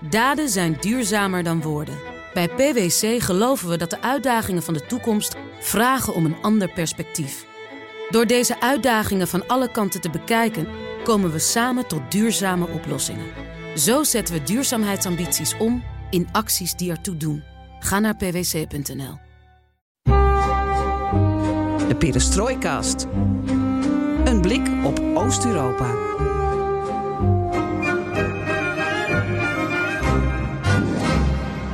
Daden zijn duurzamer dan woorden. Bij PwC geloven we dat de uitdagingen van de toekomst vragen om een ander perspectief. Door deze uitdagingen van alle kanten te bekijken, komen we samen tot duurzame oplossingen. Zo zetten we duurzaamheidsambities om in acties die ertoe doen. Ga naar pwc.nl. De Perestroikast. Een blik op Oost-Europa.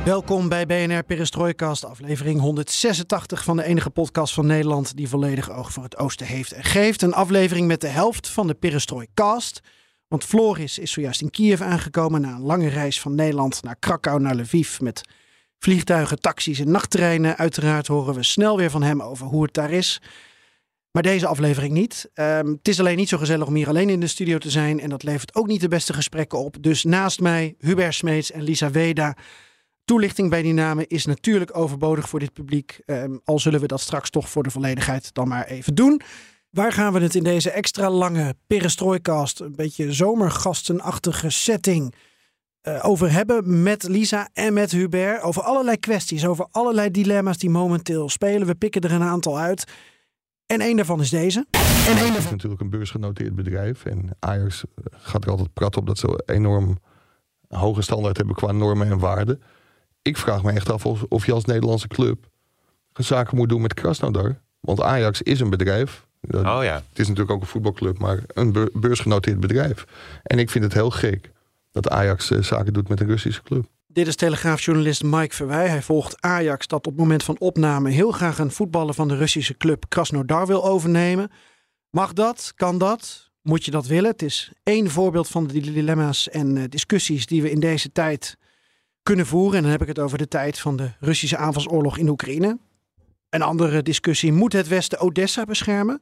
Welkom bij BNR Perestroikast, aflevering 186 van de enige podcast van Nederland die volledig oog voor het oosten heeft en geeft. Een aflevering met de helft van de Perestroikast. Want Floris is zojuist in Kiev aangekomen na een lange reis van Nederland naar Krakau naar Lviv met vliegtuigen, taxis en nachttreinen. Uiteraard horen we snel weer van hem over hoe het daar is. Maar deze aflevering niet. Ehm, het is alleen niet zo gezellig om hier alleen in de studio te zijn. En dat levert ook niet de beste gesprekken op. Dus naast mij Hubert Smeets en Lisa Weda. Toelichting bij die namen is natuurlijk overbodig voor dit publiek. Ehm, al zullen we dat straks toch voor de volledigheid dan maar even doen. Waar gaan we het in deze extra lange perestrooikast, een beetje zomergastenachtige setting, uh, over hebben met Lisa en met Hubert? Over allerlei kwesties, over allerlei dilemma's die momenteel spelen. We pikken er een aantal uit. En één daarvan is deze. En één is natuurlijk een beursgenoteerd bedrijf. En Ajax gaat er altijd prat op dat ze enorm hoge standaard hebben qua normen en waarden. Ik vraag me echt af of, of je als Nederlandse club zaken moet doen met Krasnodar. Want Ajax is een bedrijf. Oh ja. Het is natuurlijk ook een voetbalclub, maar een beursgenoteerd bedrijf. En ik vind het heel gek dat Ajax uh, zaken doet met een Russische club. Dit is telegraafjournalist Mike Verwij. Hij volgt Ajax dat op het moment van opname heel graag een voetballer van de Russische club Krasnodar wil overnemen. Mag dat? Kan dat? Moet je dat willen? Het is één voorbeeld van de dilemma's en uh, discussies die we in deze tijd kunnen voeren. En dan heb ik het over de tijd van de Russische aanvalsoorlog in Oekraïne. Een andere discussie: moet het Westen Odessa beschermen?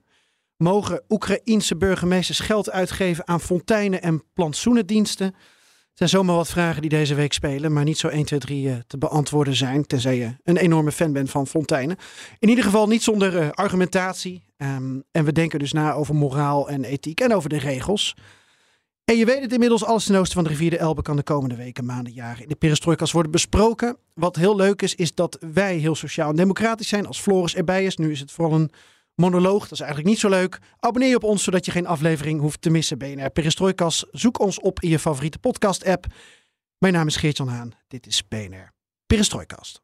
Mogen Oekraïense burgemeesters geld uitgeven aan fonteinen en plantsoenendiensten? Het zijn zomaar wat vragen die deze week spelen, maar niet zo 1, 2, 3 uh, te beantwoorden zijn. Tenzij je een enorme fan bent van fonteinen. In ieder geval niet zonder uh, argumentatie. Um, en we denken dus na over moraal en ethiek en over de regels. En je weet het inmiddels, alles ten oosten van de rivier de Elbe kan de komende weken, maanden, jaren in de perestrojkas worden besproken. Wat heel leuk is, is dat wij heel sociaal en democratisch zijn als Floris erbij is. Nu is het vooral een monoloog. Dat is eigenlijk niet zo leuk. Abonneer je op ons zodat je geen aflevering hoeft te missen. BNR Perestrojkas. Zoek ons op in je favoriete podcast app. Mijn naam is Geert-Jan Haan. Dit is BNR Perestrojkast.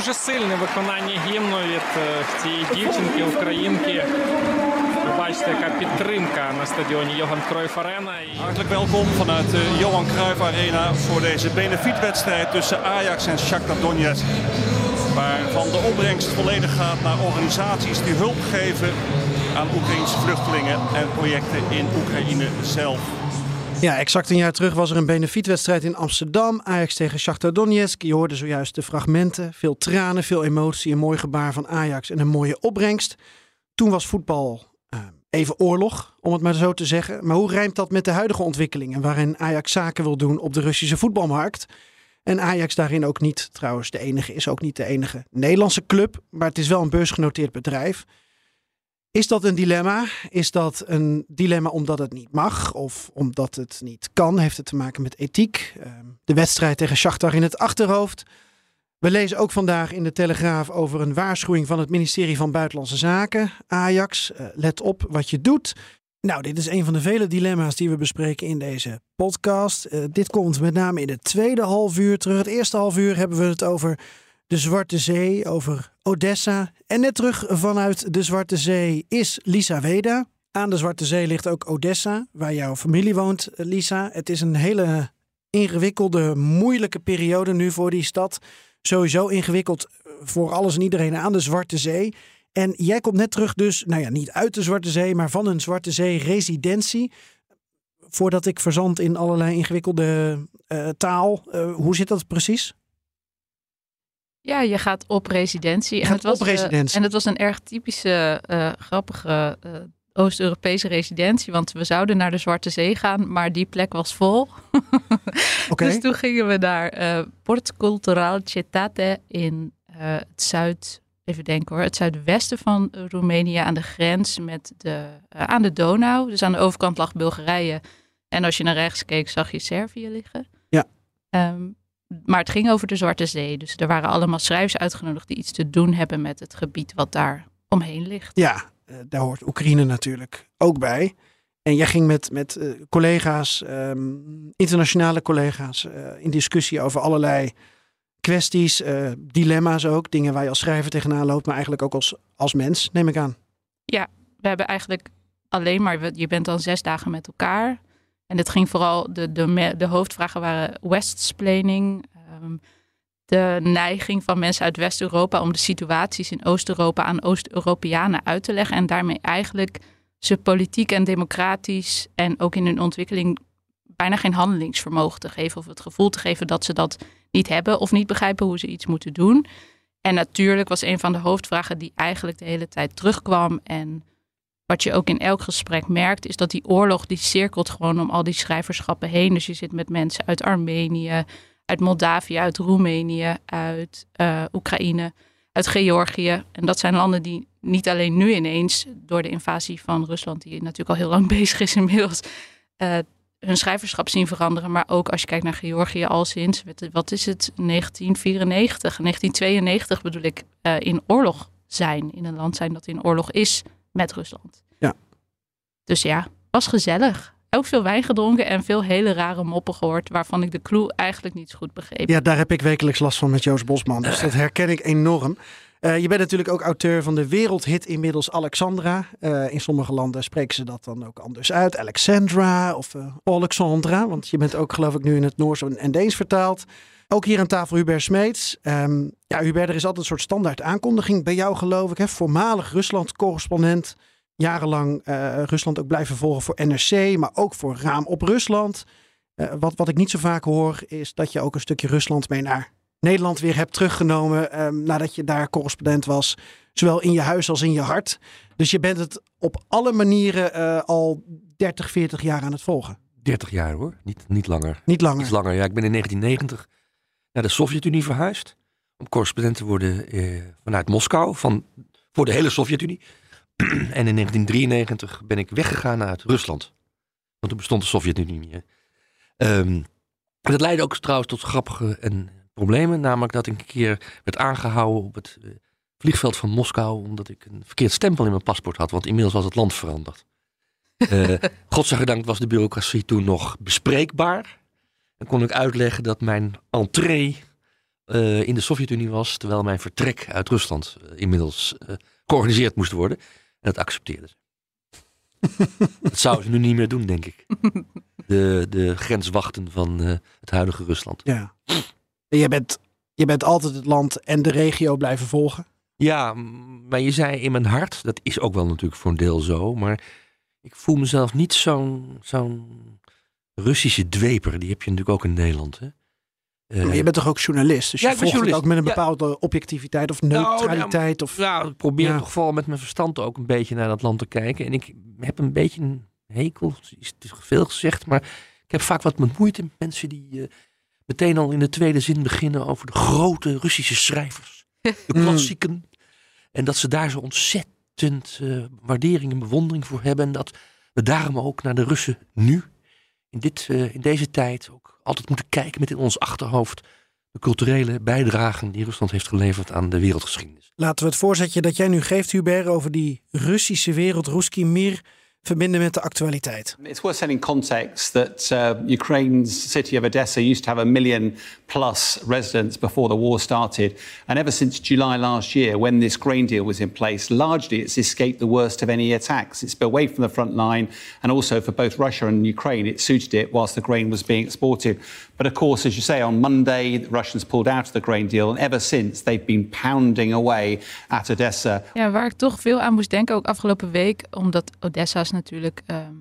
Дуже сильне виконання гімну від цієї дівчинки, українки. Ви бачите, яка підтримка на стадіоні Johan Cruijff Arena. Hartelijk welkom vanuit de Johan Cruijff Arena voor deze benefietwedstrijd tussen Ajax en Shakhtar Donetsk. Waarvan de opbrengst volledig gaat naar organisaties die hulp geven aan Oekraïnse vluchtelingen en projecten in Oekraïne zelf. Ja, exact een jaar terug was er een benefietwedstrijd in Amsterdam. Ajax tegen Shakhtar Donetsk. Je hoorde zojuist de fragmenten. Veel tranen, veel emotie, een mooi gebaar van Ajax en een mooie opbrengst. Toen was voetbal uh, even oorlog, om het maar zo te zeggen. Maar hoe rijmt dat met de huidige ontwikkelingen... waarin Ajax zaken wil doen op de Russische voetbalmarkt... En Ajax daarin ook niet, trouwens de enige, is ook niet de enige Nederlandse club. Maar het is wel een beursgenoteerd bedrijf. Is dat een dilemma? Is dat een dilemma omdat het niet mag of omdat het niet kan? Heeft het te maken met ethiek? De wedstrijd tegen Shakhtar in het achterhoofd. We lezen ook vandaag in de Telegraaf over een waarschuwing van het ministerie van Buitenlandse Zaken. Ajax, let op wat je doet. Nou, dit is een van de vele dilemma's die we bespreken in deze podcast. Uh, dit komt met name in het tweede half uur terug. Het eerste half uur hebben we het over de Zwarte Zee, over Odessa. En net terug vanuit de Zwarte Zee is Lisa Weda. Aan de Zwarte Zee ligt ook Odessa, waar jouw familie woont, Lisa. Het is een hele ingewikkelde, moeilijke periode nu voor die stad. Sowieso ingewikkeld voor alles en iedereen aan de Zwarte Zee. En jij komt net terug dus, nou ja, niet uit de Zwarte Zee, maar van een Zwarte Zee residentie. Voordat ik verzand in allerlei ingewikkelde uh, taal. Hoe zit dat precies? Ja, je gaat op residentie. Je en, het was, eh, residentie. en het was een erg typische, eh, grappige eh, Oost-Europese residentie. Want we zouden naar de Zwarte Zee gaan, maar die plek was vol. Dus toen gingen we naar Port Cultural Cetate in het zuid, even denken hoor, het zuidwesten van Roemenië aan de grens met de, aan de Donau. Dus aan de overkant lag Bulgarije. En als je naar rechts keek, zag je Servië liggen. Ja. Ehm, maar het ging over de Zwarte Zee. Dus er waren allemaal schrijvers uitgenodigd die iets te doen hebben met het gebied wat daar omheen ligt. Ja, eh, daar hoort Oekraïne natuurlijk ook bij. En jij ging met, met eh, collega's, ehm, internationale collega's, eh, in discussie over allerlei kwesties, dilemma's ook. Dingen waar je als schrijver tegenaan loopt, maar eigenlijk ook als, als mens, neem ik aan. we hebben eigenlijk alleen maar, je bent dan zes dagen met elkaar. En het ging vooral, de, de, de hoofdvragen waren Westsplaining. ehm, de neiging van mensen uit West-Europa om de situaties in Oost-Europa aan Oost-Europeanen uit te leggen. En daarmee eigenlijk ze politiek en democratisch en ook in hun ontwikkeling bijna geen handelingsvermogen te geven. Of het gevoel te geven dat ze dat niet hebben of niet begrijpen hoe ze iets moeten doen. En natuurlijk was een van de hoofdvragen die eigenlijk de hele tijd terugkwam. En wat je ook in elk gesprek merkt, is dat die oorlog die cirkelt gewoon om al die schrijverschappen heen. Dus je zit met mensen uit Armenië, uit Moldavië, uit Roemenië, uit eh, Oekraïne, uit Georgië. En dat zijn landen die niet alleen nu ineens door de invasie van Rusland, die natuurlijk al heel lang bezig is inmiddels, eh, hun schrijverschap zien veranderen. Maar ook als je kijkt naar Georgië al sinds, wat- is het, 1994, 1992 bedoel ik, eh, in oorlog zijn. In een land zijn dat in oorlog is met Rusland. Ja. Dus ja, was gezellig. Ook veel wijn gedronken en veel hele rare moppen gehoord, waarvan ik de clue eigenlijk niet zo goed begreep. Ja, daar heb ik wekelijks last van met Joost Bosman. Dus dat herken ik enorm. Eh, je bent natuurlijk ook auteur van de wereldhit inmiddels Alexandra. Eh, in sommige landen spreken ze dat dan ook anders uit. Alexandra of eh, Alexandra. Want je bent ook geloof ik nu in het Noors en Deens vertaald. Ook hier aan tafel Hubert Smeets. Ehm, ja, Hubert, er is altijd een soort standaard aankondiging bij jou geloof ik. Hè? Voormalig Rusland-correspondent. Jarenlang eh, Rusland ook blijven volgen voor NRC, maar ook voor Raam op Rusland. Eh, wat, wat ik niet zo vaak hoor, is dat je ook een stukje Rusland mee naar Nederland weer hebt teruggenomen. ehm, nadat je daar correspondent was. Zowel in je huis als in je hart. Dus je bent het op alle manieren eh, al 30, 40 jaar aan het volgen. 30 jaar hoor, niet, niet langer. Niet langer. Iets langer. Ja, ik ben in 1990 naar de Sovjet-Unie verhuisd. Om correspondent te worden eh, vanuit Moskou, van, voor de hele Sovjet-Unie. en in 1993 ben ik weggegaan uit Rusland. Want toen bestond de Sovjet-Unie niet meer. Ehm, en dat leidde ook trouwens tot grappige en problemen. Namelijk dat ik een keer werd aangehouden op het eh, vliegveld van Moskou. Omdat ik een verkeerd stempel in mijn paspoort had. Want inmiddels was het land veranderd. Eh godzijdank was de bureaucratie toen nog bespreekbaar. En kon ik uitleggen dat mijn entree eh, in de Sovjet-Unie was, terwijl mijn vertrek uit Rusland eh, inmiddels eh, georganiseerd moest worden. En dat accepteerden ze. dat zouden ze nu niet meer doen, denk ik. De, de grenswachten van het huidige Rusland. Ja. En Je bent, je bent altijd het land en de regio blijven volgen. Ja, maar je zei in mijn hart, dat is ook wel natuurlijk voor een deel zo, maar ik voel mezelf niet zo'n zo'n Russische dweper. Die heb je natuurlijk ook in Nederland. Hè? Eh, Maar je bent toch ook journalist? Dus Ja, je volgt het ook journalist. met een Ja. bepaalde objectiviteit of Nou, neutraliteit. Of... Ja, ik probeer Ja. toch vooral met mijn verstand ook een beetje naar dat land te kijken. En ik heb een beetje een hekel, is veel gezegd, maar ik heb vaak wat met moeite met mensen die eh, meteen al in de tweede zin beginnen over de grote Russische schrijvers. De Mm. klassieken. En dat ze daar zo ontzettend eh, waardering en bewondering voor hebben. En dat we daarom ook naar de Russen nu, in, dit, in deze tijd, altijd moeten kijken met in ons achterhoofd de culturele bijdragen die Rusland heeft geleverd aan de wereldgeschiedenis. Laten we het voorzetje dat jij nu geeft, Hubert, over die Russische wereld, Ruski Mir, verbinden met de actualiteit. It's worth setting context that uh, Ukraine's city of Odessa used to have a million plus residents before the war started. And ever since July last year, when this grain deal was in place, largely it's escaped the worst of any attacks. It's been away from the front line. And also for both Russia and Ukraine, it suited it whilst the grain was being exported. But of course, as you say, on Monday, the Russians pulled out of the grain deal. And ever since, they've been pounding away at Odessa. Ja, waar ik toch veel aan moest denken, ook afgelopen week, omdat Odessa is natuurlijk ehm,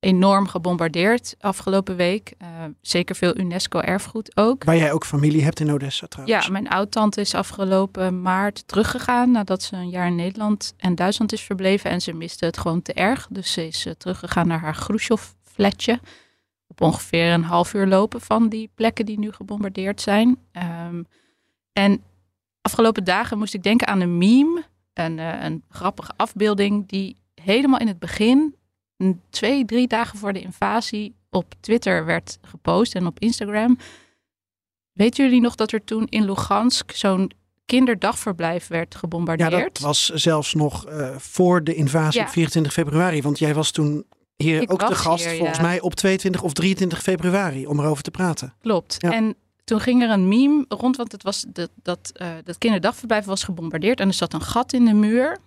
enorm gebombardeerd afgelopen week. Uh, zeker veel UNESCO-erfgoed ook. Waar jij ook familie hebt in Odessa trouwens. Ja, mijn oud-tante is afgelopen maart teruggegaan nadat ze een jaar in Nederland en Duitsland is verbleven. En ze miste het gewoon te erg. Dus ze is uh, teruggegaan naar haar Khrushchev-flatje. Op ongeveer een half uur lopen van die plekken die nu gebombardeerd zijn. Um, en afgelopen dagen moest ik denken aan een meme. Een, uh, een grappige afbeelding die helemaal in het begin twee, drie dagen voor de invasie op Twitter werd gepost en op Instagram. Weten jullie nog dat er toen in Lugansk zo'n kinderdagverblijf werd gebombardeerd? Ja, dat was zelfs nog uh, voor de invasie ja. op 24 februari. Want jij was toen hier Ik ook de gast, hier, volgens ja. mij op 22 of 23 februari, om erover te praten. Klopt. Ja. En toen ging er een meme rond, want het was dat, dat, uh, dat kinderdagverblijf was gebombardeerd en er zat een gat in de muur.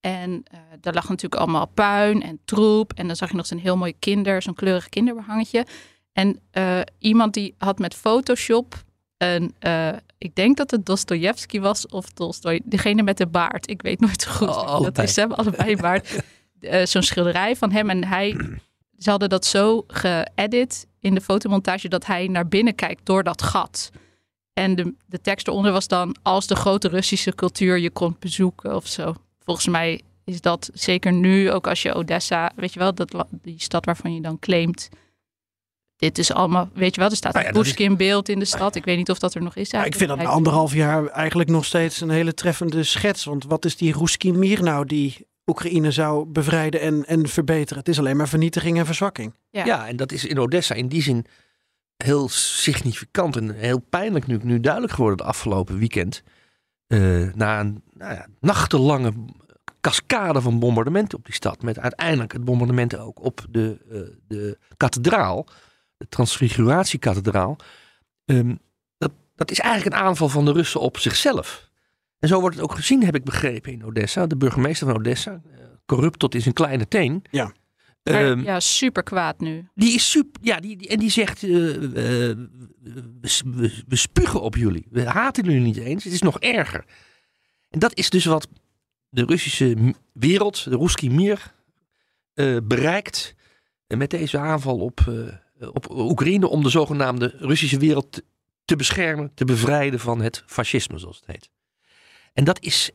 En uh, daar lag natuurlijk allemaal puin en troep. En dan zag je nog zo'n heel mooi kinder, zo'n kleurig kinderbehangetje. En uh, iemand die had met Photoshop een, uh, ik denk dat het Dostoevsky was of Tolstoy, degene met de baard. Ik weet nooit zo goed. Oh, dat is hem, allebei een baard. Uh, zo'n schilderij van hem en hij, ze hadden dat zo geëdit in de fotomontage dat hij naar binnen kijkt door dat gat. En de, de tekst eronder was dan als de grote Russische cultuur je kon bezoeken of zo volgens mij is dat zeker nu, ook als je Odessa, weet je wel, dat, die stad waarvan je dan claimt. Dit is allemaal, weet je wel, er staat Nou een ja, is- beeld in de stad. Ik weet niet of dat er nog is. Ja, ik vind dat na anderhalf jaar eigenlijk nog steeds een hele treffende schets. Want wat is die Ruski Mir nou die Oekraïne zou bevrijden en, en verbeteren? Het is alleen maar vernietiging en verzwakking. Ja. Ja. en dat is in Odessa in die zin heel significant en heel pijnlijk nu, nu duidelijk geworden het afgelopen weekend. Eh, na een nou ja, nachtenlange cascade van bombardementen op die stad. Met uiteindelijk het bombardement ook op de, eh, de kathedraal. De Transfiguratiekathedraal. Ehm, dat, dat is eigenlijk een aanval van de Russen op zichzelf. En zo wordt het ook gezien, heb ik begrepen, in Odessa. De burgemeester van Odessa, eh, corrupt tot in zijn kleine teen. Ja. Ehm, ja, super kwaad nu. die is super. Ja, die, die- en die zegt: eh, eh, we, we, we spugen op jullie. We haten jullie niet eens. Het is nog erger. En dat is dus wat de Russische wereld, de Ruski Mir, eh, bereikt met deze aanval op, eh, op Oekraïne om de zogenaamde Russische wereld te beschermen, te bevrijden van het fascisme, zoals het heet. En dat is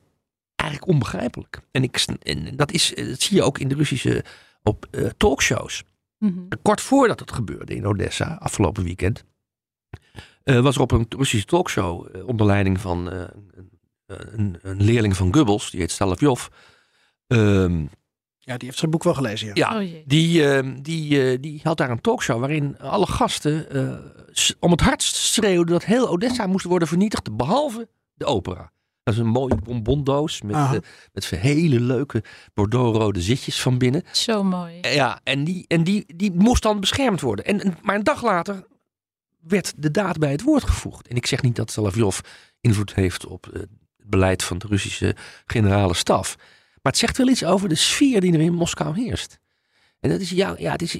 eigenlijk onbegrijpelijk. En, ik, en dat, is, eh, dat zie je ook in de Russische op, eh, talkshows. Mhm. Kort voordat het gebeurde in Odessa, afgelopen weekend, eh, was er op een Russische talkshow onder leiding van eh, een, een, een leerling van Goebbels, die heet Stalavjov. Ehm, Ja, die heeft zijn boek wel gelezen. Ja. ja, Oh die, ehm, die, die had daar een talkshow waarin alle gasten eh, om het hardst schreeuwden dat heel Odessa moest worden vernietigd, behalve de opera. Dat is een mooie bonbondoos met, eh, met hele leuke bordeauxrode zitjes van binnen. Zo mooi. Ja, en die, en die, die moest dan beschermd worden. En, en- maar een dag later werd de daad bij het woord gevoegd. En ik zeg niet dat Salavjov invloed heeft op eh, het beleid van de Russische generale staf. Maar het zegt wel iets over de sfeer die er in Moskou heerst. En dat is, ja, ja, het is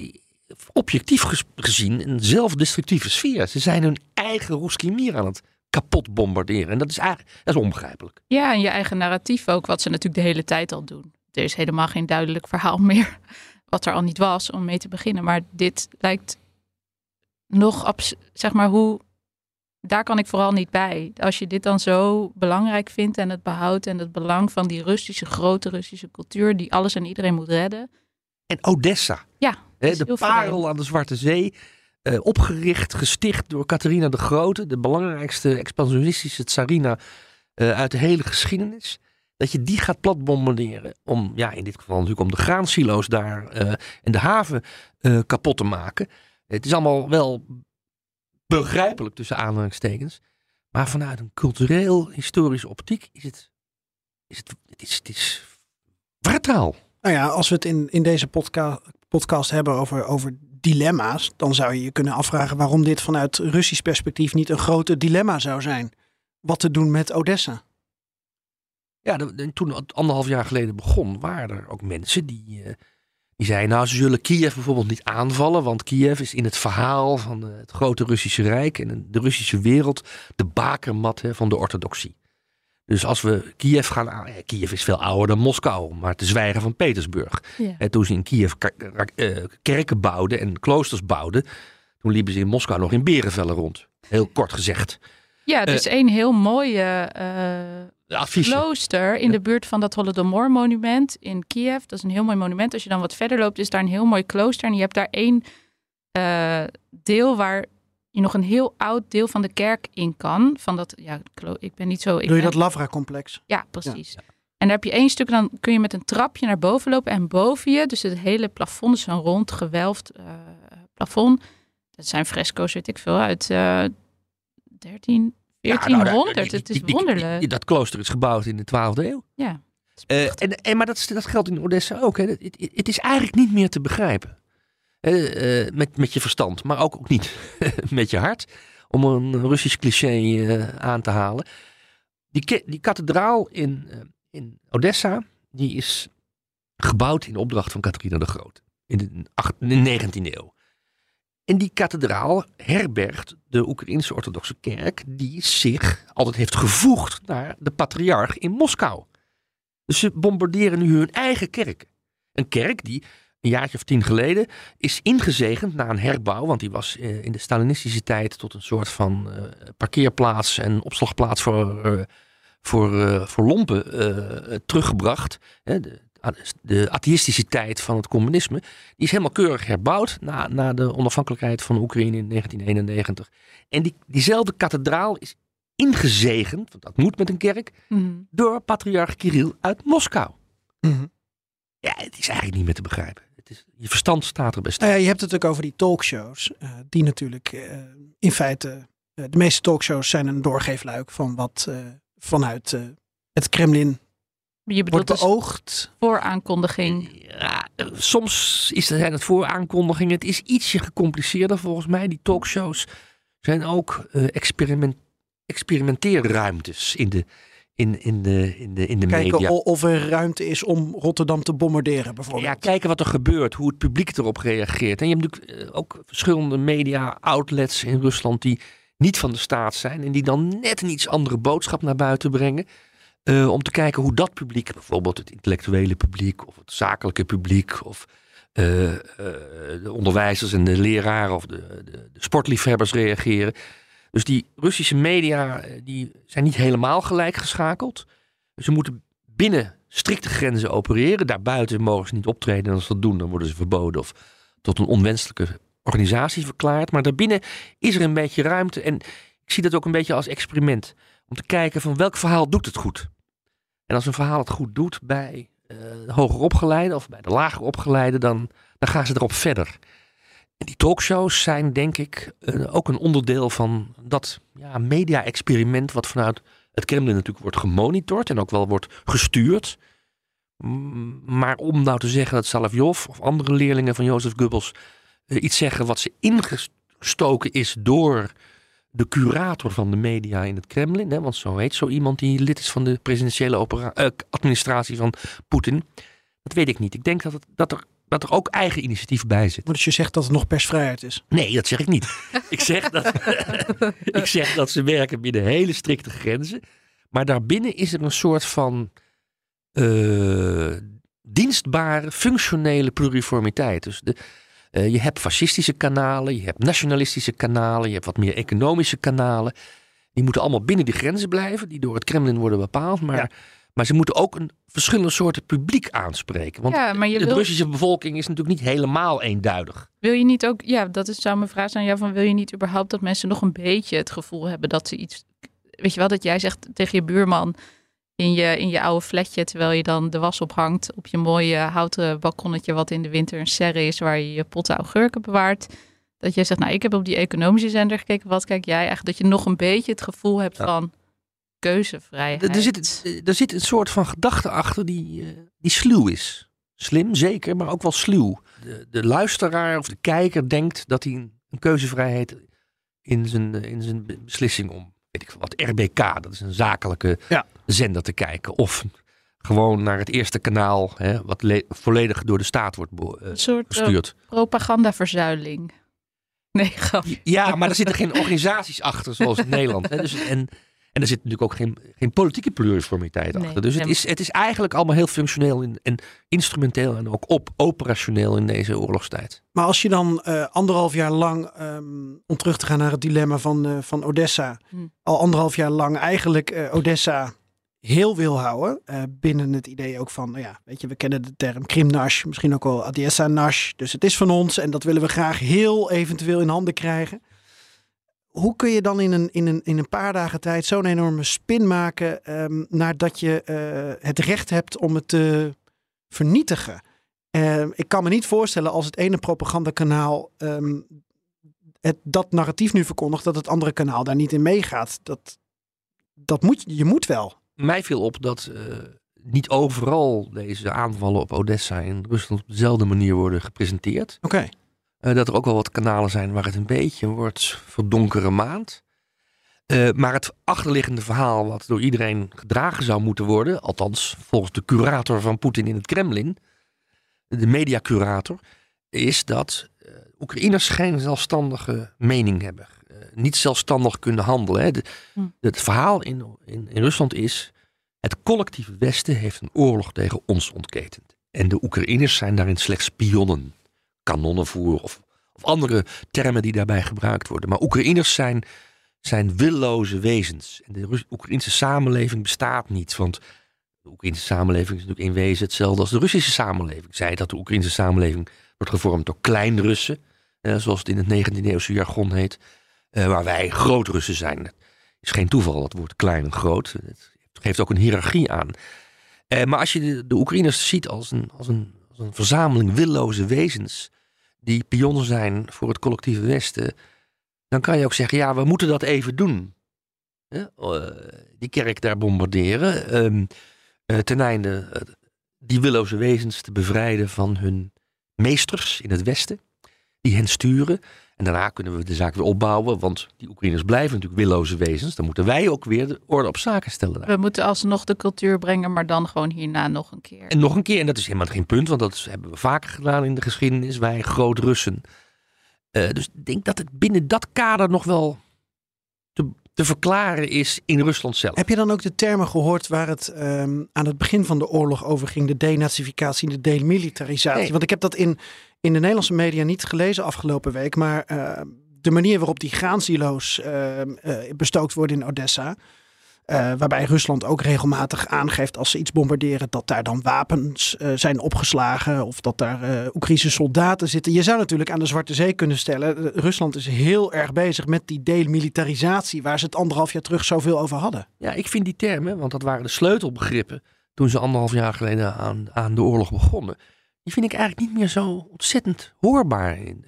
objectief gezien een zelfdestructieve sfeer. Ze zijn hun eigen Ruski Mir aan het kapot bombarderen. En dat is eigenlijk dat is onbegrijpelijk. Ja, en je eigen narratief ook, wat ze natuurlijk de hele tijd al doen. Er is helemaal geen duidelijk verhaal meer wat er al niet was om mee te beginnen. Maar dit lijkt nog, zeg maar, hoe... Daar kan ik vooral niet bij. Als je dit dan zo belangrijk vindt en het behoud en het belang van die Russische, grote Russische cultuur, die alles en iedereen moet redden. En Odessa. Ja, is de parel aan de Zwarte Zee. Eh, opgericht, gesticht door Catharina de Grote. De belangrijkste expansionistische tsarina eh, uit de hele geschiedenis. Dat je die gaat platbombarderen. Om, ja, in dit geval natuurlijk om de graansilo's daar eh, en de haven kapot te maken. Het is allemaal wel begrijpelijk tussen aanhalingstekens. Maar vanuit een cultureel, historische optiek is het, is het, is, het is. Nou ja, als we het in, in deze podca podcast hebben over, over dilemma's, dan zou je je kunnen afvragen waarom dit vanuit Russisch perspectief niet een grote dilemma zou zijn. Wat te doen met Odessa. Ja, toen het anderhalf jaar geleden begon, waren er ook mensen die, eh, die zeiden, nou ze zullen Kiev bijvoorbeeld niet aanvallen, want Kiev is in het verhaal van eh, het grote Russische Rijk en de Russische wereld de bakermat van de orthodoxie. Dus als we Kiev gaan... aan- ja, Kiev is veel ouder dan Moskou, maar te zwijgen van Petersburg. Ja. En toen ze in Kiev eh, kerken bouwden en kloosters bouwden... toen liepen ze in Moskou nog in berenvellen rond. Heel kort gezegd. Ja, er is één heel mooie eh, klooster in de buurt van dat Holodomor monument in Kiev. Dat is een heel mooi monument. Als je dan wat verder loopt, is daar een heel mooi klooster. En je hebt daar één eh, deel waar je nog een heel oud deel van de kerk in kan. Van dat, ja, ik ben niet zo... Ik Doe je ben- dat Lavra-complex? Ja, precies. En daar heb je één stuk, dan kun je met een trapje naar boven lopen. En boven je, dus het hele plafond is een rond gewelfd eh, plafond. Dat zijn fresco's, weet ik veel, uit eh 13, Ja, nou, 1400. daar- die- het is die- die- wonderlijk. die- dat klooster is gebouwd in de 12e eeuw. ja. Eh, en, en, maar dat, dat geldt in Odessa ook. Hè. Het, het- het is eigenlijk niet meer te begrijpen. Eh, eh, met, met je verstand, maar ook, ook niet met je hart. Om een Russisch cliché eh, aan te halen. Die, die kathedraal in, in Odessa, die is gebouwd in opdracht van Catharina de Grote. In de, in de 19e eeuw. En die kathedraal herbergt de Oekraïnse orthodoxe kerk, die zich altijd heeft gevoegd naar de patriarch in Moskou. Dus ze bombarderen nu hun eigen kerk. Een kerk die een jaartje of tien geleden is ingezegend na een herbouw. Want die was eh, in de Stalinistische tijd tot een soort van eh, parkeerplaats en opslagplaats voor, eh, voor, eh, voor lompen eh, teruggebracht. Hè, de, de atheïstische tijd van het communisme. Die is helemaal keurig herbouwd na, na de onafhankelijkheid van Oekraïne in 1991. En die, diezelfde kathedraal is ingezegend, want dat moet met een kerk, Mhm. door patriarch Kirill uit Moskou. Mhm. Ja, het is eigenlijk niet meer te begrijpen. Is, je verstand staat er best. Nou ja, je hebt het ook over die talkshows. eh, die natuurlijk eh, in feite, eh, de meeste talkshows zijn een doorgeefluik van wat eh, vanuit eh, het Kremlin Je bedoelt wordt dus beoogd. vooraankondiging. Ja, soms is er, zijn het vooraankondigingen. Het is ietsje gecompliceerder volgens mij. Die talkshows zijn ook eh, experiment, experimenteerruimtes in de, in, in de, in de, in de Kijken media. o- of er ruimte is om Rotterdam te bombarderen bijvoorbeeld. Ja, kijken wat er gebeurt, hoe het publiek erop reageert. En je hebt natuurlijk eh, ook verschillende media-outlets in Rusland die niet van de staat zijn en die dan net een iets andere boodschap naar buiten brengen. Eh, om te kijken hoe dat publiek, bijvoorbeeld het intellectuele publiek of het zakelijke publiek of eh, de onderwijzers en de leraren of de, de, de sportliefhebbers reageren. Dus die Russische media eh, die zijn niet helemaal gelijk geschakeld. Ze moeten binnen strikte grenzen opereren. Daarbuiten mogen ze niet optreden. En als ze dat doen, dan worden ze verboden of tot een onwenselijke organisatie verklaard. Maar daarbinnen is er een beetje ruimte. En ik zie dat ook een beetje als experiment. Om te kijken van welk verhaal doet het goed. En als een verhaal het goed doet bij de hoger opgeleide of bij de lager opgeleide, dan, dan gaan ze erop verder. Die talkshows zijn denk ik ook een onderdeel van dat ja, media-experiment wat vanuit het Kremlin natuurlijk wordt gemonitord en ook wel wordt gestuurd. Maar om nou te zeggen dat Salavjov of andere leerlingen van Jozef Goebbels eh, iets zeggen wat ze ingestoken is door de curator van de media in het Kremlin, hè, want zo heet zo iemand die lid is van de presidentiële eh, administratie van Poetin. Dat weet ik niet. Ik denk dat, het, dat, er, dat er ook eigen initiatief bij zit. Maar Dus je zegt dat er nog persvrijheid is. Nee, dat zeg ik niet. ik, zeg dat, ik zeg dat ze werken binnen hele strikte grenzen. Maar daarbinnen is er een soort van eh, dienstbare, functionele pluriformiteit. Dus de, eh, je hebt fascistische kanalen, je hebt nationalistische kanalen, je hebt wat meer economische kanalen. Die moeten allemaal binnen die grenzen blijven, die door het Kremlin worden bepaald. Maar, maar ze moeten ook een verschillende soorten publiek aanspreken. Want Ja, de wil- Russische bevolking is natuurlijk niet helemaal eenduidig. Wil je niet ook, ja, dat is, zou mijn vraag zijn aan jou, van wil je niet überhaupt dat mensen nog een beetje het gevoel hebben dat ze iets, weet je wel, dat jij zegt tegen je buurman in je, in je oude flatje, terwijl je dan de was ophangt op je mooie houten balkonnetje wat in de winter een serre is waar je je potten augurken bewaart. Dat jij zegt, nou ik heb op die economische zender gekeken, wat kijk jij eigenlijk? Dat je nog een beetje het gevoel hebt Ja. van keuzevrijheid. Er, zit, er zit een soort van gedachte achter die, eh, die sluw is. Slim, zeker, maar ook wel sluw. De, de luisteraar of de kijker denkt dat hij een, keuzevrijheid in zijn, eh, in zijn be- beslissing om, weet ik veel wat, RBK, dat is een zakelijke Ja. zender te kijken. Of gewoon naar het eerste kanaal, hè, wat le- volledig door de staat wordt be- eh, een soort gestuurd. propagandaverzuiling. Nee, grapje. Ja, maar er zitten geen organisaties achter, zoals in Nederland. Hè. Dus, en, En er zit natuurlijk ook geen, geen politieke pluriformiteit Nee, achter. Dus het is, het is eigenlijk allemaal heel functioneel in, en instrumenteel en ook op, operationeel in deze oorlogstijd. Maar als je dan eh, anderhalf jaar lang, ehm, om terug te gaan naar het dilemma van, eh, van Odessa, Hm. al anderhalf jaar lang eigenlijk eh, Odessa heel wil houden. eh, binnen het idee ook van, nou ja, weet je, we kennen de term Krimnash, misschien ook wel Odessa Nash. Dus het is van ons en dat willen we graag heel eventueel in handen krijgen. Hoe kun je dan in een, in een, in een paar dagen tijd zo'n enorme spin maken ehm nadat je eh, het recht hebt om het te vernietigen? Eh, ik kan me niet voorstellen als het ene propagandakanaal ehm, het, dat narratief nu verkondigt, dat het andere kanaal daar niet in meegaat. Dat, dat moet, je moet wel. Mij viel op dat eh, niet overal deze aanvallen op Odessa in Rusland op dezelfde manier worden gepresenteerd. Oké. Eh, dat er ook wel wat kanalen zijn waar het een beetje wordt verdonkere maand. Eh, maar het achterliggende verhaal wat door iedereen gedragen zou moeten worden, althans volgens de curator van Poetin in het Kremlin, de mediacurator, is dat eh, Oekraïners geen zelfstandige mening hebben. Niet zelfstandig kunnen handelen. Hè. De- Hm. Het verhaal in, in, in Rusland is, het collectieve Westen heeft een oorlog tegen ons ontketend. En de Oekraïners zijn daarin slechts spionnen kanonnenvoer of, of andere termen die daarbij gebruikt worden. Maar Oekraïners zijn, zijn willoze wezens. En de Rus- Oekraïnse samenleving bestaat niet. Want de Oekraïnse samenleving is natuurlijk in wezen hetzelfde als de Russische samenleving. Zij dat de Oekraïnse samenleving wordt gevormd door klein-Russen, eh, zoals het in het 19e eeuwse jargon heet, eh, waar wij groot-Russen zijn. Het is geen toeval, dat woord klein en groot. Het geeft ook een hiërarchie aan. Eh, maar als je de, de Oekraïners ziet als een, als, een, als een verzameling willoze wezens die pionnen zijn voor het collectieve Westen, dan kan je ook zeggen, ja, we moeten dat even doen. Hè? Eh, die kerk daar bombarderen, ehm, eh, ten einde eh, die willoze wezens te bevrijden van hun meesters in het Westen, die hen sturen. En daarna kunnen we de zaak weer opbouwen, want die Oekraïners blijven natuurlijk willoze wezens. Dan moeten wij ook weer de orde op zaken stellen. daar. We moeten alsnog de cultuur brengen, maar dan gewoon hierna nog een keer. En nog een keer, en dat is helemaal geen punt, want dat hebben we vaker gedaan in de geschiedenis, wij groot-Russen. Eh, dus ik denk dat het binnen dat kader nog wel te, verklaren is in Rusland zelf. Heb je dan ook de termen gehoord waar het ehm, aan het begin van de oorlog over ging? De denazificatie, de demilitarisatie. Nee. Want ik heb dat in, in de Nederlandse media niet gelezen afgelopen week. Maar eh, de manier waarop die graansilo's ehm, eh, bestookt worden in Odessa. Eh, waarbij Rusland ook regelmatig aangeeft als ze iets bombarderen dat daar dan wapens eh, zijn opgeslagen of dat daar eh Oekraïnse soldaten zitten. Je zou natuurlijk aan de Zwarte Zee kunnen stellen. Rusland is heel erg bezig met die demilitarisatie waar ze het anderhalf jaar terug zoveel over hadden. Ja, ik vind die termen, want dat waren de sleutelbegrippen toen ze anderhalf jaar geleden aan, aan de oorlog begonnen. Die vind ik eigenlijk niet meer zo ontzettend hoorbaar. In.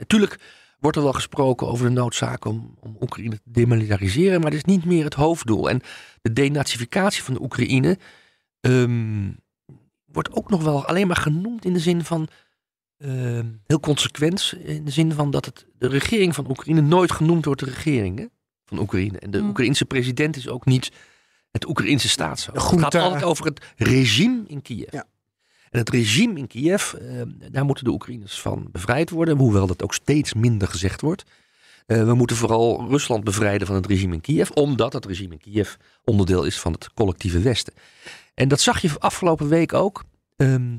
Wordt er wel gesproken over de noodzaak om, om Oekraïne te demilitariseren, maar dat is niet meer het hoofddoel. En de denazificatie van de Oekraïne ehm, wordt ook nog wel alleen maar genoemd in de zin van ehm, heel consequent, in de zin van dat het, de regering van Oekraïne nooit genoemd wordt de regering hè, van Oekraïne. En de Hmm. Oekraïnse president is ook niet het Oekraïnse staatshoofd. Het gaat altijd over het regime in Kiev. Ja. En het regime in Kiev, eh, daar moeten de Oekraïners van bevrijd worden. Hoewel dat ook steeds minder gezegd wordt. Eh, we moeten vooral Rusland bevrijden van het regime in Kiev. Omdat het regime in Kiev onderdeel is van het collectieve Westen. En dat zag je afgelopen week ook. ehm,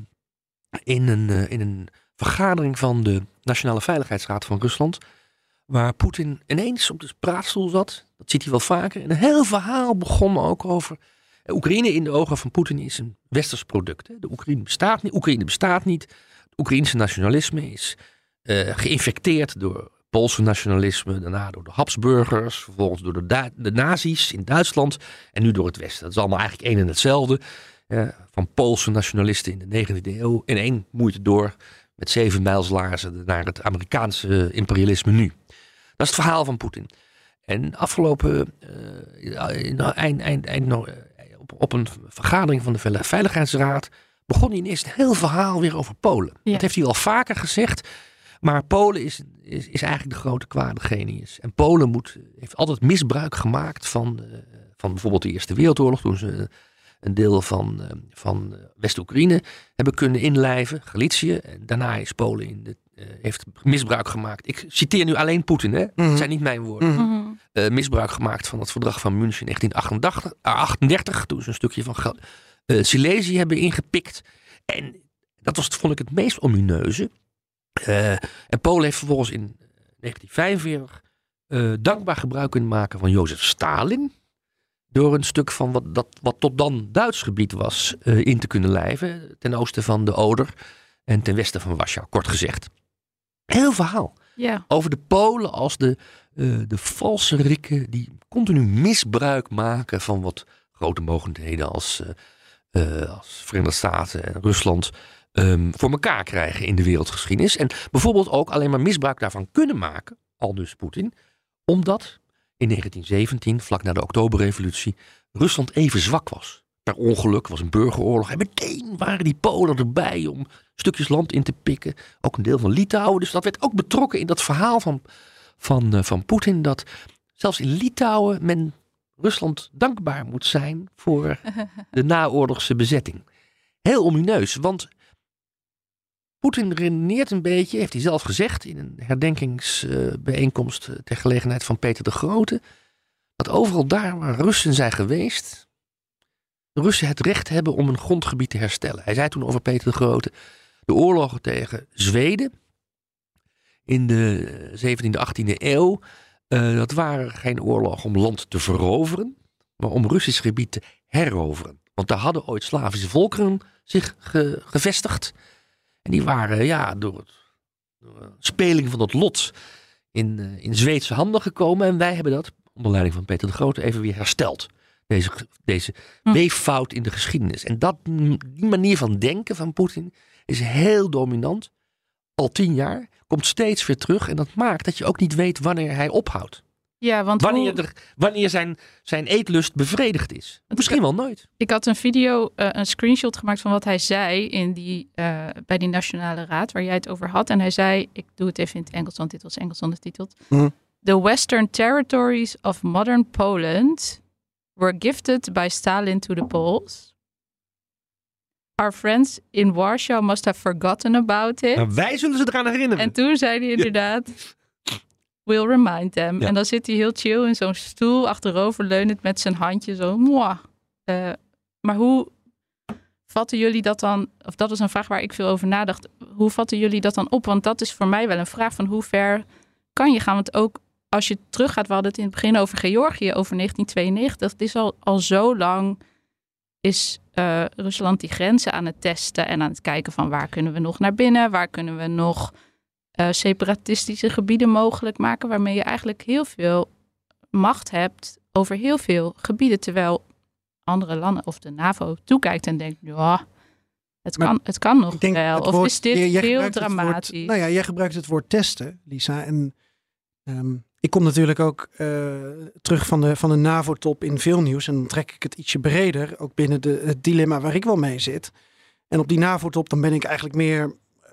in, een, eh, in een vergadering van de Nationale Veiligheidsraad van Rusland. Waar Poetin ineens op de praatstoel zat. Dat ziet hij wel vaker. En een heel verhaal begon ook over. Eh, Oekraïne in de ogen van Poetin is een westers product. De Oekraïne bestaat niet. Oekraïne bestaat niet. Het Oekraïnse nationalisme is eh, geïnfecteerd door Poolse nationalisme. Daarna door de Habsburgers. Vervolgens door de, de nazi's in Duitsland. En nu door het Westen. Dat is allemaal eigenlijk één en hetzelfde. eh, van Poolse nationalisten in de 19e eeuw. In één moeite door. Met zeven mijlslaarzen naar het Amerikaanse imperialisme nu. Dat is het verhaal van Poetin. En afgelopen in- eind, eind, eind, op, op een vergadering van de Veil- Veiligheidsraad begon hij ineens een heel verhaal weer over Polen. Ja. Dat heeft hij al vaker gezegd. Maar Polen is, is, is eigenlijk de grote kwade genius. En Polen moet, heeft altijd misbruik gemaakt van, eh, van bijvoorbeeld de Eerste Wereldoorlog. Toen ze een deel van, eh, van eh, West-Oekraïne hebben kunnen inlijven, Galicië. En daarna is Polen in de, heeft misbruik gemaakt. Ik citeer nu alleen Poetin, hè? Mhm. Het zijn niet mijn woorden. Mhm. Mhm. eh, misbruik gemaakt van het verdrag van München 1938, toen ze een stukje van eh, Silesië hebben ingepikt. En dat was, vond ik, het meest omineuze. Eh, en Polen heeft vervolgens in 1945 eh, dankbaar gebruik kunnen maken van Jozef Stalin. Door een stuk van wat, dat, wat tot dan Duits gebied was eh, in te kunnen lijven. Ten oosten van de Oder en ten westen van Warschau, kort gezegd. Heel verhaal Ja. over de Polen als de, eh de valse rikken die continu misbruik maken van wat grote mogelijkheden als, eh, eh, als Verenigde Staten en Rusland ehm, voor elkaar krijgen in de wereldgeschiedenis. En bijvoorbeeld ook alleen maar misbruik daarvan kunnen maken, al dus Poetin, omdat in 1917, vlak na de Oktoberrevolutie, Rusland even zwak was. Per ongeluk was een burgeroorlog en meteen waren die Polen erbij om stukjes land in te pikken. Ook een deel van Litouwen. Dus dat werd ook betrokken in dat verhaal van, van, eh, van Poetin. Dat zelfs in Litouwen men Rusland dankbaar moet zijn voor de naoorlogse bezetting. Heel omineus, want Poetin redeneert een beetje, heeft hij zelf gezegd in een herdenkingsbijeenkomst eh, ter gelegenheid van Peter de Grote, dat overal daar waar Russen zijn geweest, de Russen het recht hebben om een grondgebied te herstellen. Hij zei toen over Peter de Grote, de oorlogen tegen Zweden in de 17e, 18e eeuw, eh, dat waren geen oorlogen om land te veroveren, maar om Russisch gebied te heroveren. Want daar hadden ooit Slavische volkeren zich ge- gevestigd. En die waren ja, door, het, door speling van het lot in, eh, in Zweedse handen gekomen. En wij hebben dat, onder leiding van Peter de Grote, even weer hersteld. Deze, deze Hm. weeffout in de geschiedenis. En dat, die manier van denken van Poetin is heel dominant. Al tien jaar. Komt steeds weer terug. En dat maakt dat je ook niet weet wanneer hij ophoudt. Ja, want Wanneer, hoe- er, wanneer zijn, zijn eetlust bevredigd is. Misschien wel nooit. ik had een video, eh, een screenshot gemaakt van wat hij zei in die, eh, bij die Nationale Raad, waar jij het over had. En hij zei, ik doe het even in het Engels, want dit was Engels ondertiteld. Mhm. The western territories of modern Poland were gifted by Stalin to the Poles. Our friends in Warsaw must have forgotten about it. Maar wij zullen ze eraan herinneren. En toen zei hij inderdaad, we'll remind them. Ja. En dan zit hij heel chill in zo'n stoel, achterover leunend met zijn handje zo. Eh, maar hoe vatten jullie dat dan, of dat is een vraag waar ik veel over nadacht. Hoe vatten jullie dat dan op? Want dat is voor mij wel een vraag van hoe ver kan je gaan? Want ook als je teruggaat, we hadden het in het begin over Georgië, over 1992. Het is al, al zo lang is eh, Rusland die grenzen aan het testen en aan het kijken van waar kunnen we nog naar binnen, waar kunnen we nog eh, separatistische gebieden mogelijk maken, waarmee je eigenlijk heel veel macht hebt over heel veel gebieden, terwijl andere landen of de NAVO toekijkt en denkt, ja, het Maar kan, het kan nog wel. Of is dit jij- jij heel woord- dramatisch? nou ja, jij gebruikt het woord testen, Lisa. En ehm, ik kom natuurlijk ook eh, terug van de, van de NAVO-top in veel nieuws. En dan trek ik het ietsje breder, ook binnen de, het dilemma waar ik wel mee zit. En op die NAVO-top dan ben ik eigenlijk meer eh,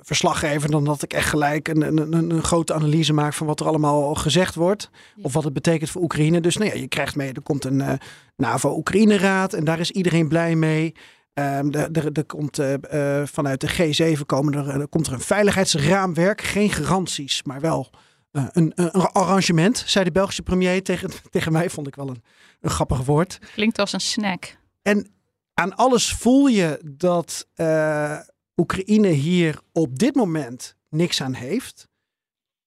verslaggever dan dat ik echt gelijk een, een, een, een grote analyse maak van wat er allemaal gezegd wordt. Of wat het betekent voor Oekraïne. Dus nou ja, je krijgt mee, er komt een eh, NAVO-Oekraïne-raad en daar is iedereen blij mee. Er, er, er komt vanuit de G7 komen er, er komt er een veiligheidsraamwerk. Geen garanties, maar wel eh, een, een arrangement, zei de Belgische premier tegen, tegen mij. Vond ik wel een, een grappig woord. Klinkt als een snack. En aan alles voel je dat eh, Oekraïne hier op dit moment niks aan heeft.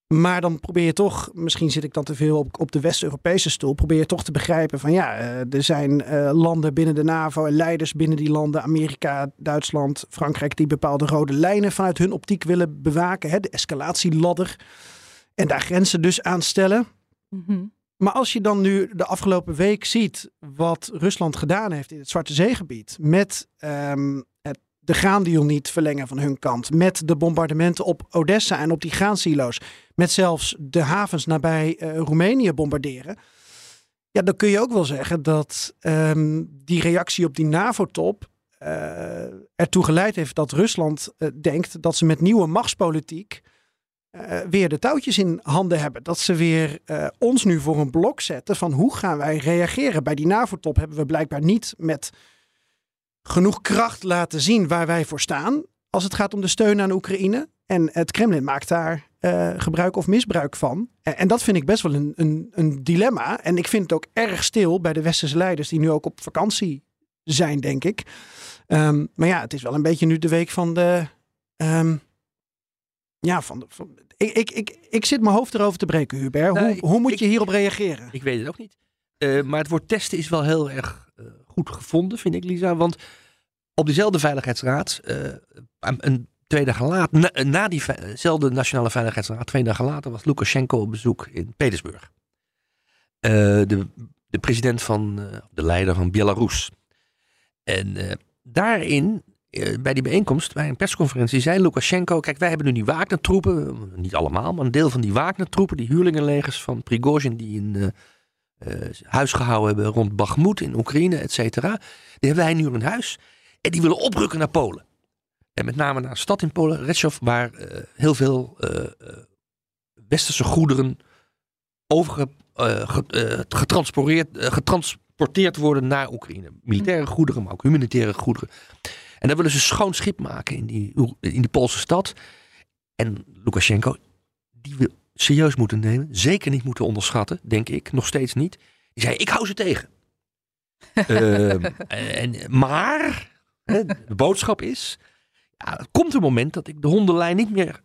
Maar dan probeer je toch, misschien zit ik dan te veel op, op de West-Europese stoel, probeer je toch te begrijpen van ja, eh, er zijn landen binnen de NAVO en leiders binnen die landen, Amerika, Duitsland, Frankrijk, die bepaalde rode lijnen vanuit hun optiek willen bewaken. Hè, de escalatieladder. En daar grenzen dus aan stellen. Mhm. Maar als je dan nu de afgelopen week ziet wat Rusland gedaan heeft in het Zwarte Zeegebied. Met ehm, het, de graandeal niet verlengen van hun kant. Met de bombardementen op Odessa en op die graansilo's. Met zelfs de havens nabij eh, Roemenië bombarderen. Ja, dan kun je ook wel zeggen dat ehm, die reactie op die NAVO-top eh, ertoe geleid heeft dat Rusland eh, denkt dat ze met nieuwe machtspolitiek eh, weer de touwtjes in handen hebben. Dat ze weer eh, ons nu voor een blok zetten van hoe gaan wij reageren. Bij die NAVO-top hebben we blijkbaar niet met genoeg kracht laten zien waar wij voor staan. Als het gaat om de steun aan Oekraïne. En het Kremlin maakt daar eh, gebruik of misbruik van. En, en dat vind ik best wel een, een, een dilemma. En ik vind het ook erg stil bij de westerse leiders die nu ook op vakantie zijn, denk ik. Ehm, maar ja, het is wel een beetje nu de week van de. ehm, ja, van ik, ik, ik, ik zit mijn hoofd erover te breken, Hubert. Nee, hoe, hoe moet ik- je hierop reageren? Ik weet het ook niet. Eh, maar het woord testen is wel heel erg eh, goed gevonden, vind ik, Lisa. Want op diezelfde Veiligheidsraad, eh, een, twee dagen later, na, na diezelfde Nationale Veiligheidsraad, twee dagen later, was Lukashenko op bezoek in Petersburg. De, de president van, de leider van Belarus. En daarin, bij die bijeenkomst, bij een persconferentie, zei Lukashenko: Kijk, wij hebben nu die Wagner-troepen, niet allemaal, maar een deel van die Wagner-troepen, die huurlingenlegers van Prigozhin, die in eh, eh, huis gehouden hebben rond Bakhmut in Oekraïne, et cetera. Die hebben wij nu in huis. En die willen oprukken naar Polen. En met name naar een stad in Polen, Rzeszów, waar eh, heel veel eh, eh, westerse goederen overge, eh, ge- eh, getransporteerd, eh, getransporteerd worden naar Oekraïne. Militaire goederen, maar ook humanitaire goederen. En daar willen ze schoon schip maken in die, in die Poolse stad. En Lukashenko, die we serieus moeten nemen. Zeker niet moeten onderschatten, denk ik. Nog steeds niet. Die zei, ik hou ze tegen. Ehm, en, maar, de boodschap is... Ja, er komt een moment dat ik de hondenlijn niet meer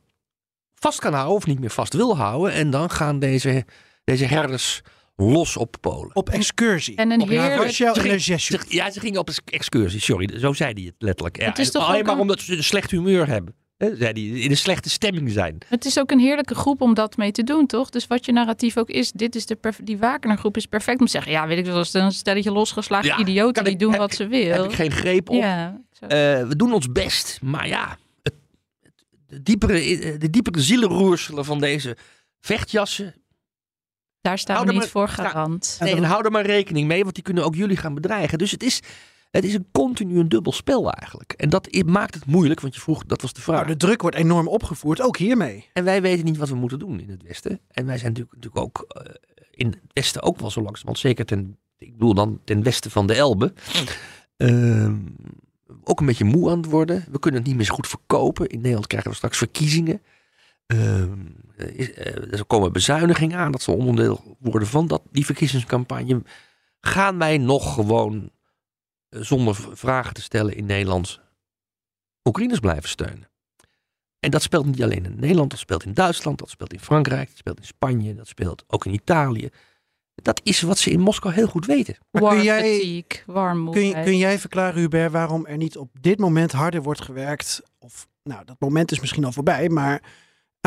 vast kan houden... of niet meer vast wil houden. En dan gaan deze, deze herders los op Polen. Op excursie. En een heerlijk- Warschau Ze ze- ja, ze gingen op een excursie. Sorry, zo zei hij het letterlijk. Ja, Het is toch alleen ook maar een- omdat ze een slecht humeur hebben. Hè, zei hij, in een slechte stemming zijn. Het is ook een heerlijke groep om dat mee te doen, toch? Dus wat je narratief ook is, dit is de die Wakener-groep is perfect om te zeggen, ja, weet ik wel, als een stelletje losgeslagen Ja, idioten die ik- doen wat ik- ze wil. Heb ik geen greep op. Ja. Eh, we doen ons best, maar ja, het, het- de, diepere, de diepere zielenroerselen van deze vechtjassen. Daar staan we niet maar- voor garant. Nee, en hou er maar rekening mee, want die kunnen ook jullie gaan bedreigen. Dus het is, het is een continu een dubbel spel eigenlijk. En dat maakt het moeilijk, want je vroeg, dat was de vraag. Nou, de druk wordt enorm opgevoerd, ook hiermee. En wij weten niet wat we moeten doen in het Westen. En wij zijn natuurlijk, natuurlijk ook eh, in het Westen ook wel zo langzamerhand, zeker ten, ik bedoel dan ten westen van de Elbe, ehm, ook een beetje moe aan het worden. We kunnen het niet meer zo goed verkopen. In Nederland krijgen we straks verkiezingen. Ehm, eh, is- er komen bezuinigingen aan. Dat zal onderdeel worden van dat, die verkiezingscampagne. Gaan wij nog gewoon eh, zonder vragen te stellen in Nederland Oekraïners blijven steunen? En dat speelt niet alleen in Nederland, dat speelt in Duitsland, dat speelt in Frankrijk, dat speelt in Spanje, dat speelt ook in Italië. Dat is wat ze in Moskou heel goed weten. Maar War kun jij- fatigue, Kun, kun jij verklaren, Hubert, waarom er niet op dit moment harder wordt gewerkt? Of, nou, dat moment is misschien al voorbij, maar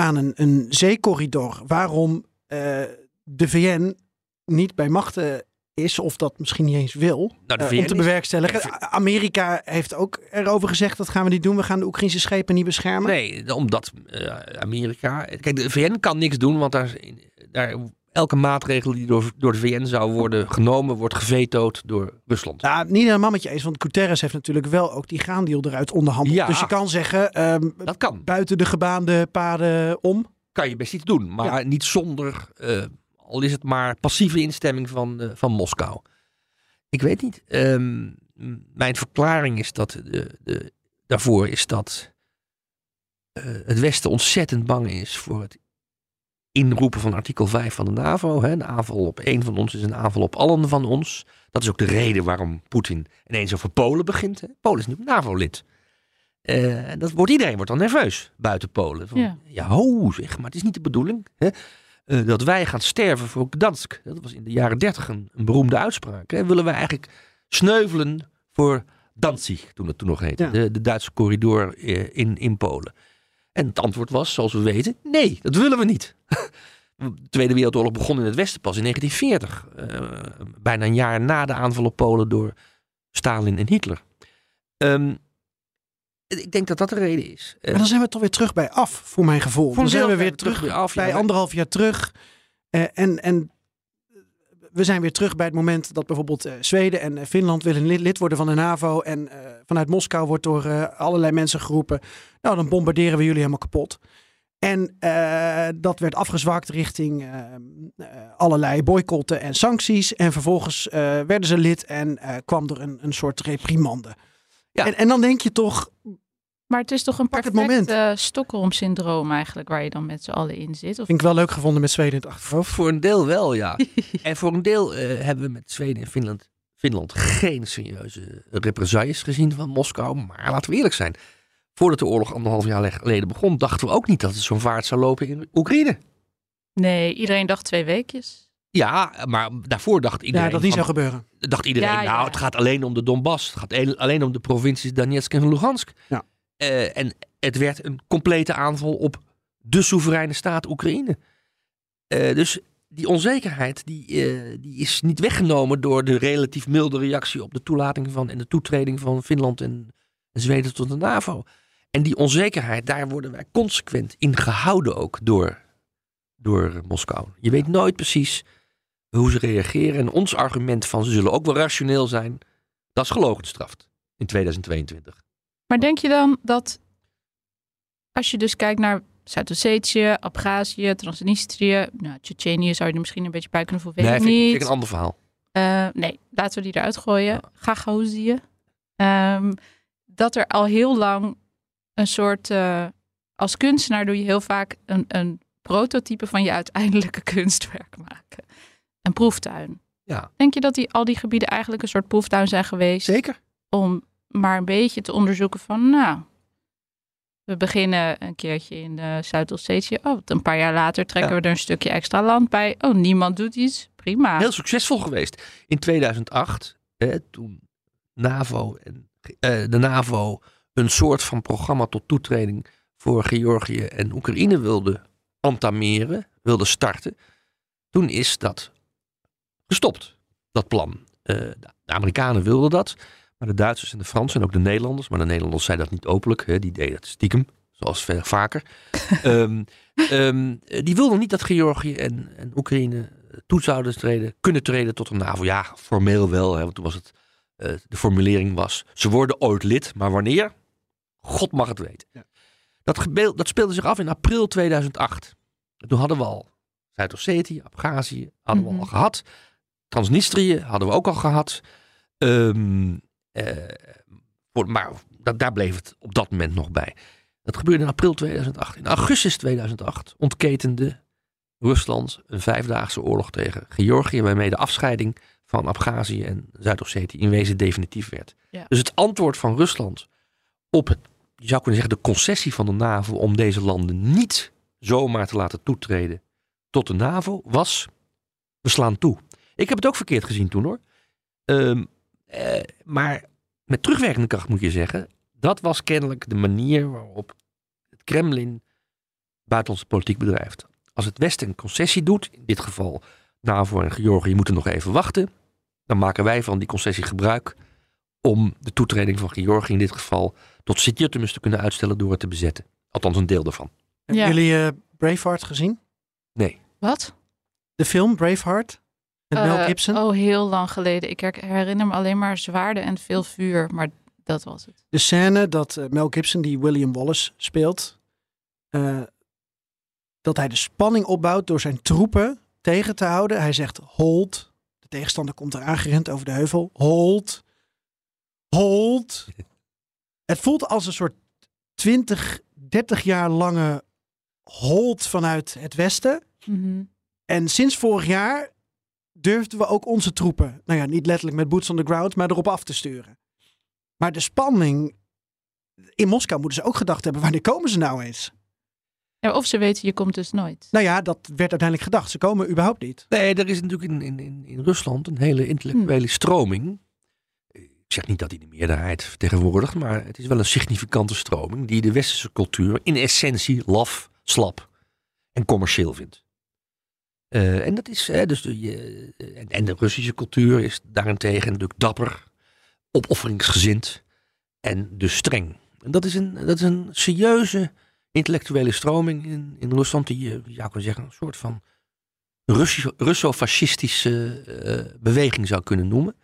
aan een, een zeecorridor. Waarom eh, de VN niet bij machten is, of dat misschien niet eens wil, Nou, de eh, VN om te bewerkstelligen. Amerika heeft ook erover gezegd, dat gaan we niet doen. We gaan de Oekraïnse schepen niet beschermen. Nee, omdat eh, Amerika. Kijk, de VN kan niks doen, want daar, daar, elke maatregel die door, door de VN zou worden genomen, wordt gevetood door Rusland. Nou, niet helemaal met je eens, want Guterres heeft natuurlijk wel ook die graandeal eruit onderhandeld. Ja. Dus je kan zeggen, ehm, Dat kan. buiten de gebaande paden om. Kan je best iets doen, maar niet zonder, eh, al is het maar passieve instemming van, eh, van Moskou. Ik weet niet. Ehm, mijn verklaring is dat de, de, daarvoor is dat eh, het Westen ontzettend bang is voor het inroepen van artikel 5 van de NAVO. Hè. Een aanval op één van ons is een aanval op allen van ons. Dat is ook de reden waarom Poetin ineens over Polen begint. Hè. Polen is nu NAVO-lid. En dat wordt, iedereen wordt dan nerveus buiten Polen. Van, Ja. ja, ho zeg, maar het is niet de bedoeling hè, eh, dat wij gaan sterven voor Gdansk. Dat was in de jaren dertig een, een beroemde uitspraak. Hè. Willen wij eigenlijk sneuvelen voor Danzig, toen het toen nog heette. Ja. De, de Duitse corridor eh, in, in Polen. En het antwoord was, zoals we weten, nee, dat willen we niet. De Tweede Wereldoorlog begon in het Westen pas in 1940. eh, bijna een jaar na de aanval op Polen door Stalin en Hitler. Ehm, ik denk dat dat de reden is. Maar dan zijn we toch weer terug bij af, voor mijn gevoel. Dan zijn we weer terug terug bij af, bij anderhalf jaar terug. Eh, en, en we zijn weer terug bij het moment dat bijvoorbeeld eh, Zweden en eh, Finland willen lid, worden van de NAVO. En eh, vanuit Moskou wordt door allerlei mensen geroepen, nou dan bombarderen we jullie helemaal kapot. En dat werd afgezwakt richting allerlei boycotten en sancties. En vervolgens werden ze lid en kwam er een, een soort reprimande. Ja. En, en dan denk je toch, Maar het is toch een Pak het perfect eh, Stockholm-syndroom eigenlijk, waar je dan met z'n allen in zit. Of Vind ik wel leuk gevonden met Zweden in het achterhoofd. Voor een deel wel, ja. en voor een deel eh, hebben we met Zweden en Finland, Finland geen serieuze represailles gezien van Moskou. Maar laten we eerlijk zijn. Voordat de oorlog anderhalf jaar geleden begon, dachten we ook niet dat het zo'n vaart zou lopen in Oekraïne. Nee, iedereen dacht twee weekjes. Ja, maar daarvoor dacht iedereen. Ja, dat niet van- zou gebeuren. dacht iedereen, Ja, nou, ja. het gaat alleen om de Donbass. Het gaat een- alleen om de provincies Donetsk en Lugansk. Ja. Eh, en het werd een complete aanval op de soevereine staat Oekraïne. Eh, dus die onzekerheid die, eh, die is niet weggenomen door de relatief milde reactie op de toelating van en de toetreding van Finland en Zweden tot de NAVO. En die onzekerheid, daar worden wij consequent in gehouden ook door, door Moskou. Je weet nooit precies hoe ze reageren. En ons argument van ze zullen ook wel rationeel zijn, dat is gelogen gestraft in 2022. Maar denk je dan dat als je dus kijkt naar Zuid-Ossetië, Abhazie, Transnistrië, nou, Tsjetsjenië zou je er misschien een beetje bij kunnen voelen, nee, ik vind, ik- niet. vind ik een ander verhaal. Eh, nee, laten we die eruit gooien. Gagauzië. Ehm, dat er al heel lang een soort... eh, als kunstenaar doe je heel vaak een, een prototype van je uiteindelijke kunstwerk maken. Een proeftuin. Ja. Denk je dat die, al die gebieden eigenlijk een soort proeftuin zijn geweest? Zeker. Om maar een beetje te onderzoeken van, nou... We beginnen een keertje in uh, Zuid-Ossetië. Oh, een paar jaar later trekken Ja. we er een stukje extra land bij. Oh, niemand doet iets. Prima. Heel succesvol geweest. In 2008, hè, toen NAVO en, eh, de NAVO een soort van programma tot toetreding voor Georgië en Oekraïne wilde entameren, wilde starten. Toen is dat gestopt, dat plan. Eh, de Amerikanen wilden dat, maar de Duitsers en de Fransen en ook de Nederlanders, maar de Nederlanders zeiden dat niet openlijk, hè, die deden het stiekem, zoals veel vaker. Ehm, ehm, die wilden niet dat Georgië en, en Oekraïne toe zouden treden, kunnen treden tot een NAVO. Ja, formeel wel, hè, want toen was het, eh, de formulering was, ze worden ooit lid, maar wanneer? God mag het weten. Dat, gebeel, dat speelde zich af in april 2008. Toen hadden we al Zuid-Ossetië, Abhazie hadden we Mhm. al gehad. Transnistrië hadden we ook al gehad. Ehm, eh, voor, maar da- daar bleef het op dat moment nog bij. Dat gebeurde in april 2008. In augustus 2008 ontketende Rusland een vijfdaagse oorlog tegen Georgië, waarmee de afscheiding van Abhazie en Zuid-Ossetië in wezen definitief werd. Ja. Dus het antwoord van Rusland op het, je zou kunnen zeggen, de concessie van de NAVO om deze landen niet zomaar te laten toetreden tot de NAVO was, we slaan toe. Ik heb het ook verkeerd gezien toen hoor. Ehm, eh, maar met terugwerkende kracht moet je zeggen, dat was kennelijk de manier waarop het Kremlin buitenlandse politiek bedrijft. Als het Westen een concessie doet, in dit geval NAVO en Georgië moeten nog even wachten, dan maken wij van die concessie gebruik om de toetreding van Georgië in dit geval tot Sint-Jutemus te kunnen uitstellen door het te bezetten. Althans een deel daarvan. Hebben Ja. jullie eh, Braveheart gezien? Nee. Wat? De film Braveheart? Met Mel Eh, Gibson? Oh, heel lang geleden. Ik her- herinner me alleen maar zwaarden en veel vuur, maar dat was het. De scène dat eh, Mel Gibson, die William Wallace speelt, eh, dat hij de spanning opbouwt door zijn troepen tegen te houden. Hij zegt hold. De tegenstander komt er aangerend over de heuvel. Hold. Hold. Het voelt als een soort 20, 30 jaar lange hold vanuit het westen. Mhm. En sinds vorig jaar durfden we ook onze troepen, nou ja, niet letterlijk met boots on the ground, maar erop af te sturen. Maar de spanning in Moskou moeten ze ook gedacht hebben, wanneer komen ze nou eens? Ja, of ze weten, je komt dus nooit. Nou ja, dat werd uiteindelijk gedacht. Ze komen überhaupt niet. Nee, er is natuurlijk in, in, in, in Rusland een hele intellectuele stroming. Ik zeg niet dat die de meerderheid vertegenwoordigt, maar het is wel een significante stroming die de westerse cultuur in essentie laf, slap en commercieel vindt. Eh, en dat is, hè, dus de, je- en, en de Russische cultuur is daarentegen natuurlijk dapper, opofferingsgezind en dus streng. En dat is een, dat is een serieuze intellectuele stroming in, in Rusland die je, ja, ik kan zeggen, een soort van Russische- Russo-fascistische eh, beweging zou kunnen noemen.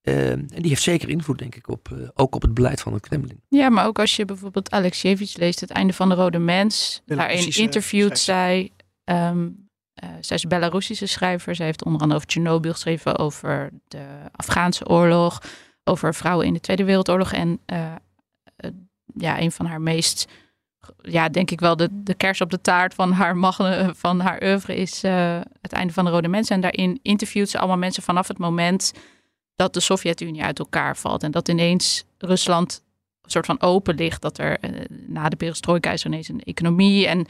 Eh, en die heeft zeker invloed, denk ik, op, eh, ook op het beleid van het Kremlin. Ja, maar ook als je bijvoorbeeld Alexejevich leest, Het einde van de Rode Mens, daarin interviewt zij, ehm, eh, zij is Belarussische schrijver. Zij heeft onder andere over Tsjernobyl geschreven, over de Afghaanse oorlog, over vrouwen in de Tweede Wereldoorlog. En eh, eh, ja, een van haar meest, ja, denk ik wel, de, de kers op de taart van haar, magne, van haar oeuvre is uh, het einde van de Rode Mensen. En daarin interviewt ze allemaal mensen vanaf het moment dat de Sovjet-Unie uit elkaar valt. En dat ineens Rusland een soort van open ligt. Dat er uh, na de perestroika is ineens een economie. En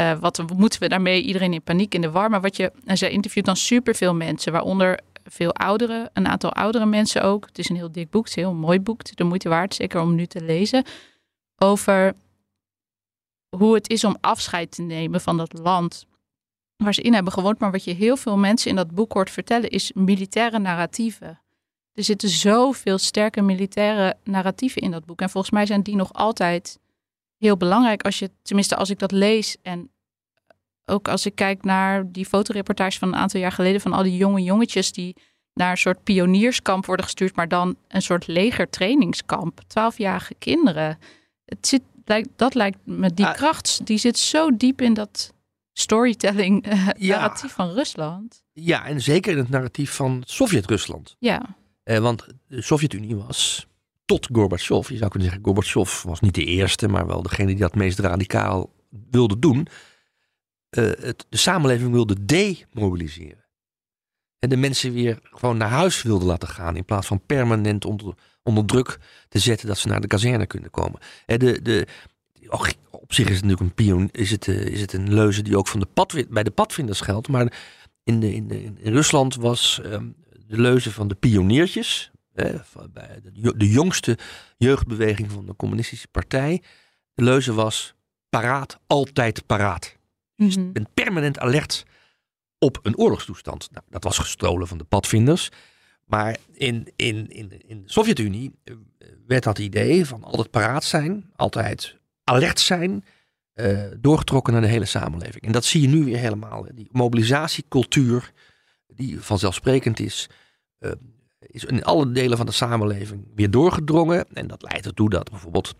uh, wat moeten we daarmee? Iedereen in paniek, in de war. Maar wat je, en zij interviewt dan superveel mensen, waaronder veel ouderen, een aantal oudere mensen ook. Het is een heel dik boek, het is een heel mooi boek, de moeite waard, zeker om nu te lezen. Over hoe het is om afscheid te nemen van dat land waar ze in hebben gewoond. Maar wat je heel veel mensen in dat boek hoort vertellen, is militaire narratieven. Er zitten zoveel sterke militaire narratieven in dat boek. En volgens mij zijn die nog altijd heel belangrijk. Als je, tenminste, als ik dat lees en ook als ik kijk naar die fotoreportage van een aantal jaar geleden van al die jonge jongetjes die naar een soort pionierskamp worden gestuurd, maar dan een soort legertrainingskamp. Twaalfjarige kinderen. Het zit, dat lijkt me, die ah. kracht, die zit zo diep in dat storytelling uh, narratief van Rusland. Ja, en zeker in het narratief van Sovjet-Rusland. Ja. Eh, want de Sovjet-Unie was tot Gorbachev, je zou kunnen zeggen, Gorbachev was niet de eerste, maar wel degene die dat meest radicaal wilde doen. Uh, het, de samenleving wilde demobiliseren. En de mensen weer gewoon naar huis wilden laten gaan. In plaats van permanent onder, onder druk te zetten dat ze naar de kazerne kunnen komen. En de, de, op zich is het natuurlijk een pion, is het, uh, is het een leuze die ook van de pad, bij de padvinders geldt. Maar in, de, in, in Rusland was um, de leuze van de pioniertjes. Eh, bij de, jongste jeugdbeweging van de communistische partij. De leuze was paraat, altijd paraat. Dus je bent permanent alert op een oorlogstoestand. Nou, dat was gestolen van de padvinders. Maar in, in, in, in de Sovjet-Unie eh, werd dat idee van altijd paraat zijn, altijd alert zijn, uh, doorgetrokken naar de hele samenleving. En dat zie je nu weer helemaal. Die mobilisatiecultuur, die vanzelfsprekend is, uh, is in alle delen van de samenleving weer doorgedrongen. En dat leidt ertoe dat bijvoorbeeld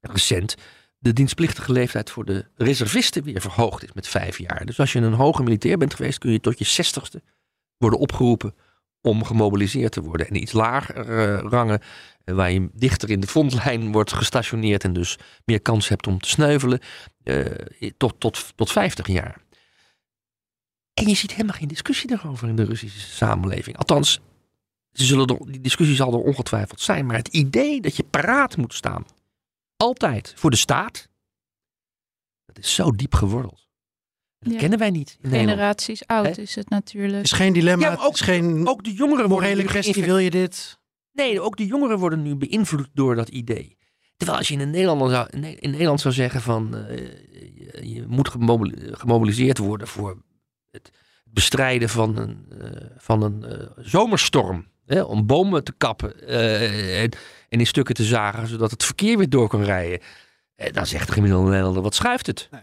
recent de dienstplichtige leeftijd voor de reservisten weer verhoogd is met vijf jaar. Dus als je een hoge militair bent geweest, kun je tot je zestigste worden opgeroepen om gemobiliseerd te worden. En iets lager uh, rangen, uh, waar je dichter in de frontlijn wordt gestationeerd en dus meer kans hebt om te sneuvelen, uh, tot, tot, tot 50 jaar. En je ziet helemaal geen discussie daarover in de Russische samenleving. Althans, ze zullen er, die discussie zal er ongetwijfeld zijn, maar het idee dat je paraat moet staan altijd voor de staat. Dat is zo diep geworteld. Dat kennen wij niet. In Generaties oud is het natuurlijk. Het is geen dilemma. Ja, ook, is geen ook de jongeren morele kwestie. Wil je dit? Nee, ook de jongeren worden nu beïnvloed door dat idee. Terwijl als je in Nederland zou, in Nederland zou zeggen van uh, je, je, moet gemobiliseerd worden voor het bestrijden van een, uh, van een uh, zomerstorm. Hè, om bomen te kappen en, en, in stukken te zagen, zodat het verkeer weer door kan rijden. En dan zegt de gemiddelde Nederlander, wat schuift het? Nee.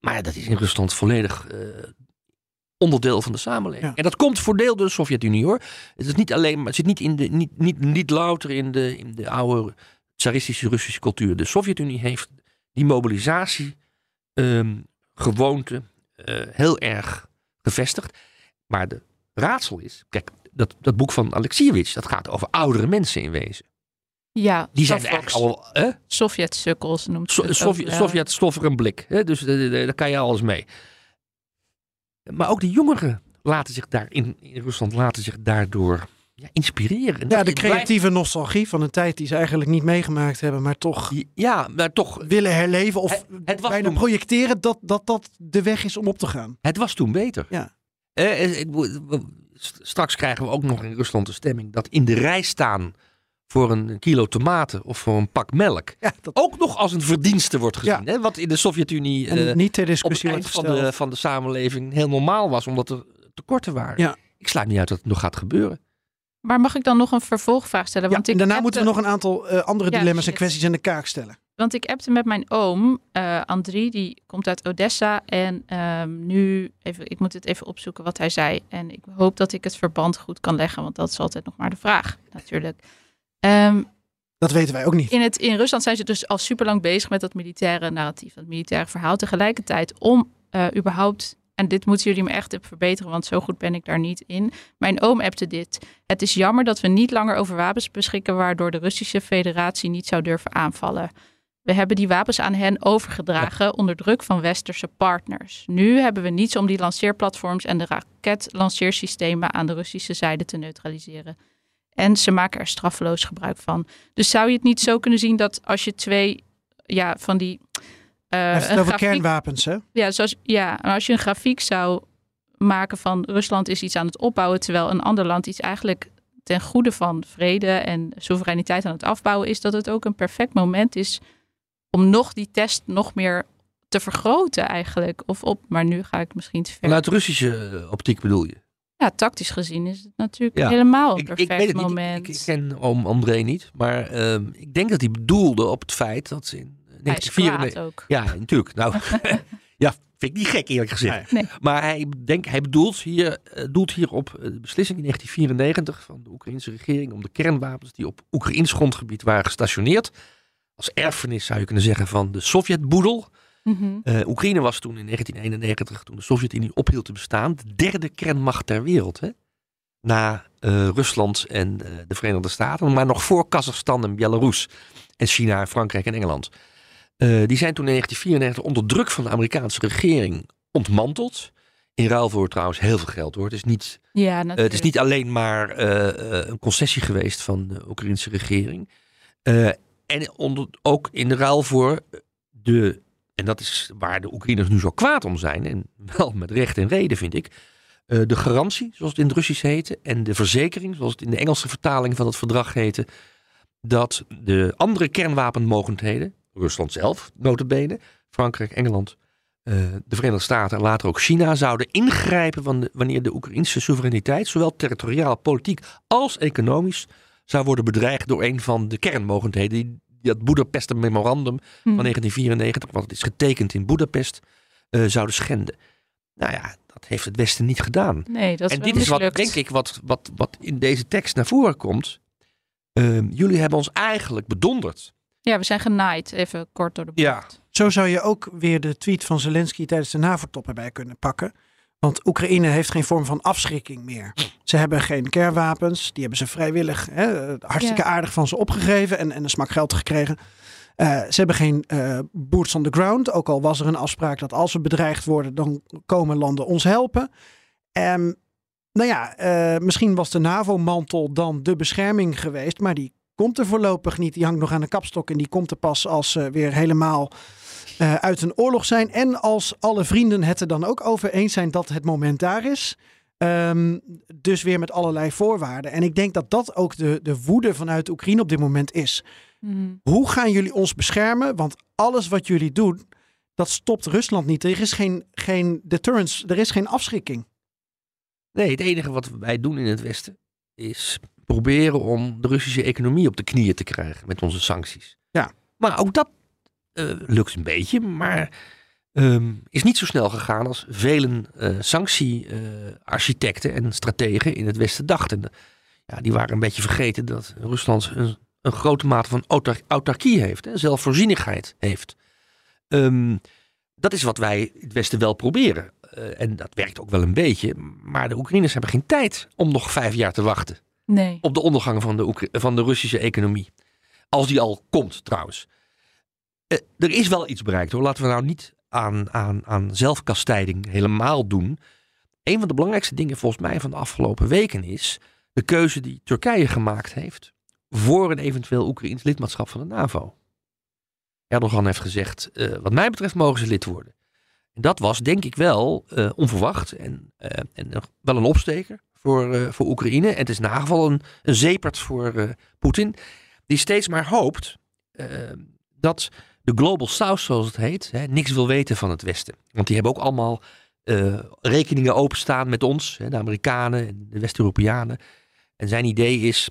Maar ja, dat is in Rusland volledig uh, onderdeel van de samenleving. Ja. En dat komt voor deel door de Sovjet-Unie hoor. Het is niet alleen, maar het zit niet, in de, niet, niet, niet louter in de, in de oude tsaristische Russische cultuur. De Sovjet-Unie heeft die mobilisatie um, gewoonte uh, heel erg gevestigd. Maar de raadsel is, kijk, dat, dat boek van Alexievich, dat gaat over oudere mensen in wezen. Ja, die zijn eigenlijk al. Sovjet-sukkels noemt so, Sovjet, ja. Sovjet stoffer een blik. Hè? Dus daar kan je alles mee. Maar ook de jongeren laten zich daar in, in Rusland laten zich daardoor ja, inspireren. Ja, de creatieve nostalgie van een tijd die ze eigenlijk niet meegemaakt hebben, maar toch, ja, maar toch willen herleven of het, het bijna toen, projecteren dat, dat dat de weg is om op te gaan. Het was toen beter. Ja. Eh, ik, straks krijgen we ook nog in Rusland de stemming dat in de rij staan voor een kilo tomaten of voor een pak melk. Ja, dat... Ook nog als een verdienste wordt gezien. Ja. Hè? Wat in de Sovjet-Unie uh, niet ter discussie op het eind van de, van de samenleving heel normaal was, omdat er tekorten waren. Ja. Ik sluit niet uit dat het nog gaat gebeuren. Maar mag ik dan nog een vervolgvraag stellen? Want ja, ik daarna moeten we nog een aantal uh, andere dilemma's en kwesties in de kaak stellen. Want ik appte met mijn oom, uh, Andri, die komt uit Odessa. En um, nu, even, ik moet het even opzoeken wat hij zei. En ik hoop dat ik het verband goed kan leggen, want dat is altijd nog maar de vraag, natuurlijk. Um, dat weten wij ook niet. In, het, in Rusland zijn ze dus al super lang bezig met dat militaire narratief, dat militaire verhaal. Tegelijkertijd, om uh, überhaupt en dit moeten jullie me echt verbeteren, want zo goed ben ik daar niet in. Mijn oom appte dit. Het is jammer dat we niet langer over wapens beschikken waardoor de Russische federatie niet zou durven aanvallen. We hebben die wapens aan hen overgedragen onder druk van westerse partners. Nu hebben we niets om die lanceerplatforms en de raketlanceersystemen aan de Russische zijde te neutraliseren. En ze maken er straffeloos gebruik van. Dus zou je het niet zo kunnen zien dat als je twee ja, van die. Uh, het over kernwapens, hè? Ja, zoals, ja, en als je een grafiek zou maken van Rusland is iets aan het opbouwen, terwijl een ander land iets eigenlijk ten goede van vrede en soevereiniteit aan het afbouwen is, dat het ook een perfect moment is om nog die test nog meer te vergroten eigenlijk. Of op, maar nu ga ik misschien te ver. Vanuit de Russische eh, optiek bedoel je? Ja, tactisch gezien is het natuurlijk helemaal een ik, perfect ik weet het moment. Niet. Ik, ik, ken oom André niet, maar uh, ik denk dat hij bedoelde op het feit dat ze in 1994... ook. Ja, natuurlijk. Nou, ja, vind ik niet gek eerlijk gezegd. Nee. Maar hij, denk, hij bedoelt, hier, uh, doelt hier op de beslissing in 1994 van de Oekraïnse regering om de kernwapens die op Oekraïns grondgebied waren gestationeerd als erfenis zou je kunnen zeggen van de Sovjetboedel. Mm -hmm. uh, Oekraïne was toen in 1991, toen de Sovjet-Unie ophield te bestaan, de derde kernmacht ter wereld. Hè? Na uh, Rusland en uh, de Verenigde Staten, maar nog voor Kazachstan en Belarus en China, Frankrijk en Engeland. die zijn toen in 1994 onder druk van de Amerikaanse regering ontmanteld. In ruil voor trouwens heel veel geld hoor. Het is niet, ja, het is niet alleen maar een concessie geweest van de Oekraïnse regering. En onder, ook in de ruil voor de, en dat is waar de Oekraïners nu zo kwaad om zijn, en wel met recht en reden vind ik, uh, de garantie, zoals het in het Russisch heette, en de verzekering, zoals het in de Engelse vertaling van het verdrag heette, dat de andere kernwapenmogendheden, Rusland zelf, notabene, Frankrijk, Engeland, uh, de Verenigde Staten en later ook China, zouden ingrijpen wanneer de Oekraïnse soevereiniteit, zowel territoriaal, politiek als economisch, zou worden bedreigd door een van de kernmogendheden die dat Boedapester memorandum Hmm. van 1994, want het is getekend in Boedapest, uh, zouden schenden. Nou ja, dat heeft het Westen niet gedaan. Nee, dat is en wel dit is wat, denk ik, wat, wat, wat in deze tekst naar voren komt. Uh, jullie hebben ons eigenlijk bedonderd. Ja, we zijn genaaid, even kort door de bocht. Ja. Zo zou je ook weer de tweet van Zelensky tijdens de NAVO-top erbij kunnen pakken. Want Oekraïne heeft geen vorm van afschrikking meer. Ze hebben geen kernwapens. Die hebben ze vrijwillig, hè, hartstikke Ja. aardig van ze opgegeven en, en een smak geld gekregen. Uh, ze hebben geen uh, boots on the ground. Ook al was er een afspraak dat als we bedreigd worden, dan komen landen ons helpen. Um, nou ja, uh, misschien was de NAVO-mantel dan de bescherming geweest. Maar die komt er voorlopig niet. Die hangt nog aan de kapstok en die komt er pas als ze weer helemaal uh, uit een oorlog zijn. En als alle vrienden het er dan ook over eens zijn dat het moment daar is. Um, dus weer met allerlei voorwaarden. En ik denk dat dat ook de, de woede vanuit Oekraïne op dit moment is. Hmm. Hoe gaan jullie ons beschermen? Want alles wat jullie doen, dat stopt Rusland niet. Er is geen, geen deterrence, er is geen afschrikking. Nee, het enige wat wij doen in het Westen is proberen om de Russische economie op de knieën te krijgen met onze sancties. Ja. Maar ook dat lukt een beetje, maar um, is niet zo snel gegaan als velen uh, sanctiearchitecten uh, en strategen in het Westen dachten. Ja, die waren een beetje vergeten dat Rusland een, een grote mate van autar autarkie heeft, hè, zelfvoorzienigheid heeft. Um, dat is wat wij in het Westen wel proberen. Uh, en dat werkt ook wel een beetje. Maar de Oekraïners hebben geen tijd om nog vijf jaar te wachten. Nee. Op de ondergang van de, Oekra van de Russische economie. Als die al komt trouwens. Uh, er is wel iets bereikt hoor. Laten we nou niet aan, aan, aan zelfkastijding helemaal doen. Een van de belangrijkste dingen volgens mij van de afgelopen weken is de keuze die Turkije gemaakt heeft voor een eventueel Oekraïns lidmaatschap van de NAVO. Erdogan heeft gezegd, uh, wat mij betreft mogen ze lid worden. En dat was denk ik wel uh, onverwacht en, uh, en wel een opsteker voor, voor Oekraïne. En het is in geval een, een zeepert voor Poetin, die steeds maar hoopt dat de Global South, zoals het heet, hè, niks wil weten van het Westen. Want die hebben ook allemaal rekeningen openstaan met ons, hè, de Amerikanen en de West-Europeanen. En zijn idee is,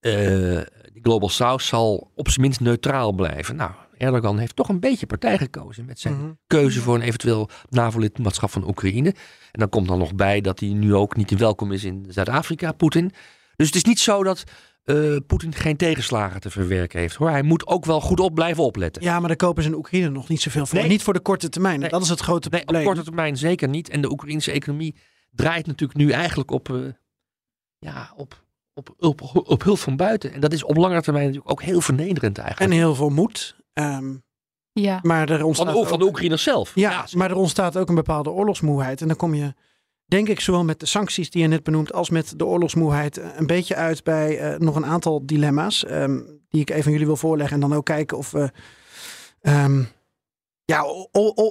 de Global South zal op zijn minst neutraal blijven. Nou, Erdogan heeft toch een beetje partij gekozen met zijn Mhm. keuze voor een eventueel NAVO-lidmaatschap van Oekraïne. En dan komt dan nog bij dat hij nu ook niet welkom is in Zuid-Afrika, Poetin. Dus het is niet zo dat eh, Poetin geen tegenslagen te verwerken heeft. Hoor. Hij moet ook wel goed op blijven opletten. Ja, maar daar kopen ze in Oekraïne nog niet zoveel voor. Nee. Niet voor de korte termijn. Nee. Dat is het grote Nee, op probleem. korte termijn zeker niet. En de Oekraïnse economie draait natuurlijk nu eigenlijk op, eh, ja, op, op, op, op hulp van buiten. En dat is op lange termijn natuurlijk ook heel vernederend En eigenlijk. heel veel moed. Ehm, Ja. maar er van, ontstaat de, van de ook- Oekraïners zelf. Ja, maar er ontstaat ook een bepaalde oorlogsmoeheid. En dan kom je, denk ik, zowel met de sancties die je net benoemt, als met de oorlogsmoeheid eh, een beetje uit bij eh, nog een aantal dilemma's. ehm, die ik even aan jullie wil voorleggen. En dan ook kijken of we. ehm, ja,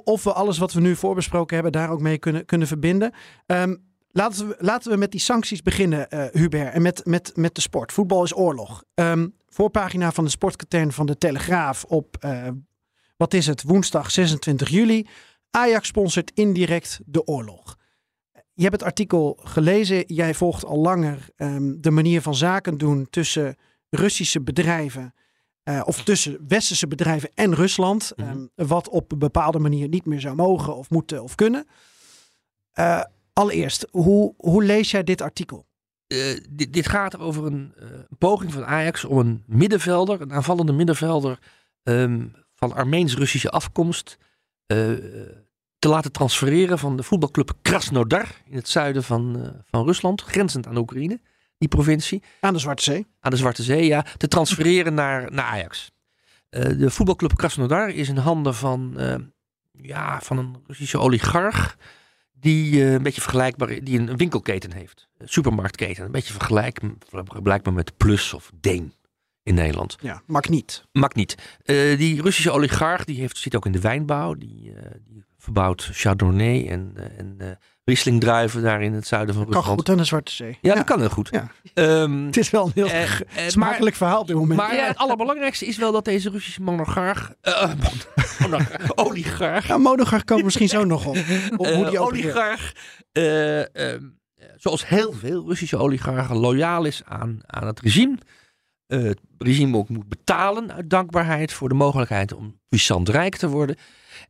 of we alles wat we nu voorbesproken hebben daar ook mee kunnen, kunnen verbinden. Ehm, laten, we, laten we met die sancties beginnen, eh, Hubert. En met, met, met de sport. Voetbal is oorlog. Voorpagina van de sportkatern van de Telegraaf op, wat is het, woensdag 26 juli. Ajax sponsort indirect de oorlog. Je hebt het artikel gelezen. Jij volgt al langer ehm, de manier van zaken doen tussen Russische bedrijven. eh, of tussen westerse bedrijven en Rusland. Mhm. ehm, wat op een bepaalde manier niet meer zou mogen of moeten of kunnen. Eh, allereerst, hoe, hoe lees jij dit artikel? Eh, dit, dit gaat over een poging van Ajax om een middenvelder, een aanvallende middenvelder ehm, van Armeens-Russische afkomst te laten transfereren van de voetbalclub Krasnodar in het zuiden van, eh, van Rusland, grenzend aan Oekraïne, die provincie. Aan de Zwarte Zee. aan de Zwarte Zee, ja, te transfereren naar, naar Ajax. Eh, de voetbalclub Krasnodar is in handen van, eh, ja, van een Russische oligarch. Die een beetje vergelijkbaar die een, winkelketen heeft. Een supermarktketen. Een beetje vergelijk, vergelijkbaar met Plus of Deen in Nederland. Ja, mag niet. Maakt niet. Die Russische oligarch die heeft, zit ook in de wijnbouw. Die, die verbouwt Chardonnay en, eh, en eh Rieslingdruiven daar in het zuiden van Kan Rusland. goed aan de Zwarte Zee. Ja, dat kan heel goed. Ja. Ehm, Het is wel een heel eh, smakelijk verhaal op dit moment. maar het allerbelangrijkste is wel dat deze Russische eh, monarchaag, oligarch, Ja, Monogar komen we misschien zo nog op. op hoe die oligarch, eh, ehm, zoals heel veel Russische oligarchen, loyaal is aan, aan het regime. Het regime ook moet betalen uit dankbaarheid voor de mogelijkheid om puissant rijk te worden.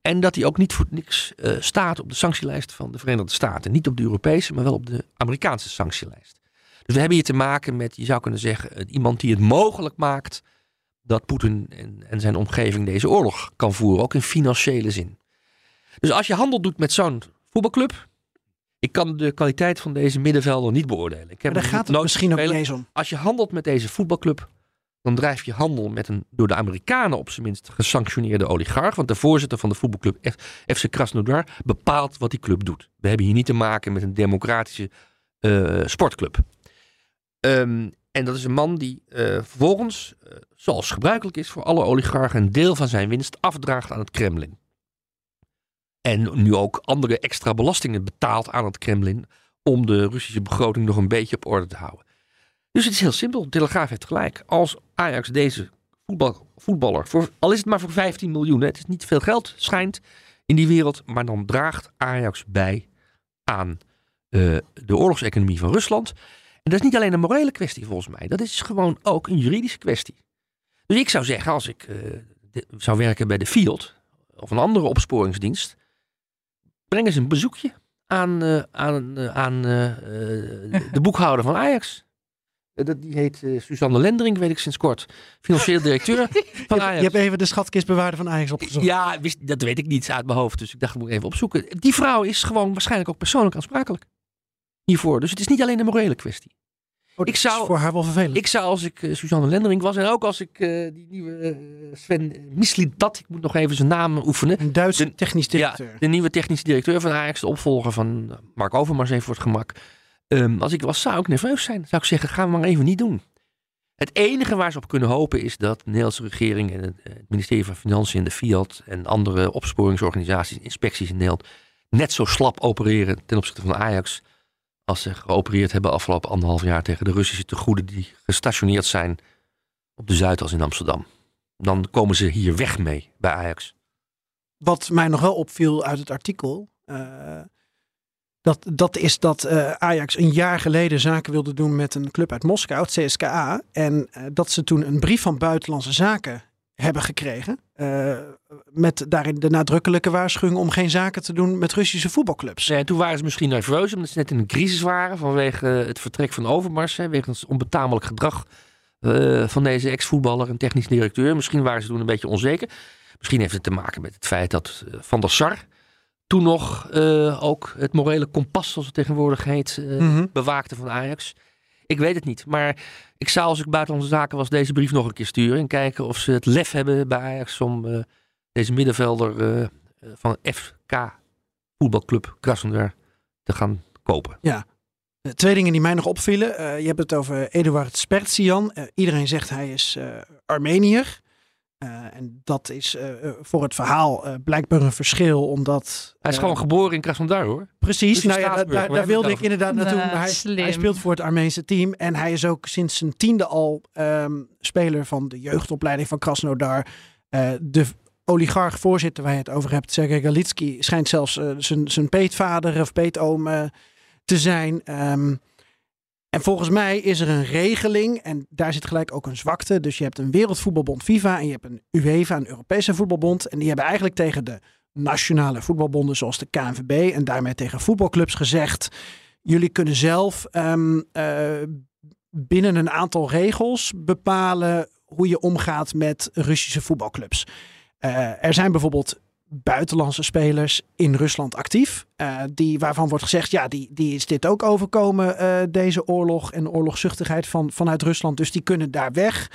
En dat hij ook niet voor niks eh, staat op de sanctielijst van de Verenigde Staten. Niet op de Europese, maar wel op de Amerikaanse sanctielijst. Dus we hebben hier te maken met, je zou kunnen zeggen, iemand die het mogelijk maakt dat Poetin en, en zijn omgeving deze oorlog kan voeren, ook in financiële zin. Dus als je handel doet met zo'n voetbalclub, ik kan de kwaliteit van deze middenvelder niet beoordelen. Ik heb Maar daar gaat het nooit misschien ook niet eens om. Als je handelt met deze voetbalclub, dan drijf je handel met een door de Amerikanen op zijn minst gesanctioneerde oligarch. Want de voorzitter van de voetbalclub FC Krasnodar bepaalt wat die club doet. We hebben hier niet te maken met een democratische eh, sportclub. Ehm, en dat is een man die eh, vervolgens, eh, zoals gebruikelijk is voor alle oligarchen, een deel van zijn winst afdraagt aan het Kremlin. En nu ook andere extra belastingen betaalt aan het Kremlin om de Russische begroting nog een beetje op orde te houden. Dus het is heel simpel. De Telegraaf heeft gelijk. Als Ajax deze voetbal, voetballer, voor, al is het maar voor 15 miljoen, het is niet veel geld, schijnt in die wereld, maar dan draagt Ajax bij aan eh, de oorlogseconomie van Rusland. En dat is niet alleen een morele kwestie volgens mij, dat is gewoon ook een juridische kwestie. Dus ik zou zeggen, als ik eh, zou werken bij de Fiat of een andere opsporingsdienst, breng eens een bezoekje aan, eh, aan, aan de boekhouder van Ajax. Eh, dat, die heet eh, Suzanne Lendering, weet ik sinds kort. Financieel directeur van Je, Ajax. je hebt even de schatkistbewaarder van Ajax opgezocht. Ja, wist, dat weet ik niet uit mijn hoofd. Dus ik dacht, ik moet even opzoeken. Die vrouw is gewoon waarschijnlijk ook persoonlijk aansprakelijk hiervoor. Dus het is niet alleen een morele kwestie. Oh, dat ik is zou- voor haar wel vervelend. Ik zou als ik eh, Suzanne Lendering was en ook als ik eh, die nieuwe eh, Sven Mislintat, ik moet nog even zijn naam oefenen. een Duitse de- technisch directeur. Ja, de nieuwe technische directeur van Ajax, de opvolger van Mark Overmars even voor het gemak. Ehm, als ik was, zou ik nerveus zijn. Zou ik zeggen, gaan we maar even niet doen. Het enige waar ze op kunnen hopen is dat de Nederlandse regering en het, eh, het ministerie van Financiën, de Fiat en andere opsporingsorganisaties, inspecties in Nederland net zo slap opereren ten opzichte van Ajax als ze geopereerd hebben afgelopen anderhalf jaar tegen de Russische tegoeden die gestationeerd zijn op de Zuidas in Amsterdam. Dan komen ze hier weg mee bij Ajax. Wat mij nog wel opviel uit het artikel. eh, dat, dat is dat eh, Ajax een jaar geleden zaken wilde doen met een club uit Moskou, het CSKA. En eh, dat ze toen een brief van Buitenlandse Zaken hebben gekregen. eh, met daarin de nadrukkelijke waarschuwing om geen zaken te doen met Russische voetbalclubs. Ja, en toen waren ze misschien nerveus omdat ze net in een crisis waren vanwege het vertrek van Overmars. Hè, wegens onbetamelijk gedrag van deze ex-voetballer en technisch directeur. Misschien waren ze toen een beetje onzeker. Misschien heeft het te maken met het feit dat Van der Sar toen nog eh, ook het morele kompas, zoals het tegenwoordig heet, Mhm. bewaakte van Ajax. Ik weet het niet, maar ik zou als ik buitenlandse zaken was deze brief nog een keer sturen en kijken of ze het lef hebben bij Ajax om eh, deze middenvelder van FK voetbalclub Krasnodar te gaan kopen. Eh, Twee dingen die mij nog opvielen. Je hebt het over Eduard Spertsian. Eh, iedereen zegt hij is Armenier. Eh, en dat is eh, eh, voor het verhaal eh, blijkbaar een verschil, omdat... Hij is gewoon geboren in Krasnodar hoor. Precies, Dus nou ja, daar, daar wilde ik inderdaad naartoe. Nou, hij, hij speelt voor het Armeense team en hij is ook sinds zijn tiende al ehm, speler van de jeugdopleiding van Krasnodar. Eh, de oligarch voorzitter waar je het over hebt, Sergej Galitski, schijnt zelfs zijn, zijn peetvader of peetoom eh, te zijn. Ehm, en volgens mij is er een regeling en daar zit gelijk ook een zwakte. Dus je hebt een wereldvoetbalbond FIFA en je hebt een UEFA, een Europese voetbalbond. En die hebben eigenlijk tegen de nationale voetbalbonden zoals de KNVB en daarmee tegen voetbalclubs gezegd: jullie kunnen zelf ehm, eh, binnen een aantal regels bepalen hoe je omgaat met Russische voetbalclubs. Eh, er zijn bijvoorbeeld buitenlandse spelers in Rusland actief, eh, die, waarvan wordt gezegd, ja, die, die is dit ook overkomen, eh, deze oorlog en oorlogzuchtigheid van, vanuit Rusland. Dus die kunnen daar weg.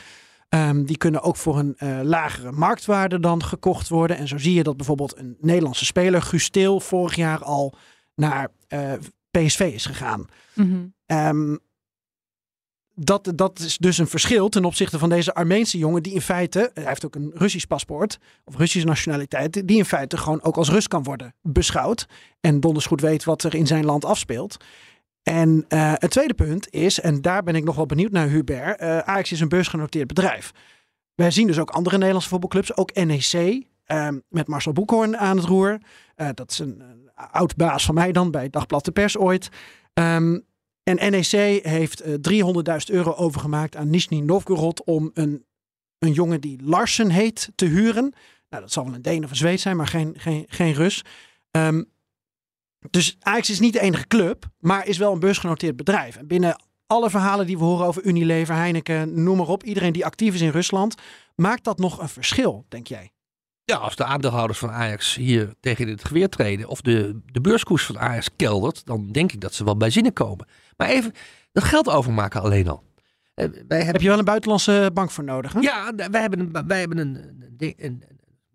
Ehm, die kunnen ook voor een eh, lagere marktwaarde dan gekocht worden. En zo zie je dat bijvoorbeeld een Nederlandse speler, Guus Til, vorig jaar al naar PSV is gegaan. Mhm. Ehm, dat, dat is dus een verschil ten opzichte van deze Armeense jongen, die in feite, hij heeft ook een Russisch paspoort, of Russische nationaliteit, die in feite gewoon ook als Rus kan worden beschouwd. En donders goed weet wat er in zijn land afspeelt. En eh, het tweede punt is, en daar ben ik nog wel benieuwd naar Hubert, eh Ajax is een beursgenoteerd bedrijf. Wij zien dus ook andere Nederlandse voetbalclubs, ook NEC, ehm, met Marcel Boekhoorn aan het roer. Eh, dat is een, oud baas van mij dan bij Dagblad de Pers ooit. Ehm, en NEC heeft eh, 300.000 euro overgemaakt aan Nizhny Novgorod om een, een jongen die Larsen heet te huren. Nou, dat zal wel een Deen of een Zweed zijn, maar geen, geen, geen Rus. Ehm, dus Ajax is niet de enige club, maar is wel een beursgenoteerd bedrijf. En binnen alle verhalen die we horen over Unilever, Heineken, noem maar op, iedereen die actief is in Rusland, maakt dat nog een verschil, denk jij? Ja, als de aandeelhouders van Ajax hier tegen het geweer treden of de, de beurskoers van Ajax keldert, dan denk ik dat ze wel bij zinnen komen. Maar even dat geld overmaken alleen al. Eh, Wij hebben, Heb je wel een buitenlandse bank voor nodig? Hè? Ja, wij hebben, een, wij hebben een, een,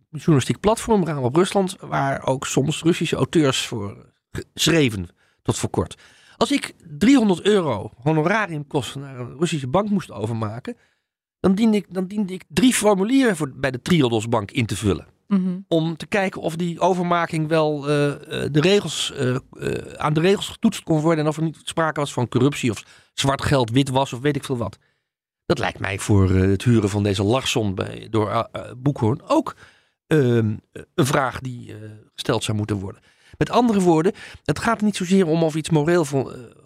journalistiek platform gaan op Rusland, waar ook soms Russische auteurs voor geschreven tot voor kort. Als ik 300 euro honorariumkosten naar een Russische bank moest overmaken, dan diende ik, dan diende ik drie formulieren voor, bij de Triodos Bank in te vullen. Mhm. Om te kijken of die overmaking wel eh, eh, de regels, eh, aan de regels getoetst kon worden. En of er niet sprake was van corruptie of zwart geld, wit was of weet ik veel wat. Dat lijkt mij voor het huren van deze Larsson bij, door Boekhoorn ook ehm, een vraag die gesteld zou moeten worden. Met andere woorden, het gaat niet zozeer om of iets moreel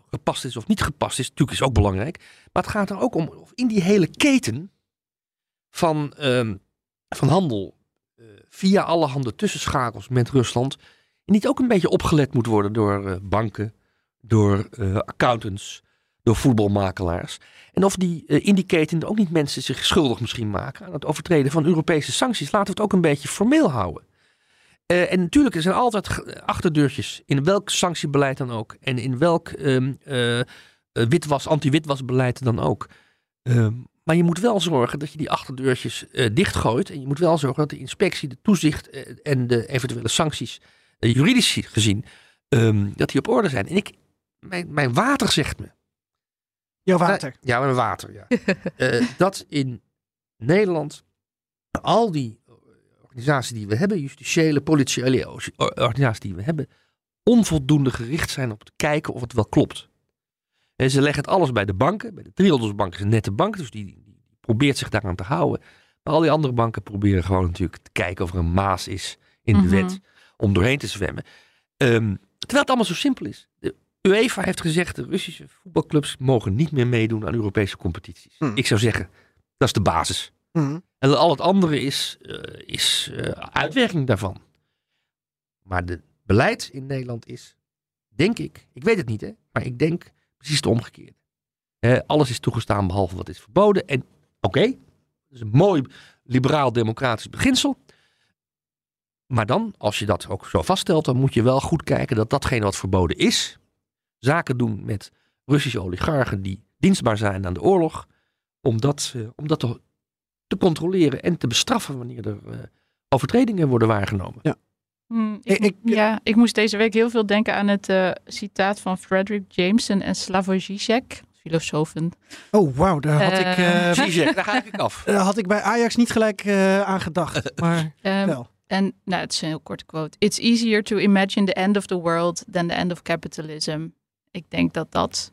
gepast is of niet gepast is. Natuurlijk is ook belangrijk. Maar het gaat er ook om of in die hele keten van, ehm, van handel via allerhande tussenschakels met Rusland niet ook een beetje opgelet moet worden door eh, banken, door eh, accountants, door voetbalmakelaars. En of die eh, in die keten ook niet mensen zich schuldig misschien maken aan het overtreden van Europese sancties. Laten we het ook een beetje formeel houden. Eh, en natuurlijk, er zijn altijd achterdeurtjes in welk sanctiebeleid dan ook. En in welk eh, eh, witwas, anti-witwasbeleid dan ook. Ehm, maar je moet wel zorgen dat je die achterdeurtjes eh, dichtgooit. En je moet wel zorgen dat de inspectie, de toezicht eh, en de eventuele sancties, eh, juridisch gezien, ehm, dat die op orde zijn. En ik, mijn, mijn water zegt me. Jouw water. Ja, mijn water, ja. Dat in Nederland al die organisaties die we hebben, justitiële, politiële organisaties die we hebben, onvoldoende gericht zijn op te kijken of het wel klopt. En ze leggen het alles bij de banken. Bij de Triodosbank is een nette bank, dus die, die probeert zich daaraan te houden. Maar al die andere banken proberen gewoon natuurlijk te kijken of er een maas is in de Mhm. wet om doorheen te zwemmen. Ehm, terwijl het allemaal zo simpel is. De UEFA heeft gezegd, de Russische voetbalclubs mogen niet meer meedoen aan Europese competities. Hmm. Ik zou zeggen, dat is de basis. Mhm. En al het andere is, eh, is eh, uitwerking daarvan. Maar het beleid in Nederland is, denk ik, ik weet het niet hè, maar ik denk precies het omgekeerde. Alles is toegestaan behalve wat is verboden. En Oké, dat is een mooi liberaal-democratisch beginsel. Maar dan, als je dat ook zo vaststelt, dan moet je wel goed kijken dat datgene wat verboden is, zaken doen met Russische oligarchen die dienstbaar zijn aan de oorlog, om dat, dat te, te controleren en te bestraffen wanneer er eh, overtredingen worden waargenomen. Ja. Hmm, ik, ja, ik moest deze week heel veel denken aan het eh, citaat van Frederick Jameson en Slavoj Žižek, filosofen. Oh, wauw, daar had ik... Eh, eh, Zizek, daar ga ik af. daar had ik bij Ajax niet gelijk eh, aan gedacht. Maar Ehm, wel. En nou, het is een heel korte quote. It's easier to imagine the end of the world than the end of capitalism. Ik denk dat dat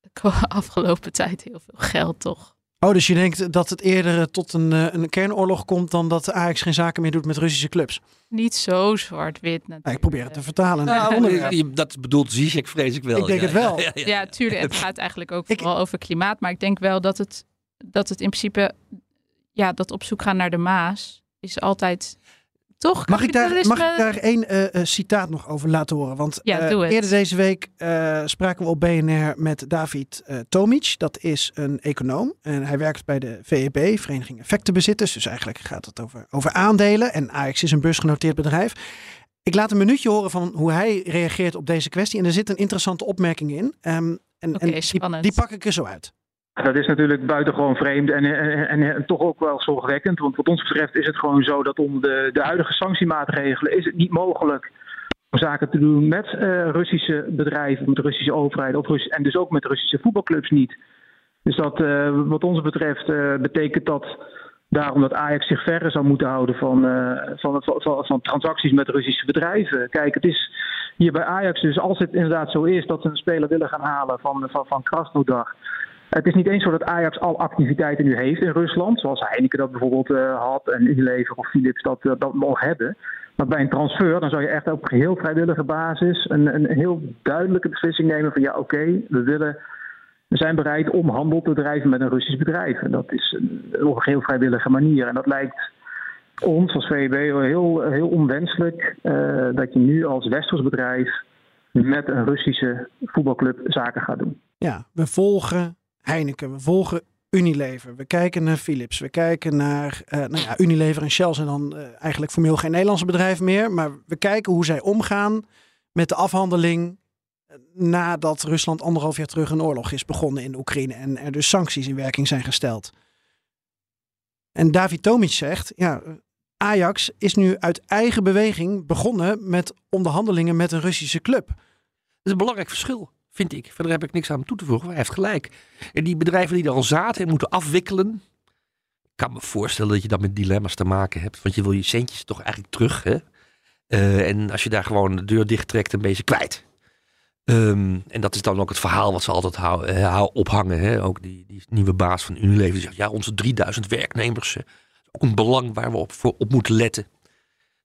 de afgelopen tijd heel veel geld toch. Oh, dus je denkt dat het eerder eh, tot een, eh, een kernoorlog komt dan dat Ajax geen zaken meer doet met Russische clubs? Niet zo zwart-wit natuurlijk. Nou, ik probeer het te vertalen. Nou, dat bedoelt Zizek vrees ik wel. Ik denk Ja, het wel. Ja, ja, ja. Ja, tuurlijk. Het gaat eigenlijk ook Ik- vooral over klimaat. Maar ik denk wel dat het, dat het in principe... Ja, dat op zoek gaan naar de Maas is altijd... Toch? Mag ik daar, mag ik daar één eh, eh, citaat nog over laten horen? Want Ja, eh, eerder deze week spraken we op BNR met David Tomic. Dat is een econoom en hij werkt bij de VEB, Vereniging Effectenbezitters. Dus eigenlijk gaat het over, over aandelen. En Ajax is een beursgenoteerd bedrijf. Ik laat een minuutje horen van hoe hij reageert op deze kwestie. En er zit een interessante opmerking in. Ehm, en, en die pak ik er zo uit. Dat is natuurlijk buitengewoon vreemd en, en, en, en toch ook wel zorgwekkend. Want wat ons betreft is het gewoon zo dat onder de, de huidige sanctiemaatregelen is het niet mogelijk om zaken te doen met eh, Russische bedrijven, met de Russische overheid of en dus ook met Russische voetbalclubs niet. Dus dat eh, wat ons betreft eh, betekent dat daarom dat Ajax zich verre zou moeten houden van, eh, van, van, van, van transacties met Russische bedrijven. Kijk, het is hier bij Ajax dus als het inderdaad zo is dat ze een speler willen gaan halen van, van, van Krasnodar. Het is niet eens zo dat Ajax al activiteiten nu heeft in Rusland, zoals Heineken dat bijvoorbeeld eh, had en Unilever of Philips dat, eh, dat nog hebben. Maar bij een transfer dan zou je echt op heel vrijwillige basis een, een heel duidelijke beslissing nemen van ja oké, we willen we zijn bereid om handel te drijven met een Russisch bedrijf. En dat is op een heel vrijwillige manier. En dat lijkt ons als VEB heel, heel onwenselijk eh, dat je nu als westers bedrijf met een Russische voetbalclub zaken gaat doen. Ja, we volgen Heineken, we volgen Unilever, we kijken naar Philips, we kijken naar eh, nou ja, Unilever en Shell zijn dan eh, eigenlijk formeel geen Nederlandse bedrijf meer, maar we kijken hoe zij omgaan met de afhandeling eh, nadat Rusland anderhalf jaar terug een oorlog is begonnen in Oekraïne en er dus sancties in werking zijn gesteld. En David Tomic zegt, ja, Ajax is nu uit eigen beweging begonnen met onderhandelingen met een Russische club. Dat is een belangrijk verschil, vind ik. Verder heb ik niks aan hem toe te voegen. Hij heeft gelijk. En die bedrijven die er al zaten en moeten afwikkelen. Ik kan me voorstellen dat je dan met dilemma's te maken hebt. Want je wil je centjes toch eigenlijk terug. Hè? Eh, en als je daar gewoon de deur dicht trekt, dan ben je ze kwijt. Ehm, en dat is dan ook het verhaal wat ze altijd eh, hou- ophangen. Hè? Ook die, die nieuwe baas van Unilever die zegt... ja, onze 3000 werknemers... ook een belang waar we op, voor, op moeten letten.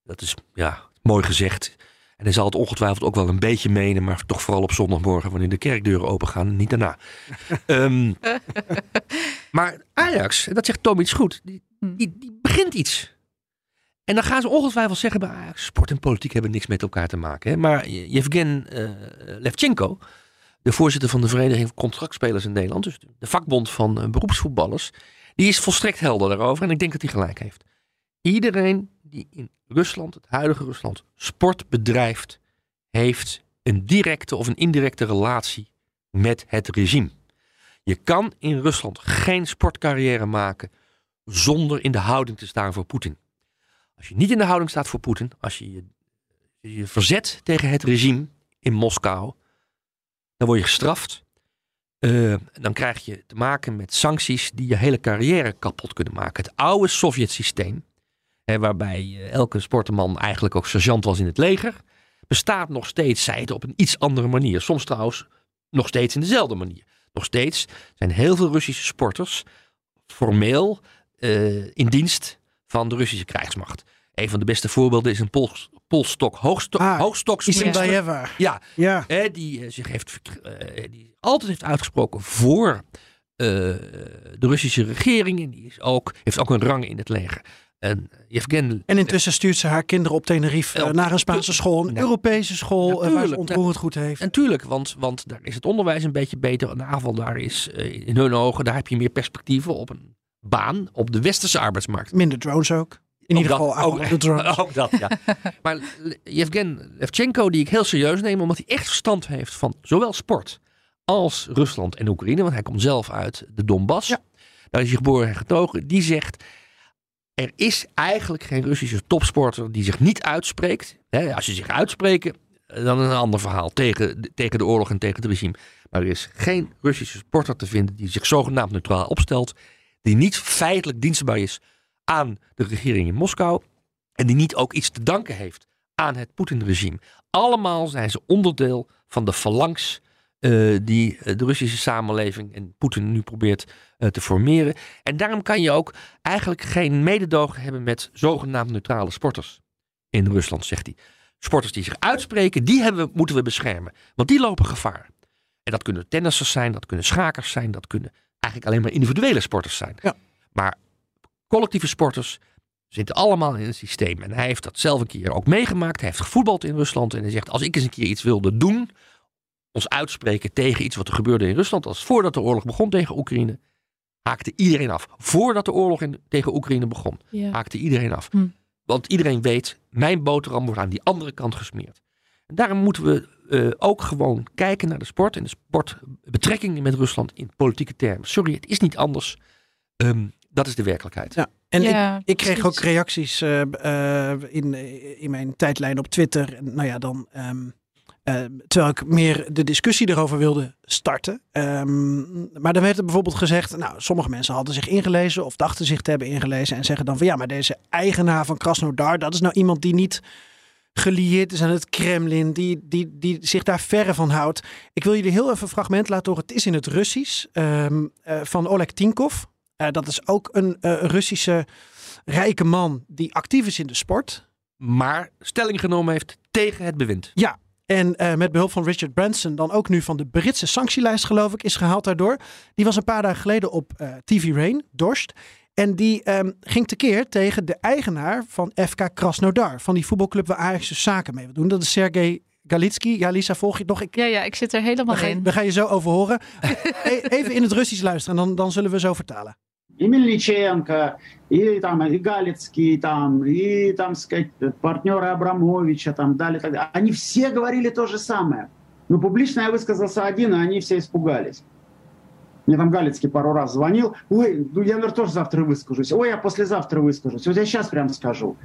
Dat is ja, mooi gezegd. En hij zal het ongetwijfeld ook wel een beetje menen, maar toch vooral op zondagmorgen wanneer de kerkdeuren open gaan, niet daarna. Ehm, maar Ajax, en dat zegt Tom iets goed, die, die, die begint iets. En dan gaan ze ongetwijfeld zeggen bij Ajax, sport en politiek hebben niks met elkaar te maken. Hè? Maar Yevgen eh Levchenko, de voorzitter van de Vereniging van Contractspelers in Nederland, dus de vakbond van eh, beroepsvoetballers, die is volstrekt helder daarover en ik denk dat hij gelijk heeft. Iedereen die in Rusland, het huidige Rusland, sport bedrijft, heeft een directe of een indirecte relatie met het regime. Je kan in Rusland geen sportcarrière maken zonder in de houding te staan voor Poetin. Als je niet in de houding staat voor Poetin, als je je, verzet tegen het regime in Moskou, dan word je gestraft. Uh, dan krijg je te maken met sancties die je hele carrière kapot kunnen maken. Het oude Sovjet-systeem, waarbij uh, elke sporterman eigenlijk ook sergeant was in het leger, bestaat nog steeds, zij het op een iets andere manier. Soms trouwens nog steeds in dezelfde manier. Nog steeds zijn heel veel Russische sporters formeel uh, in dienst van de Russische krijgsmacht. Een van de beste voorbeelden is een Pol, Polstok hoogstok, ah. Ja, ja. Eh, die uh, zich heeft, uh, die altijd heeft uitgesproken voor uh, de Russische regering. En die is ook, heeft ook een rang in het leger. En, Yevgen, en intussen stuurt ze haar kinderen op Tenerife uh, naar een Spaanse school, een ja, Europese school, uh, waar ze ontroerend goed heeft. Natuurlijk, want, want daar is het onderwijs een beetje beter. Een aanval daar is uh, in hun ogen, daar heb je meer perspectieven op een baan op de westerse arbeidsmarkt. Minder drones ook. In Ook ieder dat- geval ook, de drones. ook dat, ja. maar Yevgen Levchenko, die ik heel serieus neem, omdat hij echt verstand heeft van zowel sport als Rusland en Oekraïne, want hij komt zelf uit de Donbass. Daar is hij geboren en getogen. Die zegt, er is eigenlijk geen Russische topsporter die zich niet uitspreekt. Hè, als je zich uitspreken, dan een ander verhaal tegen, tegen de oorlog en tegen het regime. Maar er is geen Russische sporter te vinden die zich zogenaamd neutraal opstelt, die niet feitelijk dienstbaar is aan de regering in Moskou en die niet ook iets te danken heeft aan het Poetin-regime. Allemaal zijn ze onderdeel van de phalanx die eh, de Russische samenleving en Poetin nu probeert eh, te formeren. En daarom kan je ook eigenlijk geen mededogen hebben met zogenaamd neutrale sporters in Rusland, zegt hij. Sporters die zich uitspreken, die hebben, we- moeten we beschermen. Want die lopen gevaar. En dat kunnen tennissers zijn, dat kunnen schakers zijn, dat kunnen eigenlijk alleen maar individuele sporters zijn. Maar collectieve sporters zitten allemaal in het systeem. En hij heeft dat zelf een keer ook meegemaakt. Hij heeft gevoetbald in Rusland. En hij zegt, als ik eens een keer iets wilde doen, ons uitspreken tegen iets wat er gebeurde in Rusland, als voordat de oorlog begon tegen Oekraïne, haakte iedereen af. Voordat de oorlog in, tegen Oekraïne begon, Ja. haakte iedereen af. Hm. Want iedereen weet, mijn boterham wordt aan die andere kant gesmeerd. En daarom moeten we eh, ook gewoon kijken naar de sport en de sportbetrekkingen met Rusland in politieke termen. Sorry, het is niet anders. Ehm, dat is de werkelijkheid. Ja, en Ja, ik, ik kreeg ook reacties eh, eh, in, in mijn tijdlijn op Twitter. Nou ja, dan. ehm, eh, terwijl ik meer de discussie erover wilde starten. Ehm, maar dan werd er bijvoorbeeld gezegd. Nou, sommige mensen hadden zich ingelezen of dachten zich te hebben ingelezen. En zeggen dan van ja, maar deze eigenaar van Krasnodar, dat is nou iemand die niet gelieerd is aan het Kremlin, die, die, die zich daar verre van houdt. Ik wil jullie heel even een fragment laten horen. Het is in het Russisch ehm, eh, van Oleg Tinkov. Eh, dat is ook een eh, Russische rijke man die actief is in de sport. Maar stelling genomen heeft tegen het bewind. Ja, en eh, met behulp van Richard Branson, dan ook nu van de Britse sanctielijst, geloof ik, is gehaald daardoor. Die was een paar dagen geleden op eh, TV Rain, Dorst. En die ehm, ging tekeer tegen de eigenaar van FK Krasnodar. Van die voetbalclub waar Ajax dus zaken mee wil doen. Dat is Sergej Galitski. Ja, Lisa, volg je het nog? Ik, Ja, ja, ik zit er helemaal we, gaan, in. we gaan je zo over horen. E- Even in het Russisch luisteren en dan, dan zullen we zo vertalen. И Мельниченко, и там и Галицкий, там, и там, сказать, партнеры Абрамовича, там, далее, так далее. Они все говорили то же самое. Но публично я высказался один, и они все испугались. Мне там Галицкий пару раз звонил. Ой, ну я, наверное, тоже завтра выскажусь. Ой, я послезавтра выскажусь. Вот я сейчас прям скажу.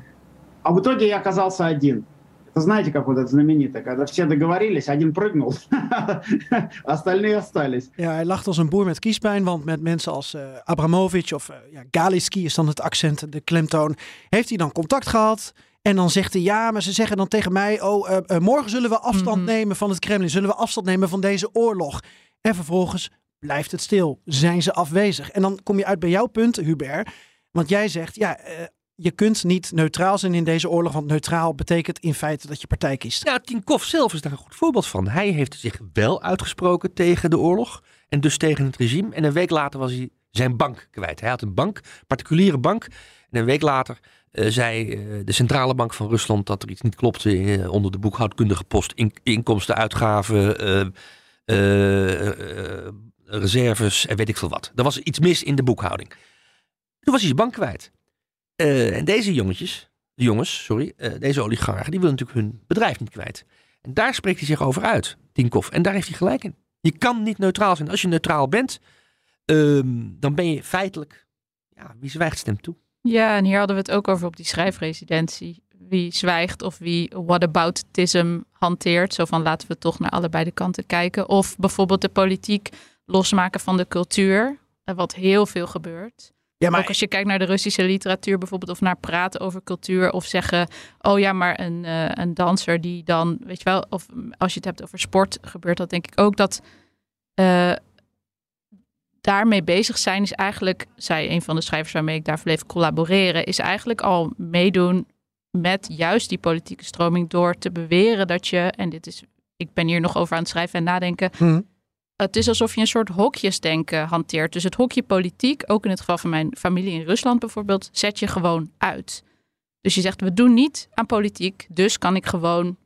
А в итоге я оказался один. Это знаете, как вот это знаменито, когда все договорились, один прыгнул, остальные остались. Ja, hij lacht als een boer met kiespijn, want met mensen als eh Abramovic of eh ja, Galiski is dan het accent, de klemtoon, heeft hij dan contact gehad. En dan zegt hij, ja, maar ze zeggen dan tegen mij, oh, eh, eh, morgen zullen we afstand Mhm. nemen van het Kremlin, zullen we afstand nemen van deze oorlog. En vervolgens blijft het stil, zijn ze afwezig. En dan kom je uit bij jouw punt, Hubert, want jij zegt, ja, eh, je kunt niet neutraal zijn in deze oorlog, want neutraal betekent in feite dat je partij kiest. Ja, Tinkov zelf is daar een goed voorbeeld van. Hij heeft zich wel uitgesproken tegen de oorlog en dus tegen het regime. En een week later was hij zijn bank kwijt. Hij had een bank, particuliere bank. En een week later eh, zei eh, de centrale bank van Rusland dat er iets niet klopte eh, onder de boekhoudkundige post. In, inkomsten, uitgaven, reserves en weet ik veel wat. Er was iets mis in de boekhouding. Toen was hij zijn bank kwijt. Eh, en deze jongetjes, de jongens, sorry, eh, deze oligarchen, die willen natuurlijk hun bedrijf niet kwijt. En daar spreekt hij zich over uit, Tinkov. En daar heeft hij gelijk in. Je kan niet neutraal zijn. Als je neutraal bent, ehm, dan ben je feitelijk, ja, wie zwijgt stemt toe. Ja, en hier hadden we het ook over op die schrijfresidentie. Wie zwijgt of wie whataboutism hanteert. Zo van laten we toch naar allebei de kanten kijken. Of bijvoorbeeld de politiek losmaken van de cultuur. eh, Wat heel veel gebeurt. Ja, maar Ook als je kijkt naar de Russische literatuur bijvoorbeeld, of naar praten over cultuur, of zeggen, oh ja, maar een, eh, een danser die dan, weet je wel, of als je het hebt over sport, gebeurt dat denk ik ook dat eh, daarmee bezig zijn is eigenlijk, zei een van de schrijvers waarmee ik daar bleef collaboreren, is eigenlijk al meedoen met juist die politieke stroming door te beweren dat je, en dit is, ik ben hier nog over aan het schrijven en nadenken, Hm. Het is alsof je een soort hokjesdenken hanteert. Dus het hokje politiek, ook in het geval van mijn familie in Rusland bijvoorbeeld, zet je gewoon uit. Dus je zegt, we doen niet aan politiek, dus kan ik gewoon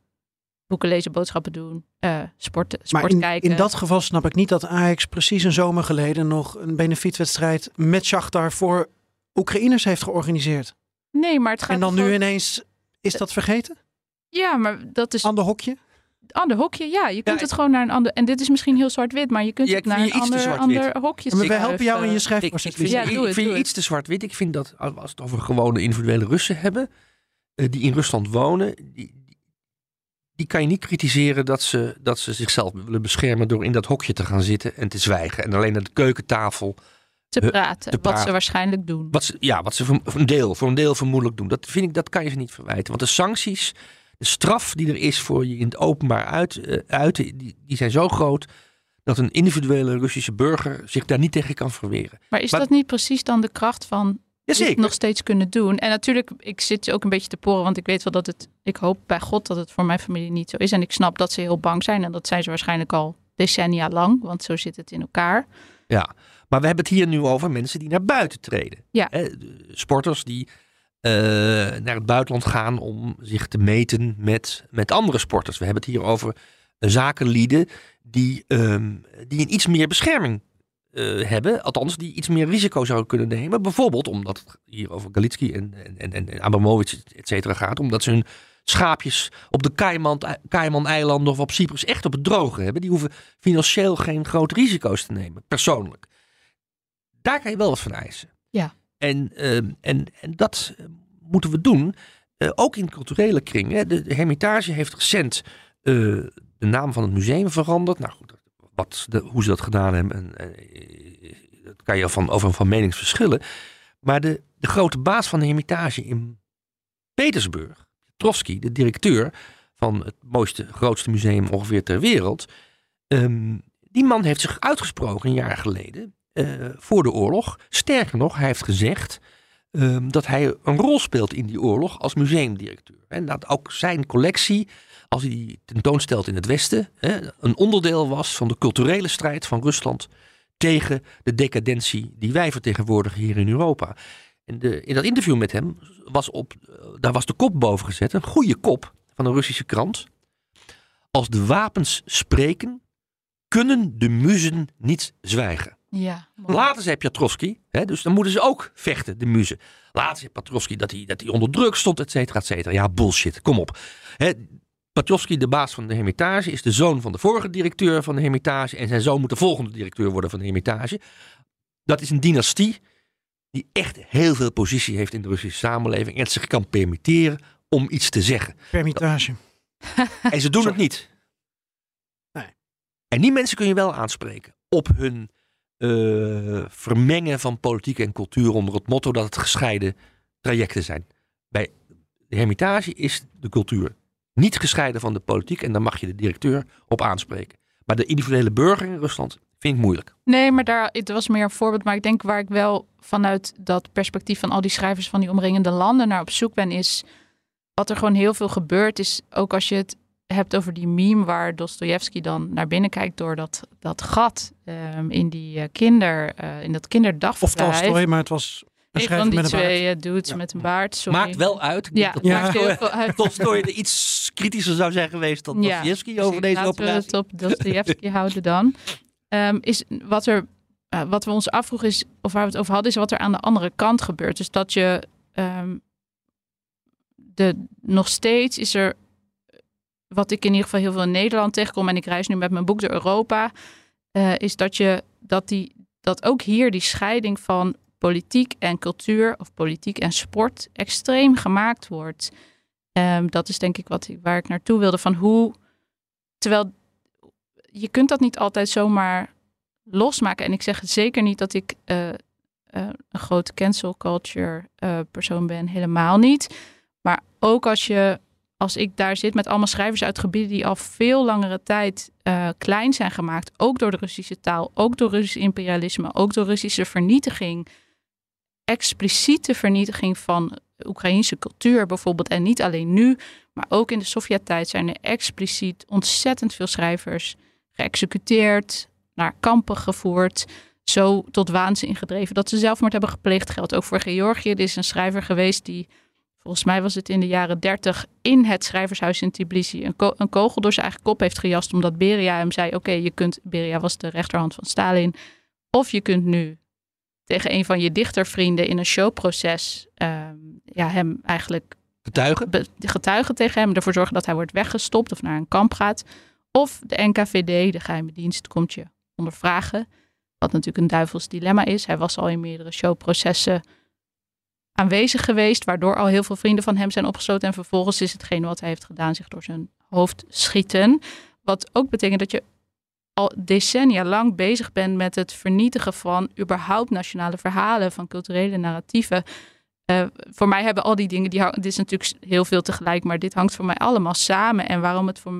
boeken lezen, boodschappen doen, eh sporten, Maar sport in, kijken. in dat geval snap ik niet dat Ajax precies een zomer geleden nog een benefietwedstrijd met Shakhtar voor Oekraïners heeft georganiseerd. Nee, maar het gaat En dan nu ineens, is dat vergeten? Ja, maar dat is... Ander hokje? Ander hokje, ja. Je kunt het gewoon naar een ander... En dit is misschien heel zwart-wit, maar je kunt Ja, het ik naar een ander, ander hokje Maar wij schuiven. helpen jou in je Ik, schrijfproces. ik vind, Ja, doe ik het, vind doe je het. iets te zwart-wit. Ik vind dat als we het over gewone individuele Russen hebben, eh, die in Rusland wonen, die, die kan je niet kritiseren dat ze, dat ze zichzelf willen beschermen door in dat hokje te gaan zitten en te zwijgen. En alleen aan de keukentafel. te eh, praten, te wat ze waarschijnlijk doen. Wat ze, ja, wat ze voor voor een deel, voor een deel vermoedelijk doen. Dat vind ik, dat kan je ze niet verwijten. Want de sancties, de straf die er is voor je in het openbaar uit, eh, uiten, die, die zijn zo groot dat een individuele Russische burger zich daar niet tegen kan verweren. Maar is Maar- dat niet precies dan de kracht van Jazeker. nog steeds kunnen doen? En natuurlijk, ik zit ook een beetje te poren, want ik weet wel dat het... Ik hoop bij God dat het voor mijn familie niet zo is. En ik snap dat ze heel bang zijn. En dat zijn ze waarschijnlijk al decennia lang, want zo zit het in elkaar. Ja, maar we hebben het hier nu over mensen die naar buiten treden. Ja. Sporters die eh, naar het buitenland gaan om zich te meten met, met andere sporters. We hebben het hier over zakenlieden die, ehm, die een iets meer bescherming eh, hebben. Althans, die iets meer risico zouden kunnen nemen. Bijvoorbeeld omdat het hier over Galitski en, en, en, Abramovic et cetera gaat. Omdat ze hun schaapjes op de Cayman- Cayman-eilanden of op Cyprus echt op het droge hebben. Die hoeven financieel geen grote risico's te nemen, persoonlijk. Daar kan je wel wat van eisen. Ja. En, ehm, en, en dat moeten we doen, eh, ook in culturele kringen. De, de Hermitage heeft recent eh, de naam van het museum veranderd. Nou goed, wat de, hoe ze dat gedaan hebben, en, eh, dat kan je van, over van mening verschillen. Maar de, de grote baas van de Hermitage in Petersburg, Petrovsky, de directeur van het mooiste, grootste museum ongeveer ter wereld. ehm, die man heeft zich uitgesproken een jaar geleden voor de oorlog. Sterker nog, hij heeft gezegd ehm, dat hij een rol speelt in die oorlog als museumdirecteur. En dat ook zijn collectie, als hij die tentoonstelt in het Westen, hè, een onderdeel was van de culturele strijd van Rusland tegen de decadentie die wij vertegenwoordigen hier in Europa. En de, in dat interview met hem was op, eh, daar was de kop boven gezet, een goede kop van een Russische krant. Als de wapens spreken, kunnen de muzen niet zwijgen. Ja, Later zei Piotrowski, hè, dus dan moeten ze ook vechten, de muzen. Later zei Piotrowski dat hij, dat hij onder druk stond, et cetera, et cetera. Ja, bullshit, kom op. Hè, Piotrowski, de baas van de Hermitage, is de zoon van de vorige directeur van de Hermitage. En zijn zoon moet de volgende directeur worden van de Hermitage. Dat is een dynastie die echt heel veel positie heeft in de Russische samenleving. En het zich kan permitteren om iets te zeggen. Permitage. En ze doen het niet. Nee. En die mensen kun je wel aanspreken op hun eh, vermengen van politiek en cultuur onder het motto dat het gescheiden trajecten zijn. Bij de Hermitage is de cultuur niet gescheiden van de politiek en daar mag je de directeur op aanspreken. Maar de individuele burger in Rusland vind ik moeilijk. Nee, maar daar, het was meer een voorbeeld. Maar ik denk waar ik wel vanuit dat perspectief van al die schrijvers van die omringende landen naar op zoek ben, is wat er gewoon heel veel gebeurt. Is ook als je het hebt over die meme waar Dostoevsky dan naar binnen kijkt door dat, dat gat ehm, in die eh, kinder, eh, in dat Of kinderdagverblijf. Tolstoy, maar het was een schrijver van die met een baard. twee eh, dudes met een baard. Sorry. Maakt wel uit. Ja, maakt Tolstoy- heel veel uit. Tolstoy er iets kritischer zou zijn geweest dan Ja, Dostoevsky over deze Laten operatie. we het op Dostoevsky houden dan. Ehm, is wat, er, wat we ons afvroegen is, of waar we het over hadden, is wat er aan de andere kant gebeurt. Dus dat je ehm, de, nog steeds is er, wat ik in ieder geval heel veel in Nederland tegenkom, en ik reis nu met mijn boek door Europa, eh, is dat je dat die dat ook hier die scheiding van politiek en cultuur of politiek en sport extreem gemaakt wordt. Ehm, dat is denk ik wat, waar ik naartoe wilde. Van hoe, terwijl je kunt dat niet altijd zomaar losmaken. En ik zeg zeker niet dat ik eh, eh, een grote cancel culture persoon ben. Helemaal niet. Maar ook als je, als ik daar zit met allemaal schrijvers uit gebieden die al veel langere tijd eh, klein zijn gemaakt. Ook door de Russische taal, ook door Russisch imperialisme, ook door Russische vernietiging. Expliciete vernietiging van Oekraïnse cultuur bijvoorbeeld. En niet alleen nu, maar ook in de Sovjet-tijd zijn er expliciet ontzettend veel schrijvers geëxecuteerd, naar kampen gevoerd, zo tot waanzin gedreven dat ze zelfmoord hebben gepleegd. Geldt ook voor Georgië. Er is een schrijver geweest die volgens mij was het in de jaren 30, in het schrijvershuis in Tbilisi een, ko- een kogel door zijn eigen kop heeft gejast. Omdat Beria hem zei: Oké, je kunt. Beria was de rechterhand van Stalin. Of je kunt nu tegen een van je dichtervrienden in een showproces ehm, ja, hem eigenlijk Getuigen? getuigen tegen hem, ervoor zorgen dat hij wordt weggestopt of naar een kamp gaat. Of de NKVD, de geheime dienst, komt je ondervragen. Wat natuurlijk een duivels dilemma is. Hij was al in meerdere showprocessen aanwezig geweest, waardoor al heel veel vrienden van hem zijn opgesloten. En vervolgens is hetgene wat hij heeft gedaan zich door zijn hoofd schieten. Wat ook betekent dat je al decennia lang bezig bent met het vernietigen van überhaupt nationale verhalen, van culturele narratieven. Eh, voor mij hebben al die dingen, die, dit is natuurlijk heel veel tegelijk, maar dit hangt voor mij allemaal samen. En waarom het voor,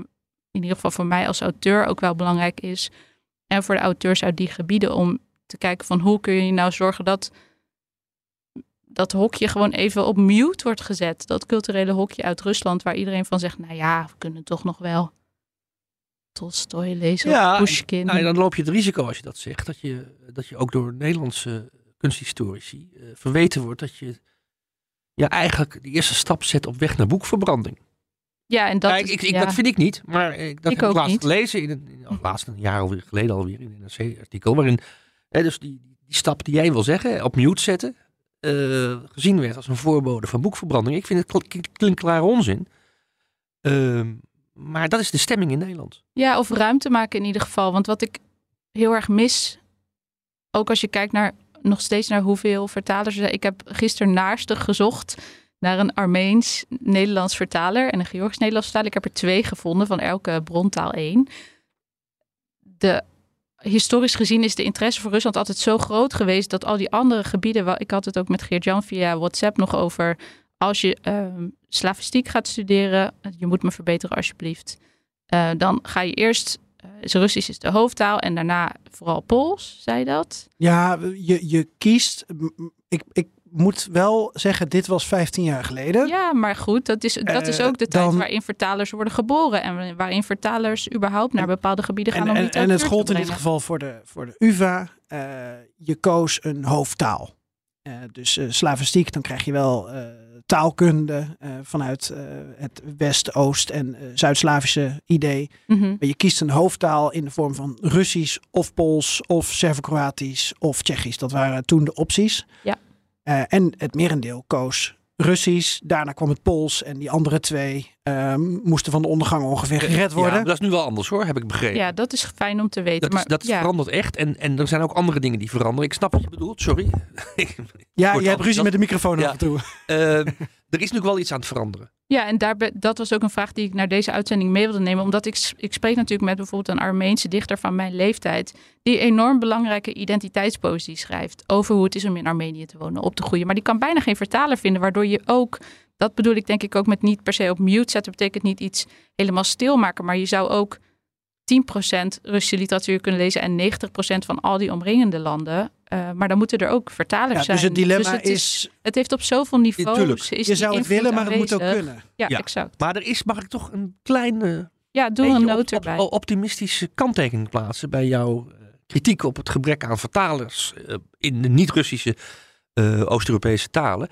in ieder geval voor mij als auteur ook wel belangrijk is. En voor de auteurs uit die gebieden om te kijken van hoe kun je nou zorgen dat dat hokje gewoon even op mute wordt gezet. Dat culturele hokje uit Rusland waar iedereen van zegt, nou ja, we kunnen toch nog wel Tolstoy lezen of Pushkin. nou, dan loop je het risico als je dat zegt, dat je, dat je ook door Nederlandse kunsthistorici eh, verweten wordt dat je ja, eigenlijk de eerste stap zet op weg naar boekverbranding. ja, en dat, ik, ik, ja. dat vind ik niet, maar ik, dat Ik heb ik ook laatst niet. gelezen, in een, in, oh, laatst een jaar alweer, geleden alweer, in een NRC-artikel, waarin hè, dus die, die stap die jij wil zeggen, op mute zetten, eh, gezien werd als een voorbode van boekverbranding. Ik vind het kl- kl- klinkt klaar onzin. Ehm, maar dat is de stemming in Nederland. Ja, of ruimte maken in ieder geval. Want wat ik heel erg mis, ook als je kijkt naar nog steeds naar hoeveel vertalers er zijn. Ik heb gisteren naarstig gezocht naar een Armeens-Nederlands vertaler en een Georgisch-Nederlands vertaler. Ik heb er twee gevonden van elke brontaal één. De, historisch gezien is de interesse voor Rusland altijd zo groot geweest dat al die andere gebieden, ik had het ook met Geert-Jan via WhatsApp nog over, als je ehm slavistiek gaat studeren, je moet me verbeteren alsjeblieft. Eh, dan ga je eerst, eh, is Russisch is de hoofdtaal en daarna vooral Pools, zei dat? Ja, je, je kiest. Ik, ik moet wel zeggen, dit was 15 jaar geleden. Ja, maar goed, dat is, dat is Eh, ook de tijd dan- waarin vertalers worden geboren en waarin vertalers überhaupt naar bepaalde gebieden gaan En, om en, en het gold in dit geval voor de, voor de UVA. eh, je koos een hoofdtaal. Eh, dus slavistiek, dan krijg je wel taalkunde vanuit het West, Oost en Zuid-Slavische idee. Mhm. Maar je kiest een hoofdtaal in de vorm van Russisch of Pools of Servo-Kroatisch of Tsjechisch. Dat waren toen de opties. Ja. Eh, en het merendeel koos Russisch. Daarna kwam het Pools en die andere twee ehm, moesten van de ondergang ongeveer gered Ja, worden. maar dat is nu wel anders hoor, heb ik begrepen. Ja, dat is fijn om te weten. Dat, maar is, dat is ja. verandert echt. En, en er zijn ook andere dingen die veranderen. Ik snap wat je bedoelt, sorry. Ja, je hebt ruzie met de microfoon Ja. af en toe. Eh, er is nu wel iets aan het veranderen. Ja, en daar, dat was ook een vraag die ik naar deze uitzending mee wilde nemen. Omdat ik, ik spreek natuurlijk met bijvoorbeeld een Armeense dichter van mijn leeftijd. Die enorm belangrijke identiteitspoëzie schrijft. Over hoe het is om in Armenië te wonen, op te groeien. Maar die kan bijna geen vertaler vinden. Waardoor je ook, dat bedoel ik denk ik ook met niet per se op mute zetten. Betekent niet iets helemaal stilmaken. Maar je zou ook 10% Russische literatuur kunnen lezen. En 90% van al die omringende landen. Eh, maar dan moeten er ook vertalers Ja, zijn. dus het dilemma het is, Het heeft op zoveel niveaus. is je zou het willen, maar het moet ook kunnen. Ja, Ja. exact. Maar er is, mag ik toch een kleine Ja, doe beetje een noot op- op- erbij. optimistische kanttekening plaatsen bij jouw eh, kritiek op het gebrek aan vertalers eh, in de niet-Russische eh, Oost-Europese talen.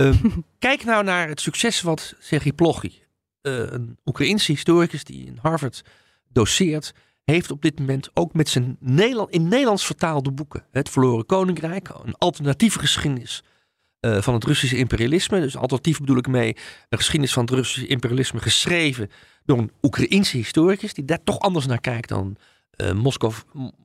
Eh, kijk nou naar het succes wat Sergei Plochy, eh, een Oekraïnse historicus die in Harvard doseert, heeft op dit moment ook met zijn Nederland, in Nederlands vertaalde boeken. Het Verloren Koninkrijk, een alternatieve geschiedenis eh, van het Russische imperialisme. Dus alternatief bedoel ik mee een geschiedenis van het Russische imperialisme geschreven door een Oekraïense historicus die daar toch anders naar kijkt dan eh Moskov,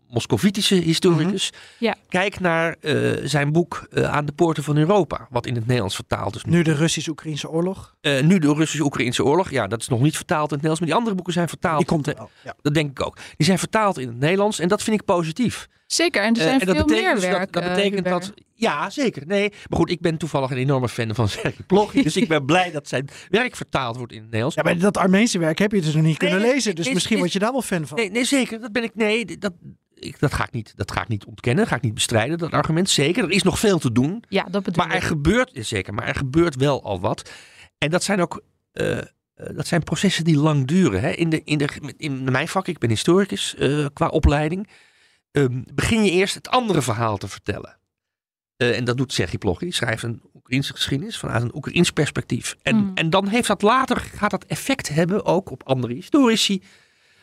Moscovitische historicus. Ja. Kijk naar eh, zijn boek eh, Aan de Poorten van Europa, wat in het Nederlands vertaald is. Nu de Russisch-Oekraïnse oorlog. Eh, nu de Russisch-Oekraïnse oorlog. Ja, dat is nog niet vertaald in het Nederlands, maar die andere boeken zijn vertaald. Die komt er wel. Ja. Dat denk ik ook. Die zijn vertaald in het Nederlands en dat vind ik positief. Zeker, en er Eh, zijn en dat veel betekent meer dus dat- werk. Dat, betekent dat. Ja, zeker. Nee, maar goed, ik ben toevallig een enorme fan van Sergei Plochy. dus ik ben blij dat zijn werk vertaald wordt in het Nederlands. Ja, maar dat Armeense werk heb je dus nog niet Nee, kunnen lezen. Dus is- misschien is- word je daar wel fan van. Nee, nee, zeker. Dat ben ik. Nee, dat, ik, dat, ga ik niet, dat ga ik niet ontkennen. Dat ga ik niet bestrijden. Dat argument zeker. Er is nog veel te doen. Ja, dat bedoel Maar er ik. gebeurt, zeker, maar er gebeurt wel al wat. En dat zijn ook eh, eh, dat zijn processen die lang duren. Hè? In, de, in, de, in mijn vak, ik ben historicus eh, qua opleiding, ehm, begin je eerst het andere verhaal te vertellen. Eh, en dat doet Sergej Plogge. Die schrijft een Oekraïnse geschiedenis vanuit een Oekraïns perspectief. En, Mm. en dan heeft dat later, gaat dat effect hebben ook op andere historici.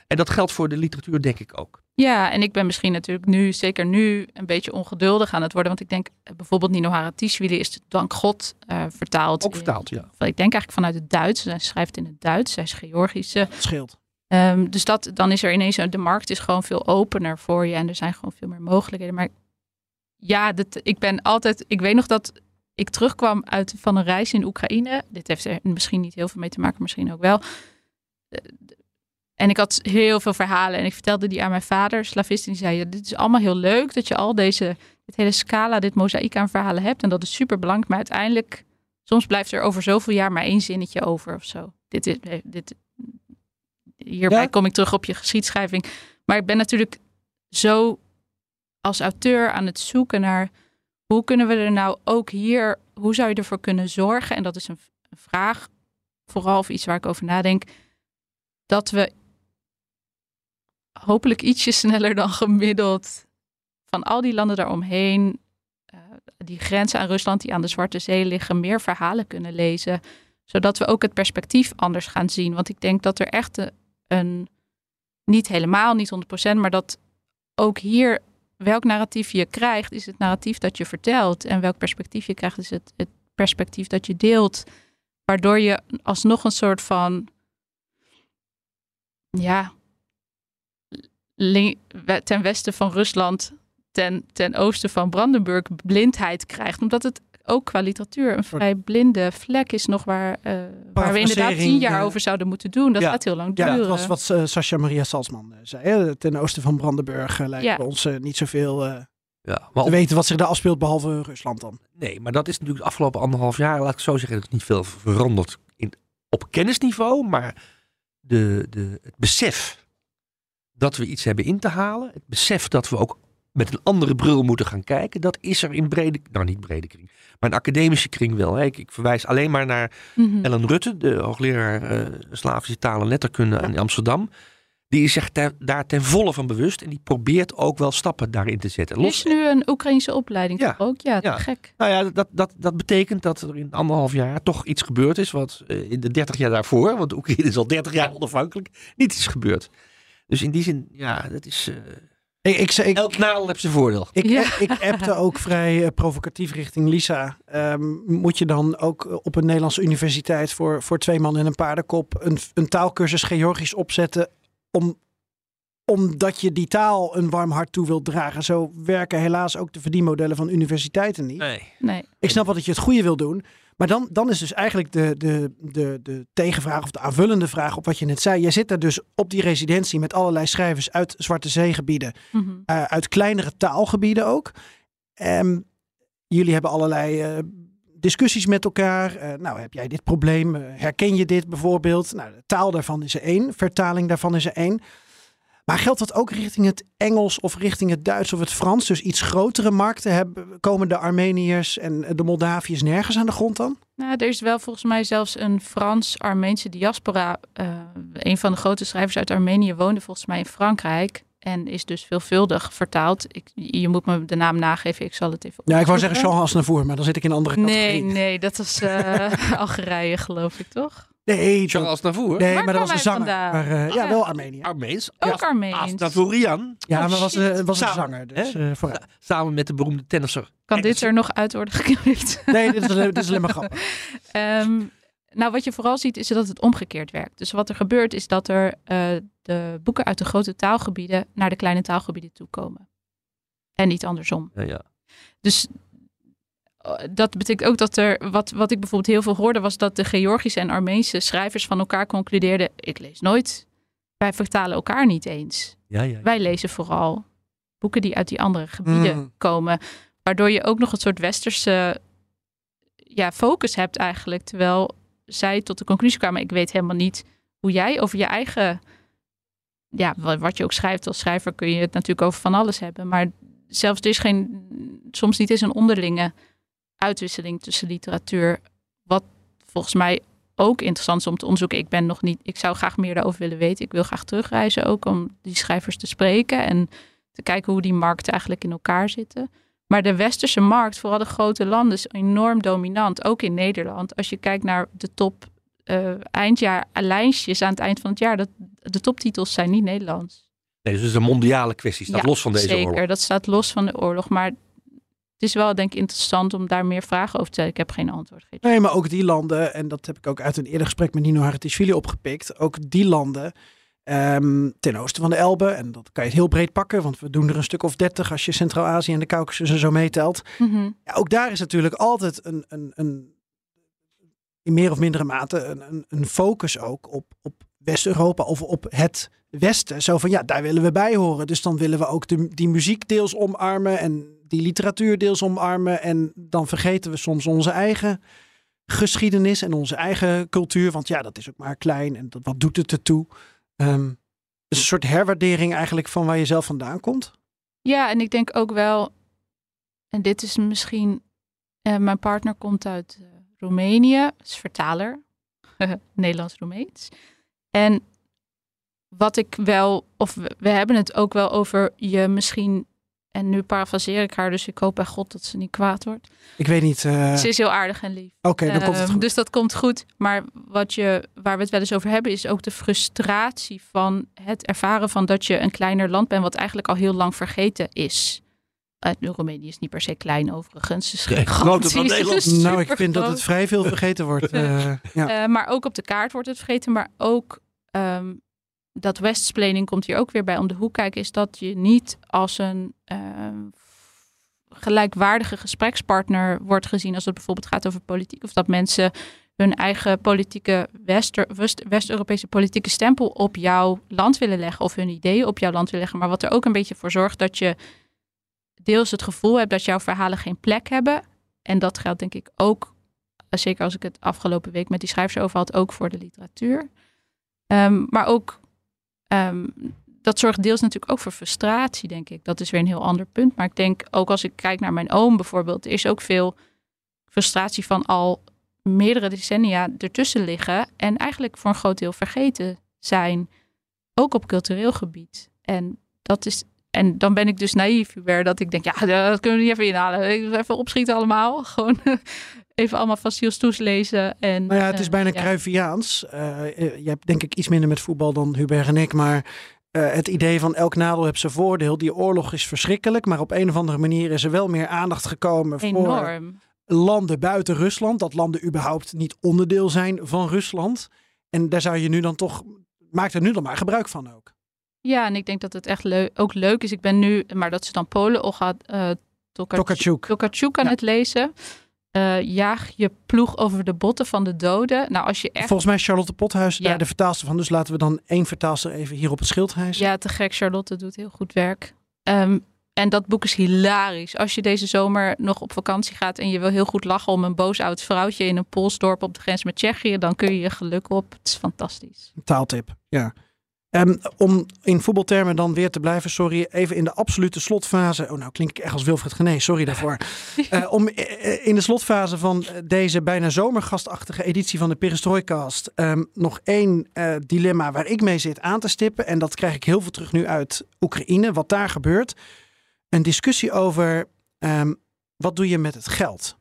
En dat geldt voor de literatuur denk ik ook. Ja, en ik ben misschien natuurlijk nu, zeker nu, een beetje ongeduldig aan het worden. Want ik denk eh, bijvoorbeeld Nino Haratischvili is dank God eh, vertaald. Ook in- vertaald, ja. Ik denk eigenlijk vanuit het Duits. Hij schrijft in het Duits. Hij is Georgische. Het scheelt. Ehm, dus dat, dan is er ineens, een- de markt is gewoon veel opener voor je en er zijn gewoon veel meer mogelijkheden. Maar ja, ik ben altijd, ik weet nog dat ik terugkwam uit, van een reis in Oekraïne. Dit heeft er misschien niet heel veel mee te maken, misschien ook wel. Eh, En ik had heel veel verhalen en ik vertelde die aan mijn vader, slavist. En die zei, ja, dit is allemaal heel leuk dat je al deze, dit hele scala, dit mozaïek aan verhalen hebt. En dat is super belangrijk, maar uiteindelijk, soms blijft er over zoveel jaar maar één zinnetje over of zo. Dit is, dit, hierbij Ja. kom ik terug op je geschiedschrijving. Maar ik ben natuurlijk zo als auteur aan het zoeken naar hoe kunnen we er nou ook hier, hoe zou je ervoor kunnen zorgen? En dat is een, een vraag, vooral of iets waar ik over nadenk, dat we hopelijk ietsje sneller dan gemiddeld van al die landen daaromheen, eh, die grenzen aan Rusland die aan de Zwarte Zee liggen, meer verhalen kunnen lezen. Zodat we ook het perspectief anders gaan zien. Want ik denk dat er echt een, niet helemaal, niet 100%, maar dat ook hier welk narratief je krijgt, is het narratief dat je vertelt. En welk perspectief je krijgt, is het, het perspectief dat je deelt. Waardoor je alsnog een soort van, ja, ten westen van Rusland, ten, ten oosten van Brandenburg, blindheid krijgt. Omdat het ook qua literatuur een vrij blinde vlek is nog waar, eh, waar we inderdaad tien jaar eh, over zouden moeten doen. Dat ja. gaat heel lang Ja, duren. dat was wat eh, Sascha Maria Salzman zei. Hè? Ten oosten van Brandenburg lijkt Ja. ons niet zoveel eh Ja, maar te op- weten wat zich daar afspeelt, behalve Rusland dan. Nee, maar dat is natuurlijk de afgelopen anderhalf jaar, laat ik zo zeggen, er is niet veel veranderd in, op kennisniveau, maar de, de, het besef dat we iets hebben in te halen, het besef dat we ook met een andere bril moeten gaan kijken, dat is er in brede, nou niet brede kring, maar in academische kring wel. Hè. Ik, ik verwijs alleen maar naar Mhm. Ellen Rutte, de hoogleraar eh, Slavische taal en letterkunde in Amsterdam. Die is zich ter- daar ten volle van bewust en die probeert ook wel stappen daarin te zetten. Is nu een Oekraïnse opleiding Ja. toch ook? Ja, Ja. gek. Nou ja, dat, dat, dat betekent dat er in anderhalf jaar toch iets gebeurd is wat eh, in de 30 jaar daarvoor, want Oekraïne is al 30 jaar onafhankelijk, niet is gebeurd. Dus in die zin, ja, dat is. eh, Ik, ik, zei- ik, elk nadeel heeft zijn voordeel. Ik, Ja. ik appte ook vrij eh, provocatief richting Lisa. Ehm, moet je dan ook op een Nederlandse universiteit voor, voor twee man en een paardenkop een, een taalkursus Georgisch opzetten om, omdat je die taal een warm hart toe wilt dragen? Zo werken helaas ook de verdienmodellen van universiteiten niet. Nee. Nee. Ik snap wel dat je het goede wil doen. Maar dan, dan is dus eigenlijk de, de, de, de tegenvraag of de aanvullende vraag op wat je net zei. Jij zit daar dus op die residentie met allerlei schrijvers uit Zwarte Zeegebieden. Mhm. eh, uit kleinere taalgebieden ook. Ehm, jullie hebben allerlei eh, discussies met elkaar. Eh, nou, heb jij dit probleem? Herken je dit bijvoorbeeld? Nou, de taal daarvan is er één. Vertaling daarvan is er één. Maar geldt dat ook richting het Engels of richting het Duits of het Frans? Dus iets grotere markten hebben, komen de Armeniërs en de Moldaviërs nergens aan de grond dan? Nou, er is wel volgens mij zelfs een Frans-Armeense diaspora. Eh, een van de grote schrijvers uit Armenië woonde volgens mij in Frankrijk. En is dus veelvuldig vertaald. Ik, je moet me de naam nageven, ik zal het even Ja, ik wou zeggen. Jean Asnavour, maar dan zit ik in een andere categorie. Nee, nee, dat was eh, Algerije geloof ik toch? Nee, Jean Asnavour. nee Waar maar dat was een zanger. vandaan? Maar, eh, ja, Ja. wel Armenië. Armeens. Ook Armeens. Asnavourian. Ja, Oh, maar was, eh, was een Samen, zanger. Dus, eh. Samen met de beroemde tennisser. Kan dit er nog uit worden geknipt? Nee, dit is, alleen- dit is alleen maar grappig. Ehm, nou, wat je vooral ziet is dat het omgekeerd werkt. Dus wat er gebeurt is dat er eh, de boeken uit de grote taalgebieden naar de kleine taalgebieden toe komen. En niet andersom. Ja, ja. Dus dat betekent ook dat er, wat, wat ik bijvoorbeeld heel veel hoorde, was dat de Georgische en Armeense schrijvers van elkaar concludeerden: ik lees nooit. Wij vertalen elkaar niet eens. Ja, ja. Wij lezen vooral boeken die uit die andere gebieden Mm. komen. Waardoor je ook nog een soort westerse ja, focus hebt eigenlijk. Terwijl zij tot de conclusie kwamen, ik weet helemaal niet hoe jij over je eigen... Ja, wa- wat je ook schrijft als schrijver kun je het natuurlijk over van alles hebben. Maar zelfs er is geen, soms niet eens een onderlinge uitwisseling tussen literatuur. Wat volgens mij ook interessant is om te onderzoeken. Ik ben nog niet, ik zou graag meer daarover willen weten. Ik wil graag terugreizen ook om die schrijvers te spreken en te kijken hoe die markten eigenlijk in elkaar zitten. Maar de westerse markt, vooral de grote landen, is enorm dominant. Ook in Nederland. Als je kijkt naar de top uh, eindjaar lijstjes aan het eind van het jaar, dat, de toptitels zijn niet Nederlands. Nee, dus het is een mondiale kwestie. Staat ja, los van deze zeker, oorlog. dat staat los van de oorlog. Maar het is wel denk ik interessant om daar meer vragen over te stellen. Ik heb geen antwoord gegeven. Nee, maar ook die landen, en dat heb ik ook uit een eerder gesprek met Nino Haratischvili opgepikt. Ook die landen um, ten oosten van de Elbe. En dat kan je het heel breed pakken, want we doen er een stuk of dertig als je Centraal-Azië en de Caucasus en zo meetelt. Mm -hmm. ja, ook daar is natuurlijk altijd een, een, een in meer of mindere mate een, een, een focus ook op, op West-Europa of op het Westen. Zo van ja, daar willen we bij horen. Dus dan willen we ook de, die muziek deels omarmen en die literatuur deels omarmen. En dan vergeten we soms onze eigen geschiedenis en onze eigen cultuur. Want ja, dat is ook maar klein en dat, wat doet het ertoe? Um, is een soort herwaardering eigenlijk van waar je zelf vandaan komt. Ja, en ik denk ook wel, en dit is misschien, uh, mijn partner komt uit uh, Roemenië, is vertaler, Nederlands-Roemeens. En wat ik wel, of we, hebben het ook wel over je misschien, en nu parafraseer ik haar, dus ik hoop bij God dat ze niet kwaad wordt. Ik weet niet. Uh... Ze is heel aardig en lief. Oké, okay, dan uh, komt het goed. Dus dat komt goed. Maar wat je, waar we het wel eens over hebben, is ook de frustratie van het ervaren van dat je een kleiner land bent, wat eigenlijk al heel lang vergeten is. Uh, Roemenië is niet per se klein overigens. Is nee, groter dan Nederland. Nou, ik vind dat het vrij veel vergeten wordt. ja. maar ook op de kaart wordt het vergeten. Maar ook um, dat westsplaining komt hier ook weer bij om de hoek kijken. Is dat je niet als een um, gelijkwaardige gesprekspartner wordt gezien. Als het bijvoorbeeld gaat over politiek. Of dat mensen hun eigen politieke West-Europese politieke stempel op jouw land willen leggen. Of hun ideeën op jouw land willen leggen. Maar wat er ook een beetje voor zorgt dat je deels het gevoel hebt dat jouw verhalen geen plek hebben. En dat geldt denk ik ook, zeker als ik het afgelopen week met die schrijvers over had, ook voor de literatuur. Um, maar ook, um, dat zorgt deels natuurlijk ook voor frustratie, denk ik. Dat is weer een heel ander punt. Maar ik denk ook als ik kijk naar mijn oom bijvoorbeeld, is ook veel frustratie van al meerdere decennia ertussen liggen. En eigenlijk voor een groot deel vergeten zijn, ook op cultureel gebied. En dat is en dan ben ik dus naïef, Hubert, dat ik denk, ja, dat kunnen we niet even inhalen. Even opschieten allemaal. Gewoon even allemaal fossiels toes lezen. En, nou ja, het is bijna uh, Cruyffiaans. Uh, je hebt denk ik iets minder met voetbal dan Hubert en ik, maar uh, het idee van elk nadeel heeft zijn voordeel. Die oorlog is verschrikkelijk, maar op een of andere manier is er wel meer aandacht gekomen Enorm. voor landen buiten Rusland. Dat landen überhaupt niet onderdeel zijn van Rusland. En daar zou je nu dan toch, maakt er nu dan maar gebruik van ook. Ja, en ik denk dat het echt leuk, ook leuk is. Ik ben nu, maar dat ze dan Polen of gaat uh, Tokarczuk. Tokarczuk aan Ja. het lezen. Uh, jaag je ploeg over de botten van de doden. Nou, als je echt... Volgens mij is Charlotte Pothuis Ja. daar de vertaalster van. Dus laten we dan één vertaalster even hier op het schild hijsen. Ja, te gek. Charlotte doet heel goed werk. Ehm, en dat boek is hilarisch. Als je deze zomer nog op vakantie gaat en je wil heel goed lachen om een boos oud vrouwtje in een Poolsdorp op de grens met Tsjechië, dan kun je je geluk op. Het is fantastisch. Taaltip, ja. Ehm, om in voetbaltermen dan weer te blijven, sorry, even in de absolute slotfase. Oh, nou klink ik echt als Wilfred Gené, sorry daarvoor. Eh, om eh, in de slotfase van deze bijna zomergastachtige editie van de Perestroikast ehm, nog één eh, dilemma waar ik mee zit aan te stippen. En dat krijg ik heel veel terug nu uit Oekraïne, wat daar gebeurt. Een discussie over ehm, wat doe je met het geld?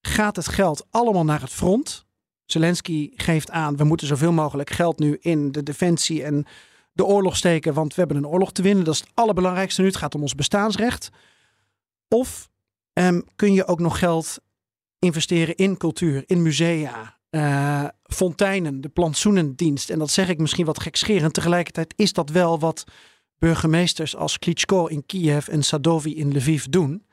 Gaat het geld allemaal naar het front? Zelensky geeft aan, we moeten zoveel mogelijk geld nu in de defensie en de oorlog steken, want we hebben een oorlog te winnen. Dat is het allerbelangrijkste nu. Het gaat om ons bestaansrecht. Of um, kun je ook nog geld investeren in cultuur, in musea, uh, fonteinen, de plantsoenendienst. En dat zeg ik misschien wat gekscherend. Tegelijkertijd is dat wel wat burgemeesters als Klitschko in Kiev en Sadovi in Lviv doen.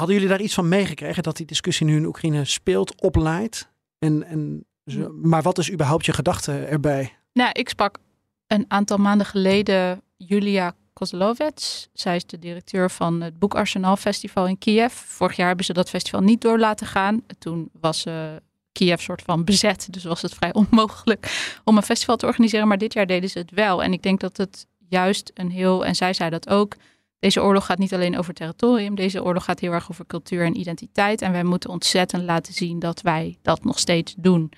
Hadden jullie daar iets van meegekregen dat die discussie nu in Oekraïne speelt, opleidt? En, en, maar wat is überhaupt je gedachte erbij? Nou, ik sprak een aantal maanden geleden Julia Kozlovets. Zij is de directeur van het Boekarsenaal Festival in Kiev. Vorig jaar hebben ze dat festival niet door laten gaan. Toen was uh, Kiev soort van bezet, dus was het vrij onmogelijk om een festival te organiseren. Maar dit jaar deden ze het wel. En ik denk dat het juist een heel, en zij zei dat ook, deze oorlog gaat niet alleen over territorium. Deze oorlog gaat heel erg over cultuur en identiteit. En wij moeten ontzettend laten zien dat wij dat nog steeds doen.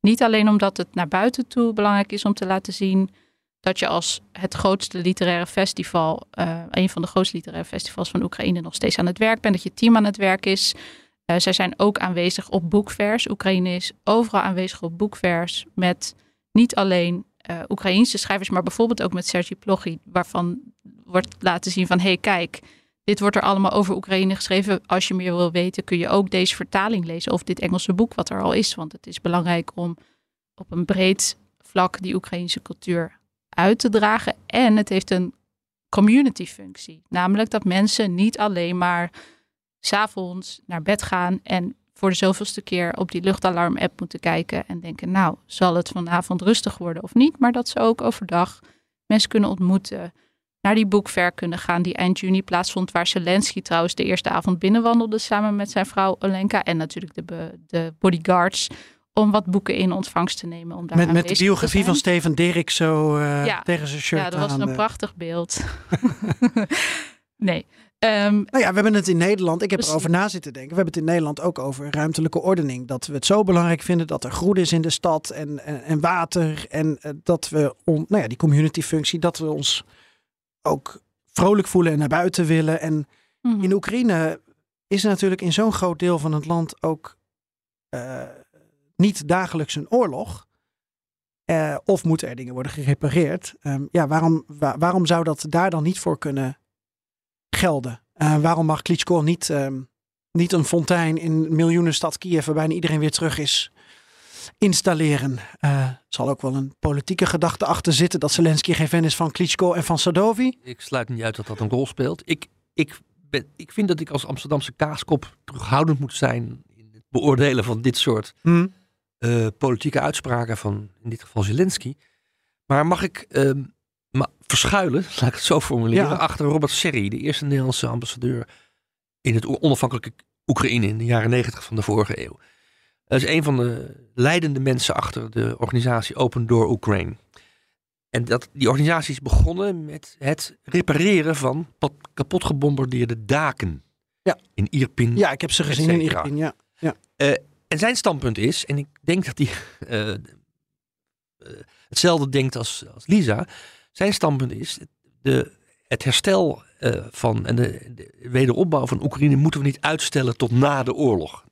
Niet alleen omdat het naar buiten toe belangrijk is om te laten zien dat je als het grootste literaire festival, uh, een van de grootste literaire festivals van Oekraïne, nog steeds aan het werk bent. Dat je team aan het werk is. Uh, zij zijn ook aanwezig op boekvers. Oekraïne is overal aanwezig op boekvers met niet alleen uh, Oekraïnse schrijvers, maar bijvoorbeeld ook met Sergi Plochy, waarvan wordt laten zien van hé hey, kijk, dit wordt er allemaal over Oekraïne geschreven. Als je meer wil weten, kun je ook deze vertaling lezen of dit Engelse boek wat er al is. Want het is belangrijk om op een breed vlak die Oekraïnse cultuur uit te dragen. En het heeft een community functie. Namelijk dat mensen niet alleen maar s'avonds naar bed gaan en voor de zoveelste keer op die luchtalarm-app moeten kijken en denken, nou, zal het vanavond rustig worden of niet? Maar dat ze ook overdag mensen kunnen ontmoeten, naar die boekver kunnen gaan die eind juni plaatsvond, waar Zelensky trouwens de eerste avond binnenwandelde samen met zijn vrouw Olenka en natuurlijk de, de bodyguards om wat boeken in ontvangst te nemen. Om daar met, met de biografie van Steven Dirk zo uh, ja. tegen zijn shirt Ja, dat was een prachtig beeld. nee. Um, nou ja, we hebben het in Nederland, ik heb erover na zitten denken, we hebben het in Nederland ook over ruimtelijke ordening. Dat we het zo belangrijk vinden dat er groen is in de stad en, en, en water. En uh, dat we, on, nou ja, die community functie, dat we ons ook vrolijk voelen en naar buiten willen. En mm -hmm. in Oekraïne is er natuurlijk in zo'n groot deel van het land ook uh, niet dagelijks een oorlog. Uh, of moeten er dingen worden gerepareerd? Um, ja, waarom, waar, waarom zou dat daar dan niet voor kunnen gelden? Uh, waarom mag Klitschko niet, um, niet een fontein in miljoenenstad Kiev, waarbij iedereen weer terug is, installeren? Uh, zal ook wel een politieke gedachte achter zitten dat Zelensky geen fan is van Klitschko en van Sadovi? Ik sluit niet uit dat dat een rol speelt. Ik, ik, ben, ik vind dat ik als Amsterdamse kaaskop terughoudend moet zijn in het beoordelen van dit soort hmm. uh, politieke uitspraken van in dit geval Zelensky. Maar mag ik uh, ma verschuilen, laat ik het zo formuleren, Ja. achter Robert Serry, de eerste Nederlandse ambassadeur in het onafhankelijke Oekraïne in de jaren negentig van de vorige eeuw. Dat is een van de leidende mensen achter de organisatie Open Door Ukraine. En dat, die organisatie is begonnen met het repareren van kapot gebombardeerde daken. Ja. In Irpin. Ja, ik heb ze gezien in Irpin, ja. ja. Uh, en zijn standpunt is, en ik denk dat hij uh, uh, hetzelfde denkt als, als Lisa. Zijn standpunt is, de, het herstel van en de, de, wederopbouw van Oekraïne moeten we niet uitstellen tot na de oorlog.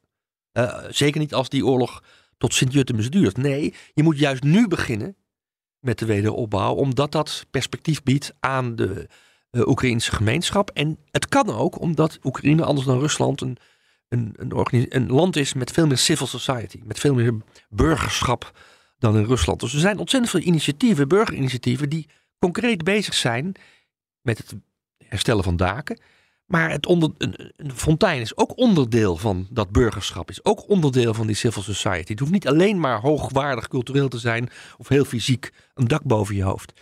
Uh, zeker niet als die oorlog tot Sint-Jutemus duurt. Nee, je moet juist nu beginnen met de wederopbouw, omdat dat perspectief biedt aan de uh, Oekraïnse gemeenschap. En het kan ook omdat Oekraïne, anders dan Rusland, een, een, een, een land is met veel meer civil society, met veel meer burgerschap dan in Rusland. Dus er zijn ontzettend veel initiatieven, burgerinitiatieven, die concreet bezig zijn met het herstellen van daken. Maar het onder, een, een, fontein is ook onderdeel van dat burgerschap. Is ook onderdeel van die civil society. Het hoeft niet alleen maar hoogwaardig cultureel te zijn. Of heel fysiek een dak boven je hoofd.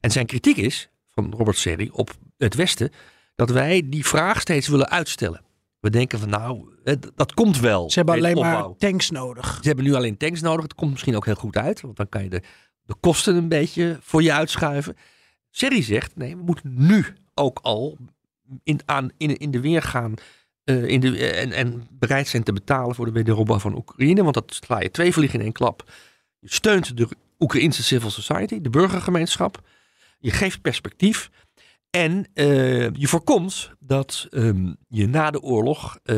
En zijn kritiek is, van Robert Serri, op het Westen. Dat wij die vraag steeds willen uitstellen. We denken van nou, dat komt wel. Ze hebben alleen opbouw. maar tanks nodig. Ze hebben nu alleen tanks nodig. Het komt misschien ook heel goed uit. Want dan kan je de, de kosten een beetje voor je uitschuiven. Serri zegt, nee, we moeten nu ook al in, aan, in, in de weer gaan uh, in de, en, en bereid zijn te betalen voor de wederopbouw van Oekraïne. Want dat sla je twee vliegen in één klap. Je steunt de Oekraïnse civil society, de burgergemeenschap. Je geeft perspectief. En uh, je voorkomt dat um, je na de oorlog uh,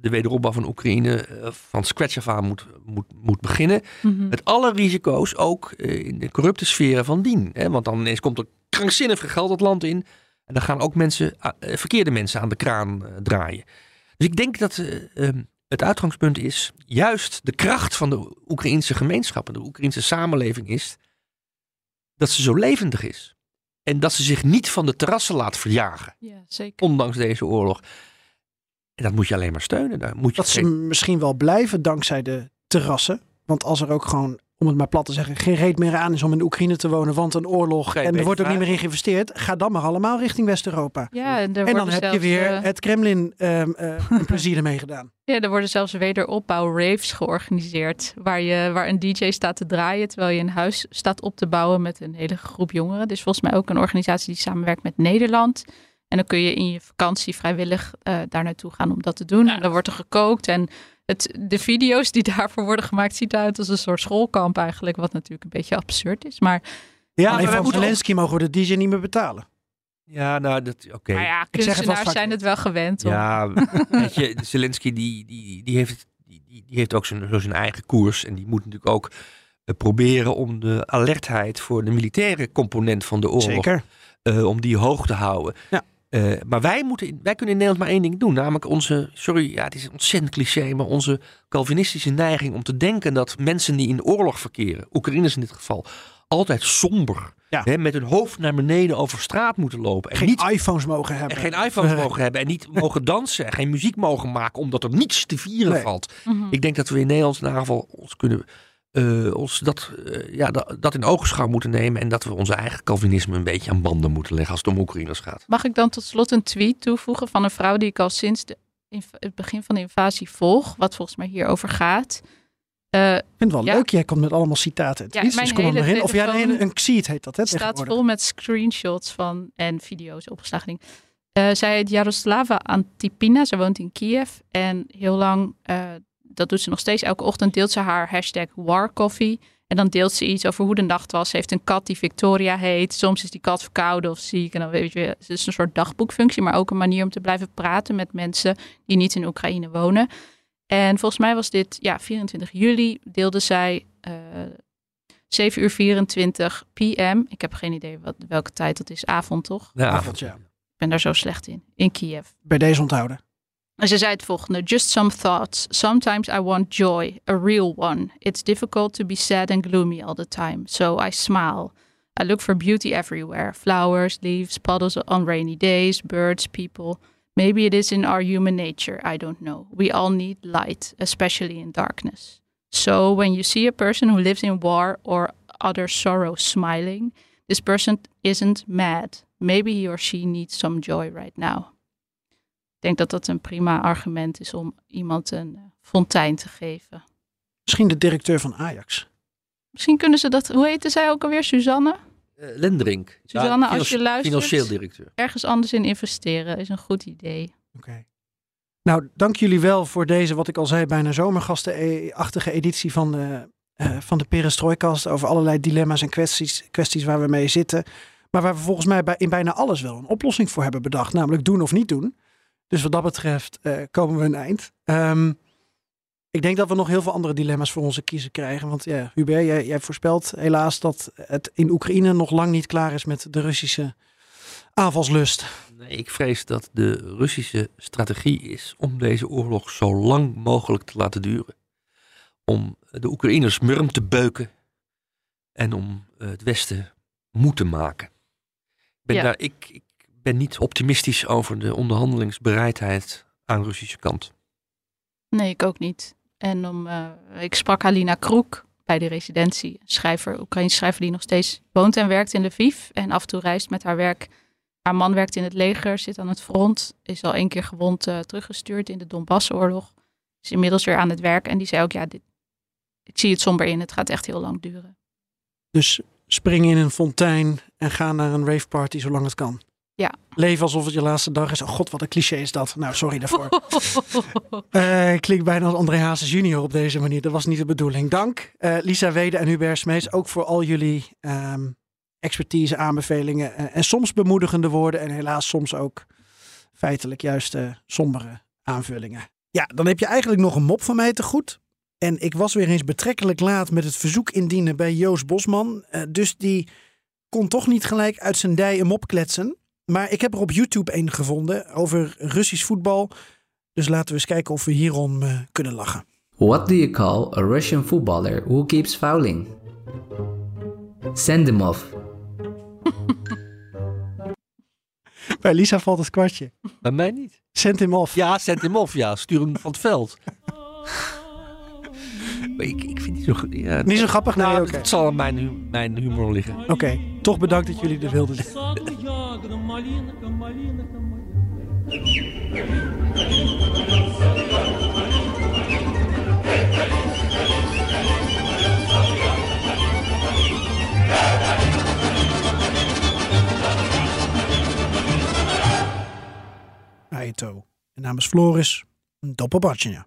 de wederopbouw van Oekraïne uh, van scratch af aan moet, moet, moet beginnen. Mm -hmm. Met alle risico's ook in de corrupte sferen van dien. Hè? Want dan ineens komt er krankzinnig veel geld het land in. En dan gaan ook mensen, verkeerde mensen aan de kraan draaien. Dus ik denk dat um, het uitgangspunt is juist de kracht van de Oekraïnse gemeenschap en de Oekraïnse samenleving is dat ze zo levendig is. En dat ze zich niet van de terrassen laat verjagen. Ja, zeker. Ondanks deze oorlog. En dat moet je alleen maar steunen. Daar moet je dat ze misschien wel blijven dankzij de terrassen. Want als er ook gewoon, om het maar plat te zeggen, geen reet meer aan is om in Oekraïne te wonen, want een oorlog Geen en er wordt ook niet meer in geïnvesteerd, ga dan maar allemaal richting West-Europa. Ja, en, er En dan heb je weer eh, het Kremlin um, uh, een plezier ermee gedaan. Ja, er worden zelfs wederopbouw-raves georganiseerd. Waar, je, waar een DJ staat te draaien terwijl je een huis staat op te bouwen met een hele groep jongeren. Dus volgens mij ook een organisatie die samenwerkt met Nederland. En dan kun je in je vakantie vrijwillig uh, daar naartoe gaan om dat te doen. En dan wordt er gekookt. En het, de video's die daarvoor worden gemaakt, ziet eruit als een soort schoolkamp eigenlijk. Wat natuurlijk een beetje absurd is. Maar Ja, maar alleen wij van moeten Zelensky mogen we de DJ niet meer betalen. Ja, nou, dat, oké. Maar ja, Ik zeg het wel kunstenaars zijn het wel gewend. om- Ja, weet je, Zelensky die, die, die, heeft, die, die die heeft ook zijn, zo zijn eigen koers. En die moet natuurlijk ook eh, proberen om de alertheid voor de militaire component van de oorlog, Zeker. eh, om die hoog te houden. Ja. Eh, maar wij, moeten, wij kunnen in Nederland maar één ding doen. Namelijk onze, sorry, ja, het is een ontzettend cliché, maar onze Calvinistische neiging om te denken dat mensen die in oorlog verkeren, Oekraïners in dit geval, altijd somber, Ja. hè, met hun hoofd naar beneden over straat moeten lopen. En Geen niet iPhones mogen hebben. en geen iPhones mogen hebben en niet mogen dansen en geen muziek mogen maken omdat er niets te vieren Nee. valt. Mhm. Ik denk dat we in Nederland in ieder geval ons kunnen eh, ons dat, eh, ja, dat, dat in ogenschouw moeten nemen en dat we onze eigen Calvinisme een beetje aan banden moeten leggen als het om Oekraïners gaat. Mag ik dan tot slot een tweet toevoegen van een vrouw die ik al sinds de, inv- het begin van de invasie volg, wat volgens mij hierover gaat. Eh, Ik vind het wel Ja. leuk. Jij komt met allemaal citaten. en Ja, dus kom er hele maar in. Of jij telefoon een, een Xeed heet dat, hè? Het staat vol met screenshots van en video's opgeslagen dingen. Eh, zij heet Jaroslava Antipina. Ze woont in Kiev. En heel lang, eh, dat doet ze nog steeds. Elke ochtend deelt ze haar hashtag warcoffee. En dan deelt ze iets over hoe de nacht was. Ze heeft een kat die Victoria heet. Soms is die kat verkouden of ziek. En dan weet je, het is een soort dagboekfunctie. Maar ook een manier om te blijven praten met mensen die niet in Oekraïne wonen. En volgens mij was dit, ja, 24 juli deelde zij eh 7 uur 24 pm. Ik heb geen idee wat, welke tijd dat is. Avond toch? Ja, Avond, ja. Ik ben daar zo slecht in. In Kiev. Bij deze onthouden. Ze zei het volgende. Just some thoughts. Sometimes I want joy. A real one. It's difficult to be sad and gloomy all the time. So I smile. I look for beauty everywhere. Flowers, leaves, puddles on rainy days, birds, people. Maybe it is in our human nature. I don't know. We all need light, especially in darkness. So when you see a person who lives in war or other sorrow smiling, this person isn't mad. Maybe he or she needs some joy right now. Ik denk dat dat een prima argument is om iemand een eh, fontein te geven. Misschien de directeur van Ajax. Misschien kunnen ze dat, hoe heette zij ook alweer, Suzanne? Eh, Lendrink. Suzanne, als je luistert. Financieel directeur. Ergens anders in investeren is een goed idee. Oké. Nou, dank jullie wel voor deze, wat ik al zei, bijna zomergastenachtige editie van de, eh, van de Perestrooikast. Over allerlei dilemma's en kwesties, kwesties waar we mee zitten. Maar waar we volgens mij bij, in bijna alles wel een oplossing voor hebben bedacht. Namelijk doen of niet doen. Dus wat dat betreft eh, komen we een eind. Ehm, ik denk dat we nog heel veel andere dilemma's voor onze kiezer krijgen. Want ja, Hubert, jij, jij voorspelt helaas dat het in Oekraïne nog lang niet klaar is met de Russische aanvalslust. Nee, ik vrees dat de Russische strategie is om deze oorlog zo lang mogelijk te laten duren. Om de Oekraïners murm te beuken en om eh, het Westen moe te maken. Ik ben, Ja. daar, ik, ik ben niet optimistisch over de onderhandelingsbereidheid aan de Russische kant. Nee, ik ook niet. En om, eh, ik sprak Halina Kroek bij de residentie. Een schrijver, Oekraïns schrijver die nog steeds woont en werkt in Lviv. En af en toe reist met haar werk. Haar man werkt in het leger, zit aan het front. Is al één keer gewond eh, teruggestuurd in de Donbassoorlog. Is inmiddels weer aan het werk. En die zei ook, ja, dit, ik zie het somber in. Het gaat echt heel lang duren. Dus spring in een fontein en ga naar een raveparty zolang het kan. Ja. Leef alsof het je laatste dag is. Oh god, wat een cliché is dat. Nou, sorry daarvoor. Eh, ik klink bijna als André Hazes junior op deze manier. Dat was niet de bedoeling. Dank eh, Lisa Wede en Hubert Smees ook voor al jullie ehm, expertise, aanbevelingen en, en soms bemoedigende woorden en helaas soms ook feitelijk juist eh, sombere aanvullingen. Ja, dan heb je eigenlijk nog een mop van mij te goed. En ik was weer eens betrekkelijk laat met het verzoek indienen bij Joost Bosman. Eh, dus die kon toch niet gelijk uit zijn dij een mop kletsen. Maar ik heb er op YouTube een gevonden over Russisch voetbal. Dus laten we eens kijken of we hierom eh, kunnen lachen. What do you call a Russian footballer who keeps fouling? Send him off. Bij Lisa valt het kwartje. Bij mij niet. Send him off. Ja, zend hem op. Ja, stuur hem van het veld. Ik, ik vind het niet zo. Ja, Niet zo grappig? Nee, nou. Het zal aan mijn, mijn humor liggen. Oké, toch bedankt dat jullie er wilden zijn. Aito. En namens Floris, een doppelbatje.